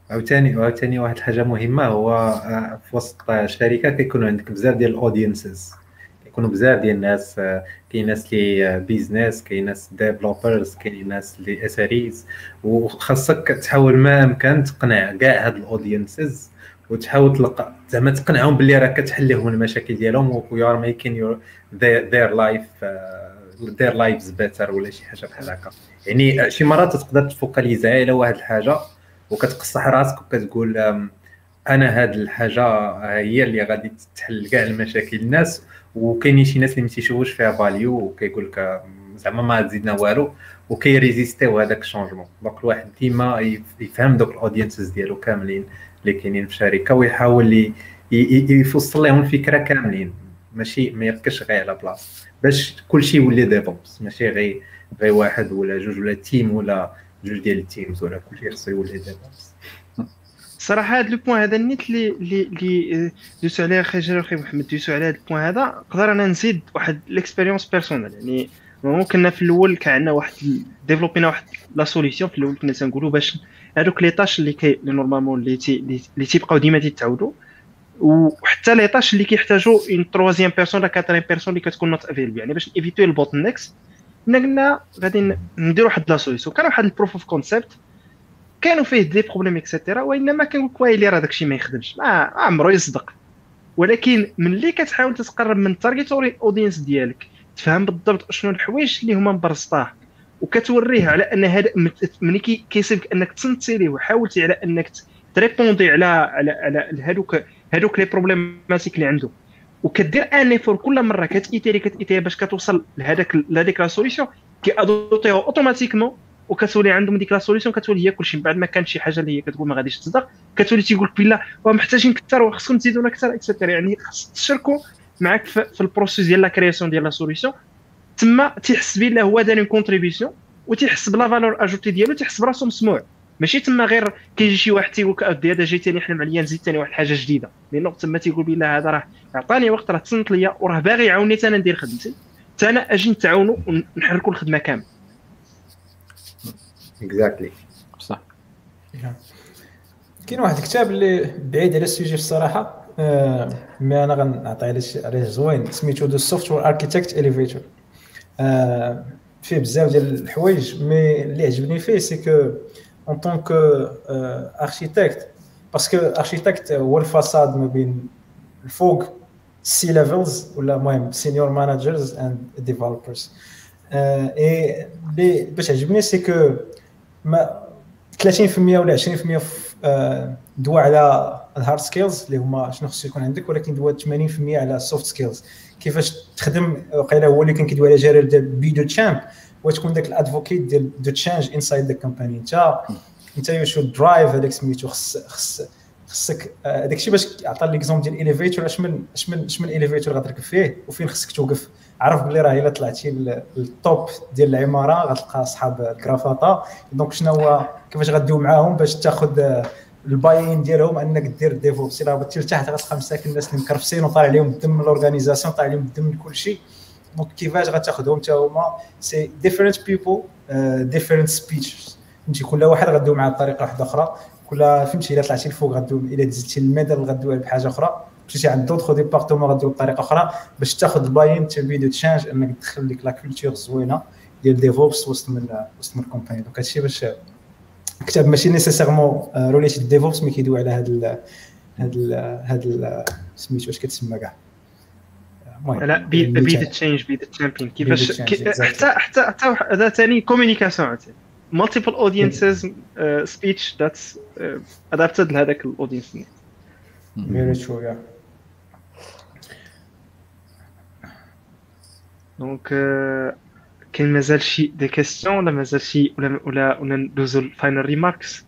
عاوتاني عاوتاني واحد الحاجة مهمة هو آه، في وسط الشركة كيكونوا عندك بزاف ديال ال audiences كيكونوا بزاف ديال الناس آه، كاين ناس اللي business كاين ناس developers كاين ناس اللي SREs. وخاصك تحاول ما أمكن تقنع كاع هاد ال audiences وتحاول تلقى زعما تقنعهم باللي راك كتحل لهم المشاكل ديالهم و are making their life their lives better ولا شي حاجة بحال هكا. يعني شي مرات تقدر تفوكاليزا على واحد الحاجة وكتقصح راسك وكتقول أنا هاد الحاجة هي اللي غادي تحل كاع المشاكل الناس. وكاينين شي ناس اللي ما تيشوفوش فيها value وكيقول لك زعما ما تزيدنا والو. وكيريزيستيو هذاك ال changement donc الواحد ديما يفهم دوك ال audiences ديالو كاملين اللي كاينين في الشركة ويحاول يفصل لهم الفكرة كاملين. ماشي ما يركزش غير على بلاصة. باش كلشي يولي DevOps ماشي غير غير واحد ولا جوج ولا team ولا جوج ديال ال teams ولا كلشي خصو يولي DevOps صراحة هذا le point هذا النيت اللي اللي اللي دوسو عليه أخي جلال أخي محمد دوسو على هذا ال point هذا نقدر أنا نزيد واحد l'expérience personnelle يعني كنا في الأول كان عندنا واحد développينا واحد la solution في الأول كنا تنقولوا باش هذوك les tâches اللي كي normalement اللي تي اللي تيبقاو ديما تيتعاودوا وحتى les tâches اللي كيحتاجوا une troisième personne ولا quatrième personne اللي كتكون not available يعني باش éviter ال bottlenecks قلنا غادي نديرو واحد la solution كان واحد ال proof of concept كانوا فيه des problèmes et cetera وإنما كنقول لك ويلي راه داكشي ما يخدمش. ما عمرو يصدق. ولكن ملي كتحاول تتقرب من ال target audience ديالك تفهم بالضبط شنو الحوايج اللي هما مبرزطاه وكتوريه على أن هذا ملي كيصيبك أنك تسنتي ليه وحاولتي على أنك ت répondre على على على هذوك هذوك les problématiques اللي عنده وكدير un effort كل مرة كت itérer كت itérer باش كتوصل لهذاك لهذيك la solution كي adoptيو automatiquement وكتولي عندهم ديك la solution كتولي هي كلشي. من بعد ما كان شي حاجة اللي هي كتقول ما غاديش تصدق كتولي تيقول لك بلا محتاجين كثر وخصكم تزيدونا أكثر et cetera يعني خص تشاركوا معاك في ال process ديال la création ديال la solution تما تيحس بلا هو دار une contribution وتيحس بلا valeur ajoutée ديالو تيحس براسو مسموع. ماشي تما غير كيجي شي واحد تيقول لك اودي هذا جاي ثاني حلم عليا نزيد ثاني واحد الحاجة جديدة. لأنه تما تيقول بلا هذا راه عطاني وقت راه تصنت ليا وراه باغي يعاوني حتى أنا ندير خدمتي. حتى أنا أجي نتعاونوا ونحركوا الخدمة كامل exactly صح. كاين واحد الكتاب اللي بعيد على ال sujet الصراحة آه mais أنا غنعطي عليه عليه زوين سميتو The Software Architect Elevator فيه بزاف ديال الحوايج mais اللي عجبني فيه c'est que en tant que architecte parce que architecte هو ال façade ما بين الفوق C-levels ولا المهم senior managers and developers et باش عجبني c'est que ما 30% ولا 20% دوا على ال hard skills اللي هما شنو خصو يكون عندك ولكن دوا 80% على ال soft skills كيفاش تخدم؟ وقيلا هو اللي كان كيدوي على جاري ديال be the champ وتكون داك ال advocate ديال the change inside the company انت انت you should drive هذاك سميتو؟ خص خص خصك هذاك الشيء باش عطى l'exemple ديال ال elevator اش من اش من اش من ال elevator غتركب فيه؟ وفين خصك توقف؟ عرف بلي راه الا طلعتي لل top ديال العمارة غتلقى اصحاب الكرافاطه donc شنو هو كيفاش غديو معاهم باش تاخذ ال buy-in ديالهم انك دير DevOps إلا هبطتي لتحت غتلقى مساكن الناس اللي مكرفسين وطالع عليهم الدم من ال organisation طالع عليهم الدم من كل شيء. donc كيفاش غتاخذهم حتى هما c'est different people different speech فهمتي؟ كل واحد غدوي معاه بطريقه واحدة أخرى. كل فهمتي؟ إلا طلعتي الفوق غدوي إلا دزتي ال middle غدوي بحاجة أخرى. مشيتي عند d'autres départements غدوي بطريقه أخرى باش تاخذ ال buy-in to be the change أنك تدخل لك la culture زوينة ديال DevOps وسط من وسط من ال company donc هادشي باش كتاب ماشي nécessairement related DevOps mais كيدوي على هاد هاد هاد سميتو واش كتسمى كاع. لا be be the change be the champion كيفاش حتى حتى حتى هذا ثاني communication multiple audiences uh, speech that's uh, adapted لهذاك ال audience very true yeah. donc كاين مازال شي des questions ولا مازال شي ولا ولا ولا ندوزو ال final remarks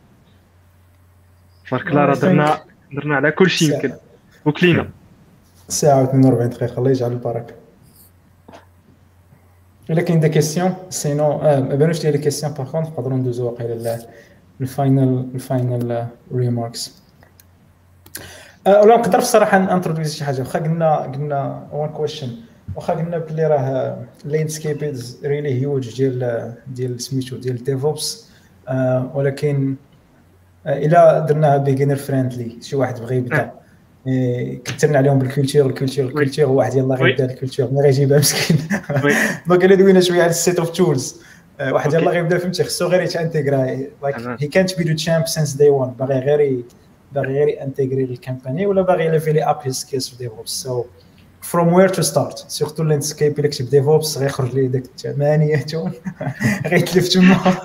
الله راه درنا درنا على كل شيء يمكن وكلينا ساعة و 42 دقيقة الله يجعل البركة الا كاين des questions sinon ما بانوش les questions par contre نقدروا ندوزو واقيلا ال final ال final remarks ولا نقدر بصراحه ن introduce شي حاجة واخا قلنا قلنا one question واخا قلنا بلي راه landscape is really huge ديال ديال سميتو ديال DevOps ولكن إلا درناها beginner friendly شي واحد بغى يبدا. كثرنا عليهم بال culture ال culture ال culture واحد يلاه غيبدا ال culture ما غيجيبها مسكين. donc انا دوينا شوية على ال set of tools واحد يلاه غيبدا فهمتي؟ خصو غير يت intégra. like هي كانت be the champ since day 1 باغي غير باغي غير intégrer ال company ولا باغي level up his skills في DevOps so from where to start surtout landscape الا كتب DevOps غيخرج لي داك الثمانيه تون غيتلف تما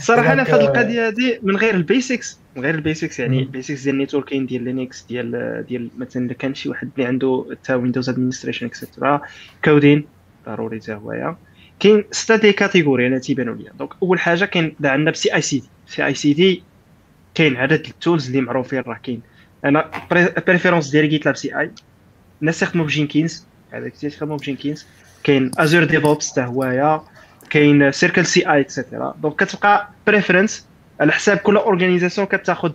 صراحة أنا في هذه القضية هذه من غير ال basics من غير ال basics يعني ال basics ديال ال networking ديال Linux ديال ديال مثلا اذا كان شي واحد اللي عنده حتى Windows administration et cetera coding ضروري حتى هو كاين ستة des catégories أنا تيبانوا لي donc أول حاجة كاين عندنا بسي اي سي دي سي اي سي دي كاين عدد ال tools اللي معروفين راه كاين. أنا préférence ديالي GitLab CI. الناس يخدموا ب Jenkins هذاك كثير يخدموا ب Jenkins كاين Azure DevOps حتى هوايا. كاين CircleCI et cetera donc كتبقى preference على حساب كل organisation كتاخذ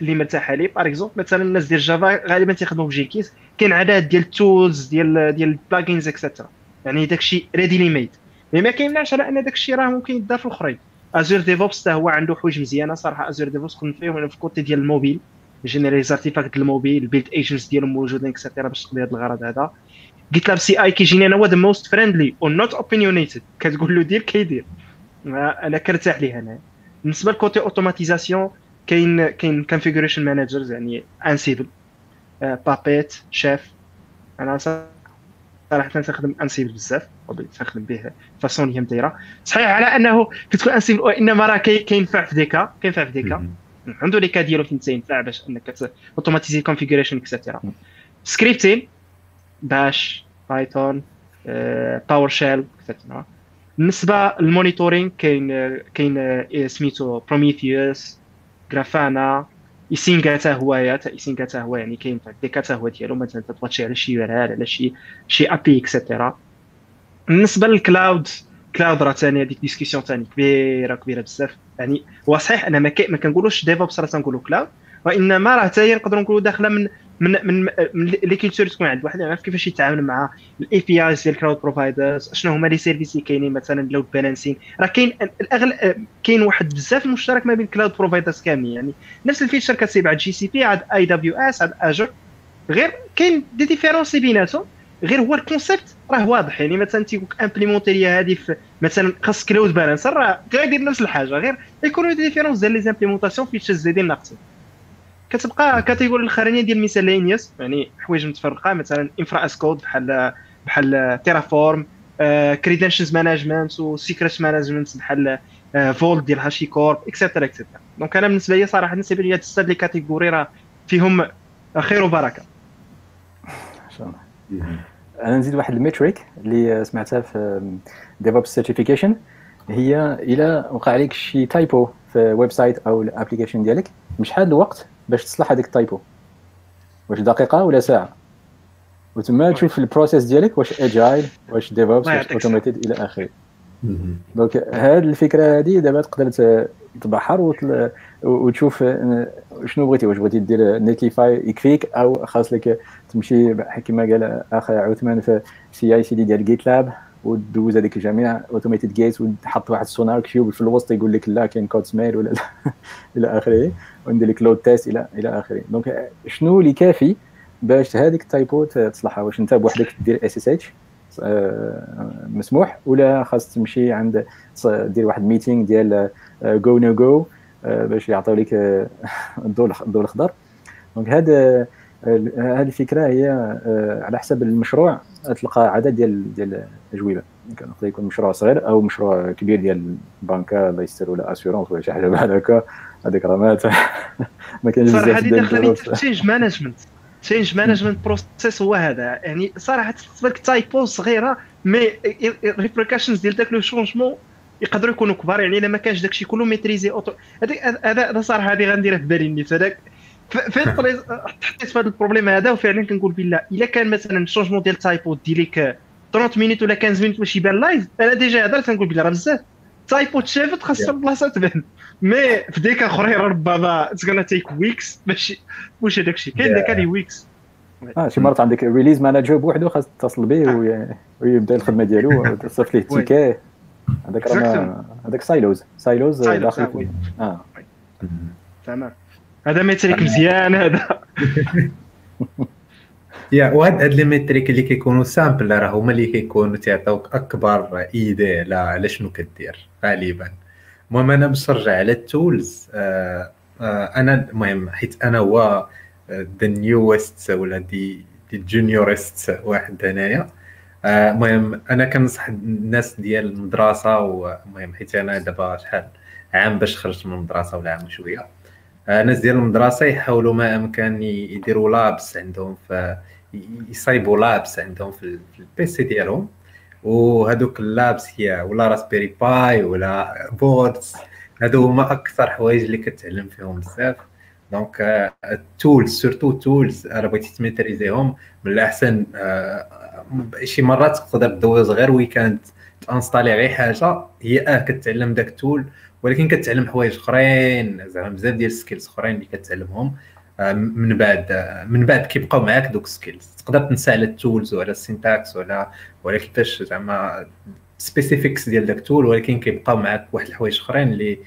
اللي مرتاحه ليه par exemple مثلا الناس ديال Java غالبا تيخدموا ب Jenkins كاين عدد ديال ال tools ديال ديال ال plugins et cetera يعني داكشي ready لي made mais ما كيمنعش على أن داكشي راه ممكن يدار في الاخرين Azure DevOps حتى هو عنده حوايج مزيانة صراحة. Azure DevOps خدمت فيه في ال côté ديال ال mobile. generates artifact ال mobile ال build agents ديالهم موجودين et cetera باش تقضي هذا الغرض هذا. لها CI كيجيني أنا هو the most friendly و not opinionated كتقول له دير كيدير. أنا كرتاح ليه أنا بالنسبة ل côté automatisation كاين كاين configuration managers يعني Ansible Puppet Chef أنا صراحة تنخدم Ansible بزاف تخدم به façon اللي هي مدايره صحيح على أنه كتكون Ansible وإنما راه كينفع في des cas كينفع في des cas عنده les cas ديالو فين تينفع باش إنك automatiser configuration et cetera scripting باش Python PowerShell et cetera بالنسبة لل monitoring كاين كاين سميتو Prometheus Grafana Icinga حتى هو Icinga حتى هو يعني كاين des cas حتى هو ديالو مثلا تبغى تشي على شي UI على شي شي API et cetera بالنسبة لل cloud cloud راه ثاني هذيك discussion ثاني كبيرة كبيرة بزاف. يعني هو صحيح أنا ما, ما كنقولوش DevOps راه تنقولوا cloud وإنما راه حتى هي نقدروا نقولوا داخلة من من من, من les cultures تكون عند واحد يعرف كيفاش يتعامل مع ال APIs ديال ال cloud providers شنو هما les services اللي كاينين؟ مثلا load balancing راه كاين الاغلب كاين واحد بزاف مشترك ما بين ال cloud providers كاملين. يعني نفس ال feature كتسيب على GCP عاد AWS عاد Azure غير كاين des différences بيناتهم. غير هو ال concept راه واضح يعني مثلا تيقول لك implémenter لي هذه مثلا خاص load balancer راه غيدير نفس الحاجة غير يكونوا des différences ديال les implémentations features زايدين ناقصين كتبقى كتيقول الاخرين ديال ال miscellaneous يعني حوايج متفرقة مثلا infra as code بحال بحال Terraform credentials management و secret management بحال Vault ديال HashiCorp et cetera et cetera donc أنا بالنسبة لي صراحة بالنسبة لي هاد ال stade les catégories راه فيهم خير وبركة. أنا نزيد واحد ال metric اللي سمعتها في DevOps certification هي إلى وقع عليك شي typo في website أو ال application ديالك مش حاد الوقت باش تصلح هذيك ال typo واش دقيقة ولا ساعة. وتما تشوف ال process ديالك واش agile واش DevOps واش automated إلى آخره. donc هذه الفكرة هذه دابا تقدر تبحر وتشوف شنو بغيتي؟ واش بغيتي دير Netlify يكفيك أو خاص لك تمشي كما قال أخي عثمان في CI CD ديال GitLab ودوز هذيك الجميع automated gates وتحط واحد ال SonarQube في الوسط يقول لك لا كاين code smell ولا إلى آخره. وندير لك load test إلى إلى آخره. donc شنو اللي كافي باش هذيك ال typo تصلحها؟ واش أنت بوحدك دير SSH مسموح ولا خاص تمشي عند دير واحد meeting ديال جو نو جو باش يعطيو لك الضوء الضوء الأخضر. donc هذا هذه الفكرة هي آه، على حسب المشروع تلقى عدد ديال ديال الأجوبة. يمكن يكون مشروع صغير أو مشروع كبير ديال بنكه الله يستر ولا assurance ولا شي حاجة بحال هكا هذيك راه ما كاينش بزاف صراحة هذه داخلة في change management change management process هو هذا. يعني صراحة تحسب لك typo صغيرة mais repercussions ديال داك le changement يقدروا يكونوا كبار. يعني إلا ما كانش داكشي كله maîtrisé auto هذا صراحة هذه غنديرها في بالي نيت هذاك فين حطيت في هذا ال problème هذا وفعلا كنقول بالله إلا كان مثلا ال changement ديال typo دير لك 30 minutes ولا 15 مينوت باش يبان live أنا déjà هضرت كنقول بالله راه بزاف. typo تشافت خاصها بلاصة تبان. mais في des cas أخرين ربما it's gonna take weeks باش واش هذاك الشيء. كاين داك اللي weeks آه شي مرات عندك release manager بوحدو خاص تتصل به آه. ويبدأ الخدمة ديالو تصيفط ليه ال ticket. هذاك هذاك silos silos داخل آه. تمام. هذا metric مزيان هذا. يا وهاد هاد les métriques اللي كيكونوا simples راه هما اللي كيكونوا تيعطيوك أكبر idée على على شنو كدير غالبا. المهم أنا باش نرجع على ال tools. آه آه أنا المهم حيت أنا هو the newest ولا the the juniorest واحد هنايا. آه، المهم أنا كنصح الناس ديال المدرسة ومهم حيت أنا دابا شحال عام باش خرجت من المدرسة ولا عام وشويه الناس ديال المدرسة يحاولوا ما أمكن يديروا labs عندهم في يصايبوا labs عندهم في ال PC ديالهم. وهذوك ال labs هي ولا Raspberry Pi ولا boards هادو هما أكثر حوايج اللي كتعلم فيهم بزاف. donc ال tools surtout tools راه بغيتي تميتريزيهم. من الأحسن آه، شي مرات تقدر دوز غير week-end ت installer غير حاجة. هي آه كتعلم داك ال tool ولكن كتعلم حوايج أخرين زعما بزاف ديال ال skills أخرين اللي كتعلمهم. آه، من بعد آه، من بعد كيبقاو معاك دوك ال skills تقدر تنسى على ال tools وعلى ال syntax ولا ولا كيفاش زعما specifics ديال داك ال tool ولكن كيبقاو معاك واحد الحوايج أخرين اللي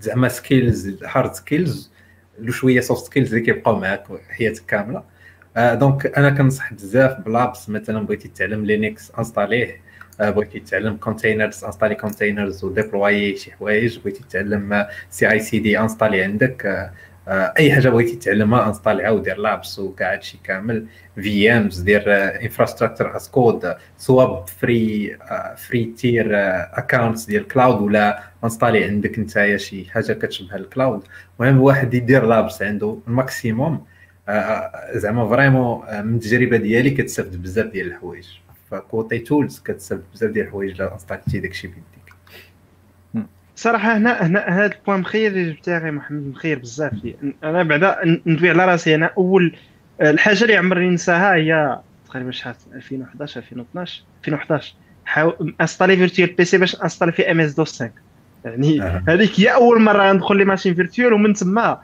زعما skills hard skills ou شوية soft skills اللي كيبقاو معاك حياتك كاملة. آه donc أنا كنصح بزاف ب labs مثلا بغيتي تعلم Linux انستاليه. آه بغيتي تعلم containers انستالي containers و deploy شي حوايج بغيتي تعلم CI/CD انستالي عندك. آه آه، أي حاجة بغيتي تعلمها انستاليها ودير labs وكاع هادشي كامل. في امز دير infrastructure as code سواء free free tier accounts ديال cloud ولا انستالي عندك نتايا شي حاجة كتشبه ال cloud المهم واحد يدير labs عنده ال maximum آه، زعما vraiment من التجربة ديالي كتستافد بزاف ديال الحوايج. فكوتي tools كتستافد بزاف ديال الحوايج الا انستاليتي داكشي بيديك صراحة هنا هنا هذا ال point مخير اللي جبتها غير محمد مخير بزاف. أنا بعدا ندوي على راسي. أنا أول الحاجة اللي عمرني ننساها هي تقريبا شحال؟ 2011 2012 2011 حاول أنستالي Virtual PC باش أنستالي في MS-DOS 5 يعني هذيك هي أول مرة ندخل les machines virtuelles ومن تما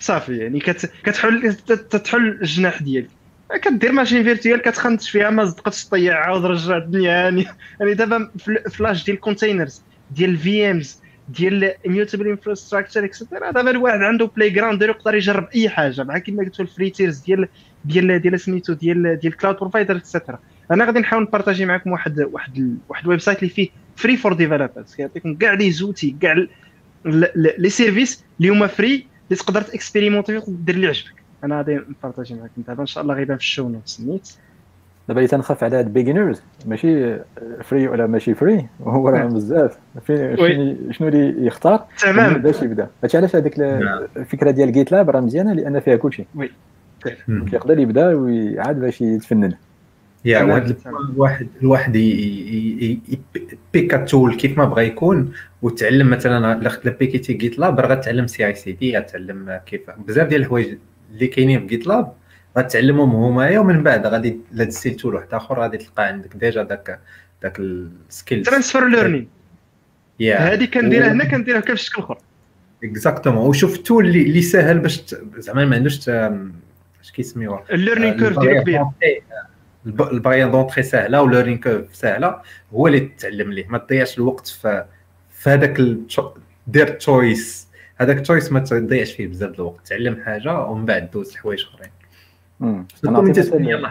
صافي. يعني كتحل تتحل الجناح ديالك كدير machine virtuelle كتخنتش فيها ما صدقتش تطيع عاود رجع الدنيا. يعني يعني دابا ف l'âge ديال ال containers ديال ال VMs ديال immutable infrastructure etcetera دابا الواحد عنده playground يقدر يجرب أي حاجة مع كما قلت ال free tiers ديال ديال ديال سميتو ديال ديال cloud provider etcetera أنا غادي نحاول نبارطاجي معكم واحد واحد واحد ال website اللي فيه free for developers كيعطيكم كاع les outils كاع les services اللي هما free اللي تقدر تاكسبيريمونتي ودير اللي عجبك. أنا غادي نبارطاجي معكم دابا ان شاء الله غيبان في ال show notes نيت دابا اللي تنخاف على هاد beginners ماشي free ولا ماشي free هو راه بزاف. شنو اللي يختار؟ تمام. باش يبدا؟ هادشي علاش هذيك نعم. الفكرة ديال GitLab راه مزيانة لأن فيها كلشي. oui. كيقدر يبدا ويعاد باش يتفنن. يا واحد الواحد الواحد pick a tool كيف ما بغى يكون وتعلم مثلا لا بيكيتي GitLab راه غتعلم CI/CD غتعلم كيف. بزاف ديال الحوايج اللي كاينين في GitLab غتعلمهم هما ومن بعد. غادي لا ل tool واحد آخر غادي تلقى عندك déjà داك داك ال skill transfer learning هذه كنديرها هنا كنديرها كيف الشكل اخر exactement وشوف ال tool اللي, اللي ساهل باش زعما ما عندوش اش كيسميوها؟ ال learning curve ديالو كبير. ال barrière d'entrée سهلة و learning curve سهلة. هو اللي تتعلم ليه. ما تضيعش الوقت في في هذاك دير choice هذاك ال choice ما تضيعش فيه بزاف الوقت. تعلم حاجة ومن بعد دوز لحوايج أخرين. أنا نعطي مثال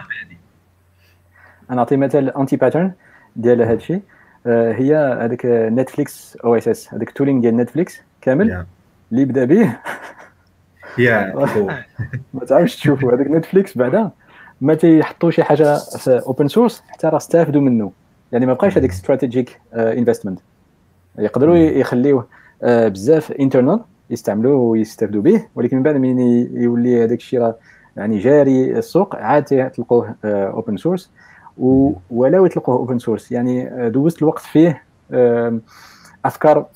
أنا نعطي مثال anti-pattern ديال هذا الشيء. آه، هي هذاك Netflix OSS هذاك ال tooling ديال Netflix كامل. اللي بدأ به. يا ما تعرفش تشوفوا هذاك Netflix بعدا ما تيحطوا شي حاجة في open source حتى راه استافدوا منه. يعني ما بقاش هذيك strategic investment يقدروا يخليوه آه، بزاف internal يستعملوه ويستافدوا به ولكن من بعد من يولي هذاك الشيء راه يعني جاري السوق عاد تلقوه open source ولو تلقوه open source يعني آه، دوزت الوقت فيه أفكار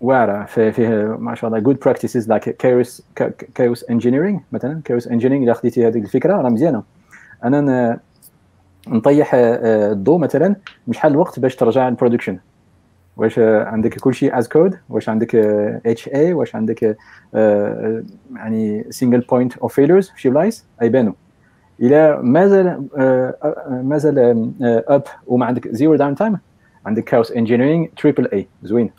واعرة فيه ما شاء الله good practices like chaos chaos engineering مثلا. chaos engineering اذا خديتي هذيك الفكرة راه مزيانة. أنا نطيح آه، الضوء مثلا مش حال الوقت باش ترجع ال production واش عندك كل شيء as code واش عندك HA واش عندك آه، يعني single point of failures في شي بلايص يبانوا إلى مازال آه، مازال up وما عندك zero downtime عندك chaos engineering triple A زوين.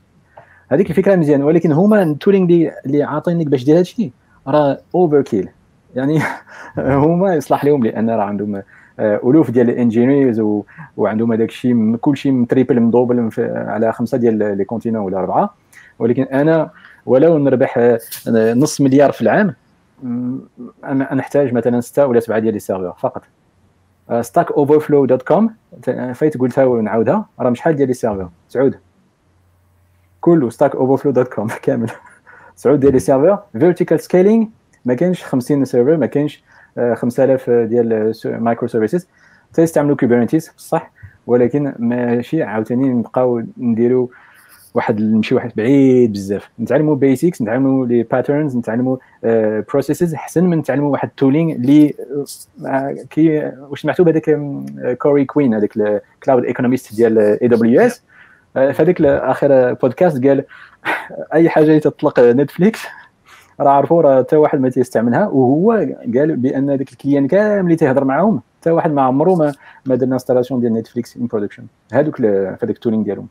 هذيك الفكرة مزيان ولكن هما ال tooling اللي عاطينك باش دير هذا الشيء راه overkill يعني هما يصلح لهم لأن راه عندهم آه، ألوف ديال ال engineers وعندهم هذاك الشيء كل شيء triple مدوبل على خمسة ديال les continents ولا اربعه ولكن أنا ولو نربح آه، نص مليار في العام أنا نحتاج مثلا ستة ولا سبعة ديال les serveurs فقط Stack Overflow dot com فايت قلتها ونعاودها راه شحال ديال les serveurs سعود. كله Stack Overflow dot com كامل. سعود ديال les serveurs vertical scaling ما كاينش 50 serveur ما كاينش 5000 ديال microservices تيستعملوا Kubernetes بصح ولكن ماشي عاوتاني نبقاو نديروا واحد نمشي واحد بعيد بزاف. نتعلموا basics نتعلموا les patterns نتعلموا processes أحسن من نتعلموا واحد ال tooling اللي كي واش سمعتوا بهذاك Corey Quinn هذاك ال cloud economist ديال AWS في هذاك آخر بودكاست قال أي حاجة تطلق Netflix راه عرفوا راه حتى واحد ما تيستعملها وهو قال بأن ذاك ال clients كامل اللي تيهضر معاهم حتى واحد ما عمره ما ما دار installation ديال Netflix en production هذوك في هذاك ال tooling ديالهم.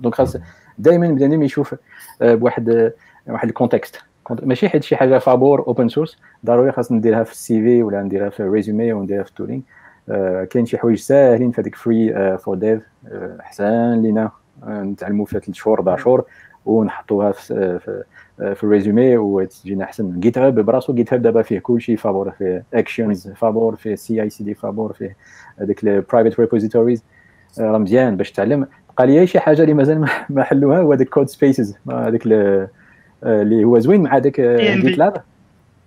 donc خاص دائما بنادم يشوف آه، بواحد واحد ال context ماشي حيت شي حاجة فابور open source ضروري خاص نديرها في ال CV ولا نديرها في ال résumé ونديرها في ال tooling آه، كاين شي حوايج ساهلين في هذيك free for dev احسن لينا. آه، نتعلموا فيها ثلاث شهور أربع شهور ونحطوها في في ال résumé وتجينا أحسن GitHub براسو. GitHub دابا فيه كلشي فابور فيه Actions فابور فيه CI/CD فابور فيه هذيك ال private repositories راه مزيان باش تعلم. بقى لي شي حاجة اللي مازال ما حلوها هو هذاك Codespaces هذاك اللي هو زوين مع هذاك GitLab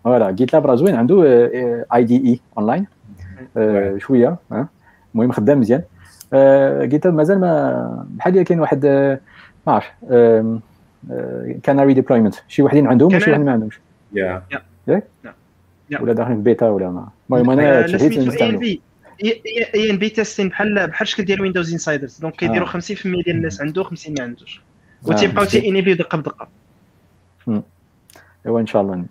voilà GitLab راه زوين. عنده IDE online شوية المهم خدام مزيان. GitLab مازال ما بحال كاين واحد ما عرفش canary deployment شي وحدين عندهم وشي وحدين ما عندهمش. يا ياك ولا داخلين في بيتا ولا ما. المهم أنا شهيت نستعملو A/B testing بحال بحال الشكل ديال Windows Insiders donc كيديروا 50% ديال الناس عنده 50 ما عندوش. وتيبقاو تي انيفيو دقة بدقة. إيوا إن شاء الله. إن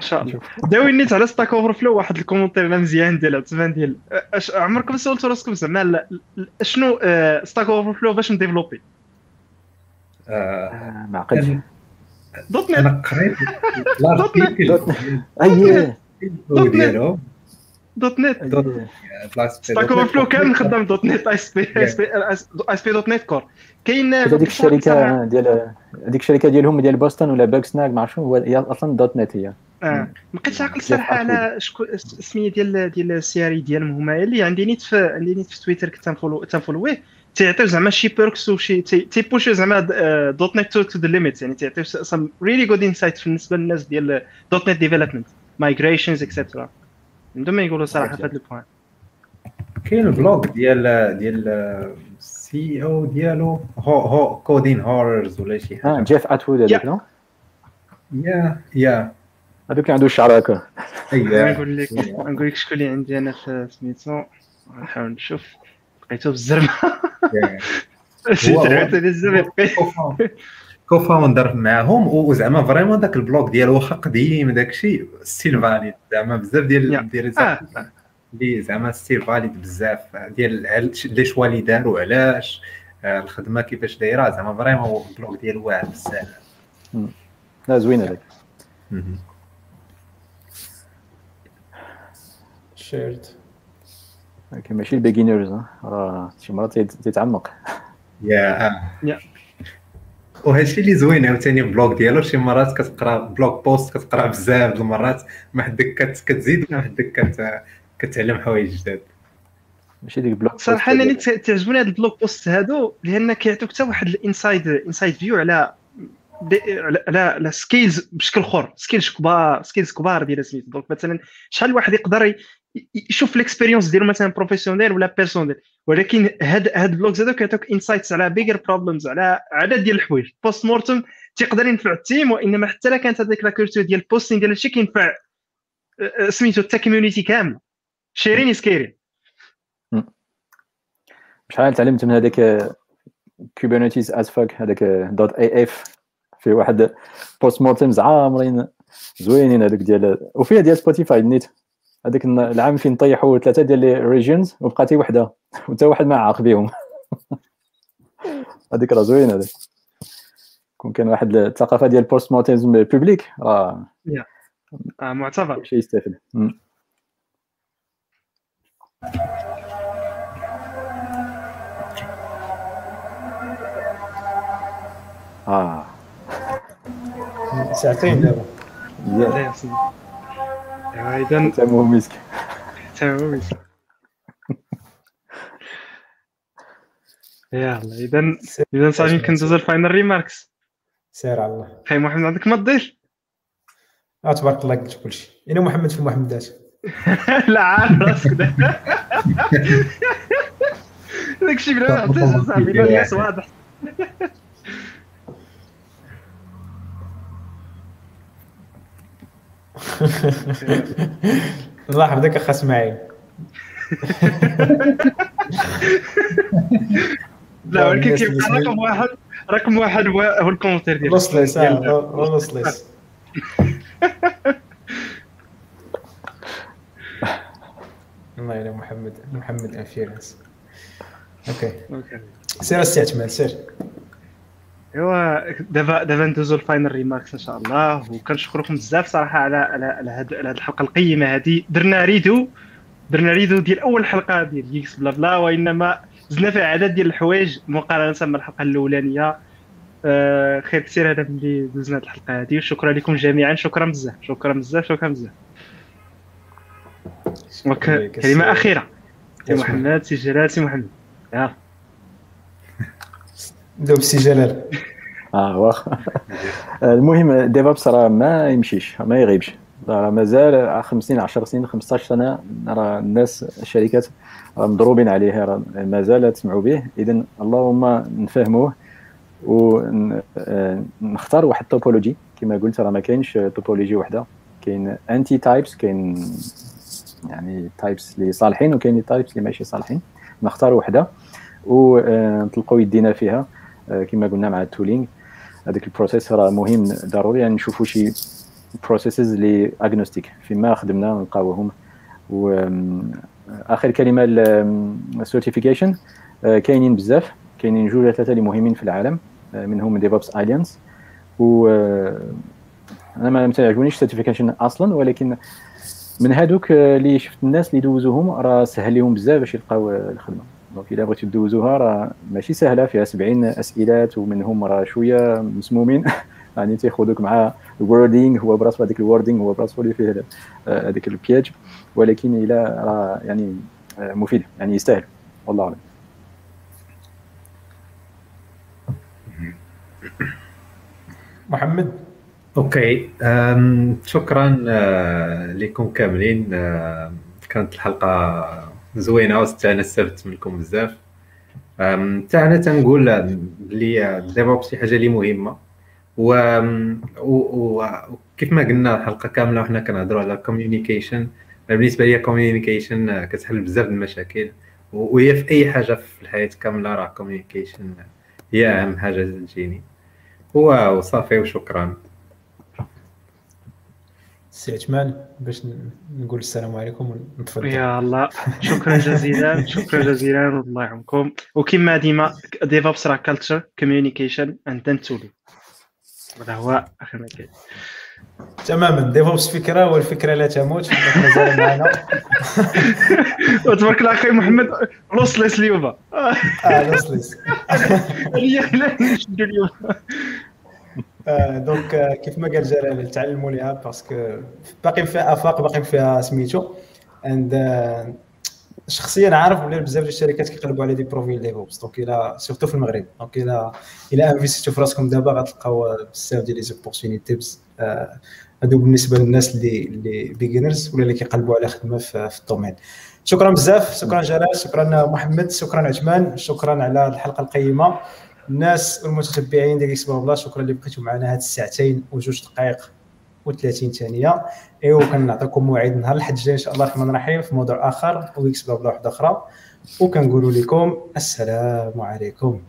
شاء الله. داوي نيت على ستاك اوفر فلو واحد الكومونتير مزيان ديال عثمان ديال عمركم سولتوا راسكم زعما شنو ستاك اوفر فلو باش نديفلوبي؟ ما عقلتش دوت نت. أنا قريت دوت ديالهم دوت نت. ستاك اوفر فلو كامل خدام دوت نت. اي سبي اي سبي اي سبي دوت نت كور. كاين هذيك الشركة ديال هذيك الشركة ديالهم ديال بوسطن ولا باك سناك ما عرفتش هي أصلا دوت نت هي. آه. ما بقيتش عاقل الصراحة على شكون السمية ديال ديال السياري ديالهم هما. اللي عندي نيت في عندي نيت في تويتر كنت تنفولو تنفولويه تيعطيو زعما شي بيركس وشي تيبوشيو زعما دوت نت تو ذا ليميت يعني تيعطيو سم ريلي جود انسايت بالنسبة للناس ديال. دوت نت ديفلوبمنت مايجريشنز اكسترا عندهم ما يقولوا صراحة في هذا البوان. كاين البلوج ديال ديال السي أو ديالو هو هو كودين هوررز ولا شي آه حاجة جيف اتوود هذاك نو يا يا هذوك اللي عنده الشعر هكا نقول لك نقول لك شكون اللي عندي أنا في سميتو نحاول نشوف. لقيتو بالزرمة. عاوتاني الزرمه co-founder معاهم وزعما vraiment داك ال blog ديالو واخا قديم داك الشيء still valid زعما بزاف ديال ديال اللي زعما still valid بزاف ديال les choix اللي داروا علاش الخدمة كيفاش دايره زعما vraiment ال blog ديالو واعر بزاف لا زوين هذاك shared ولكن ماشي ال beginners راه شي مرات تيتعمق. Yeah آه. Yeah. وهادشي اللي زوين عاوتاني ال blog ديالو شي مرات كتقرا blog post كتقرا بزاف د المرات ما حدك كتزيد ما حدك كتعلم حوايج جداد. ماشي ديك ال blog صراحة أنا تعجبوني هاد ال blog post هادو لأن كيعطيوك حتى واحد ال inside inside view على على على scales بشكل اخر scales كبار scales كبار ديال سميتو donc مثلا شحال واحد يقدر يشوف ال expérience ديالو مثلا professionnelle ولا personnelle ولكن هاد هاد البلوكس هذا كيعطيوك انسايتس على بيجر بروبلمز على عدد ديال الحوايج. بوست مورتم تيقدر ينفع التيم وإنما حتى لا كانت هذيك لا كولتور ديال البوستين ديال هادشي كينفع سميتو حتى كوميونيتي كامله شيرين سكيرين شحال تعلمت من هذاك كوبرنيتيز از فاك هذاك. دوت اي اف في واحد بوست مورتمز عامرين زوينين هذوك ديال وفيها ديال سبوتيفاي نيت. هذاك العام فين طيحوا ثلاثة ديال les régions وبقات وحدة. وتا واحد ما عاق بهم هذيك راه زوين هذيك. كون كان واحد الثقافة ديال ال post mortem public راه آه معتبر. شي يستافد. آه. ساعتين دابا. اذا تمو مسك تمام يلا اذا اذا صافي كندوز الفاينل ريماركس سير. على الله. خاي محمد عندك ما تضيف؟ آه تبارك الله قلت كلشي أنا محمد في محمدات لا عارف راسك. داكشي بلا عطيت صاحبي الناس واضح الله يحفظك اخ اسماعيل لا ولكن كيبقى رقم واحد رقم واحد هو الكومنتير ديالك. لوسليس آه لوسليس الله يلا محمد محمد انفيرنس أوكي. سير السي عثمان سير. ايوا دابا دابا ندوزو الفاينل ريماركس إن شاء الله. وكنشكركم بزاف صراحة على على على هاد الحلقة القيمة هذه درنا ريدو درنا redo ديال أول حلقة ديال Geeks Blabla وإنما زدنا فيها عدد ديال الحوايج مقارنة مع الحلقة الأولانية. آه خير كثير هذا ملي دوزنا الحلقة هذه وشكرا لكم جميعا. شكرا بزاف شكرا بزاف شكرا بزاف. كلمة أخيرة. سي محمد سي جلال سي محمد. يلا. نبداو بسي جلال آه واخا المهم DevOps راه ما يمشيش ما يغيبش راه مازال خمس سنين 10 سنين 15 سنه راه الناس الشركات مضروبين عليه راه مازال تسمعوا به اذا اللهم نفهموه ونختار واحد topology كما قلت راه ما كاينش topology وحده كاين anti-types كاين يعني types اللي صالحين وكاين types اللي ماشي صالحين نختار وحده ونطلقوا يدينا فيها كما قلنا مع ال tooling هذاك process راه مهم ضروري يعني نشوفوا شي processes اللي agnostic فيما خدمنا نلقاوهم. و آخر كلمة ال certification كاينين بزاف. كاينين جوج ثلاثة اللي مهمين في العالم. منهم DevOps Alliance و أنا ما تعجبنيش ال certification أصلا ولكن من هادوك اللي شفت الناس اللي دوزوهم راه سهل لهم بزاف باش يلقاو الخدمة. donc إلا بغيتو دوزوها راه ماشي سهلة فيها 70 اسئلات ومنهم راه شوية مسمومين. يعني تياخذوك مع ال wording هو براسو هذاك ال wording هو براسو اللي فيه هذاك ال piège ولكن إلى راه يعني مفيد يعني يستاهل. والله أعلم. محمد؟ okay. شكرا آه، لكم كاملين. آه، كانت الحلقة زوينة واستانست منكم بزاف. حتى أنا تنقول بلي DevOps شي حاجة اللي مهمة. و وكيف ما قلنا الحلقة كاملة وحنا كنهضروا على communication بالنسبة لي communication كتحل بزاف المشاكل. وهي في أي حاجة في الحياة كاملة راه communication هي أهم حاجة تجيني. وصافي وشكرا. سي عثمان باش نقول السلام عليكم ونتفضل. يا الله. شكرا جزيلا. شكرا جزيلا. والله يعمكم وكما ديما ديفوبس راه كالتشر كوميونيكيشن اند تولي هذا هو آخر ما كاين تماما. ديفوبس فكرة والفكرة لا تموت. مازال معنا. وتبارك الله أخي محمد لوسليس اليوم. آه لوسليس نشدو اليوم. donc كيف ما قال جلال تعلموا ليها parce que باقي فيها آفاق باقي فيها سميتو. and شخصيا عارف بلي بزاف ديال الشركات كيقلبوا على des profils DevOps donc إلى surtout في المغرب. donc إلى إلى investiتو في راسكم دابا غتلقاو بزاف ديال les opportunités هادو بالنسبة للناس اللي اللي beginners ولا اللي كيقلبوا على خدمة في, في le domaine. شكرا بزاف. شكرا جلال. شكرا محمد. شكرا عثمان. شكرا على الحلقة القيمة. الناس والمتتبعين ديال geeksblabla شكرا اللي بقيتوا معنا هاد الساعتين وجوج دقائق و30 ثانية. إيوا كنعطيكم موعد نهار الحد الجاي إن شاء الله الرحمن الرحيم في موضوع آخر وgeeksblabla واحدة أخرى. وكنقولوا لكم السلام عليكم.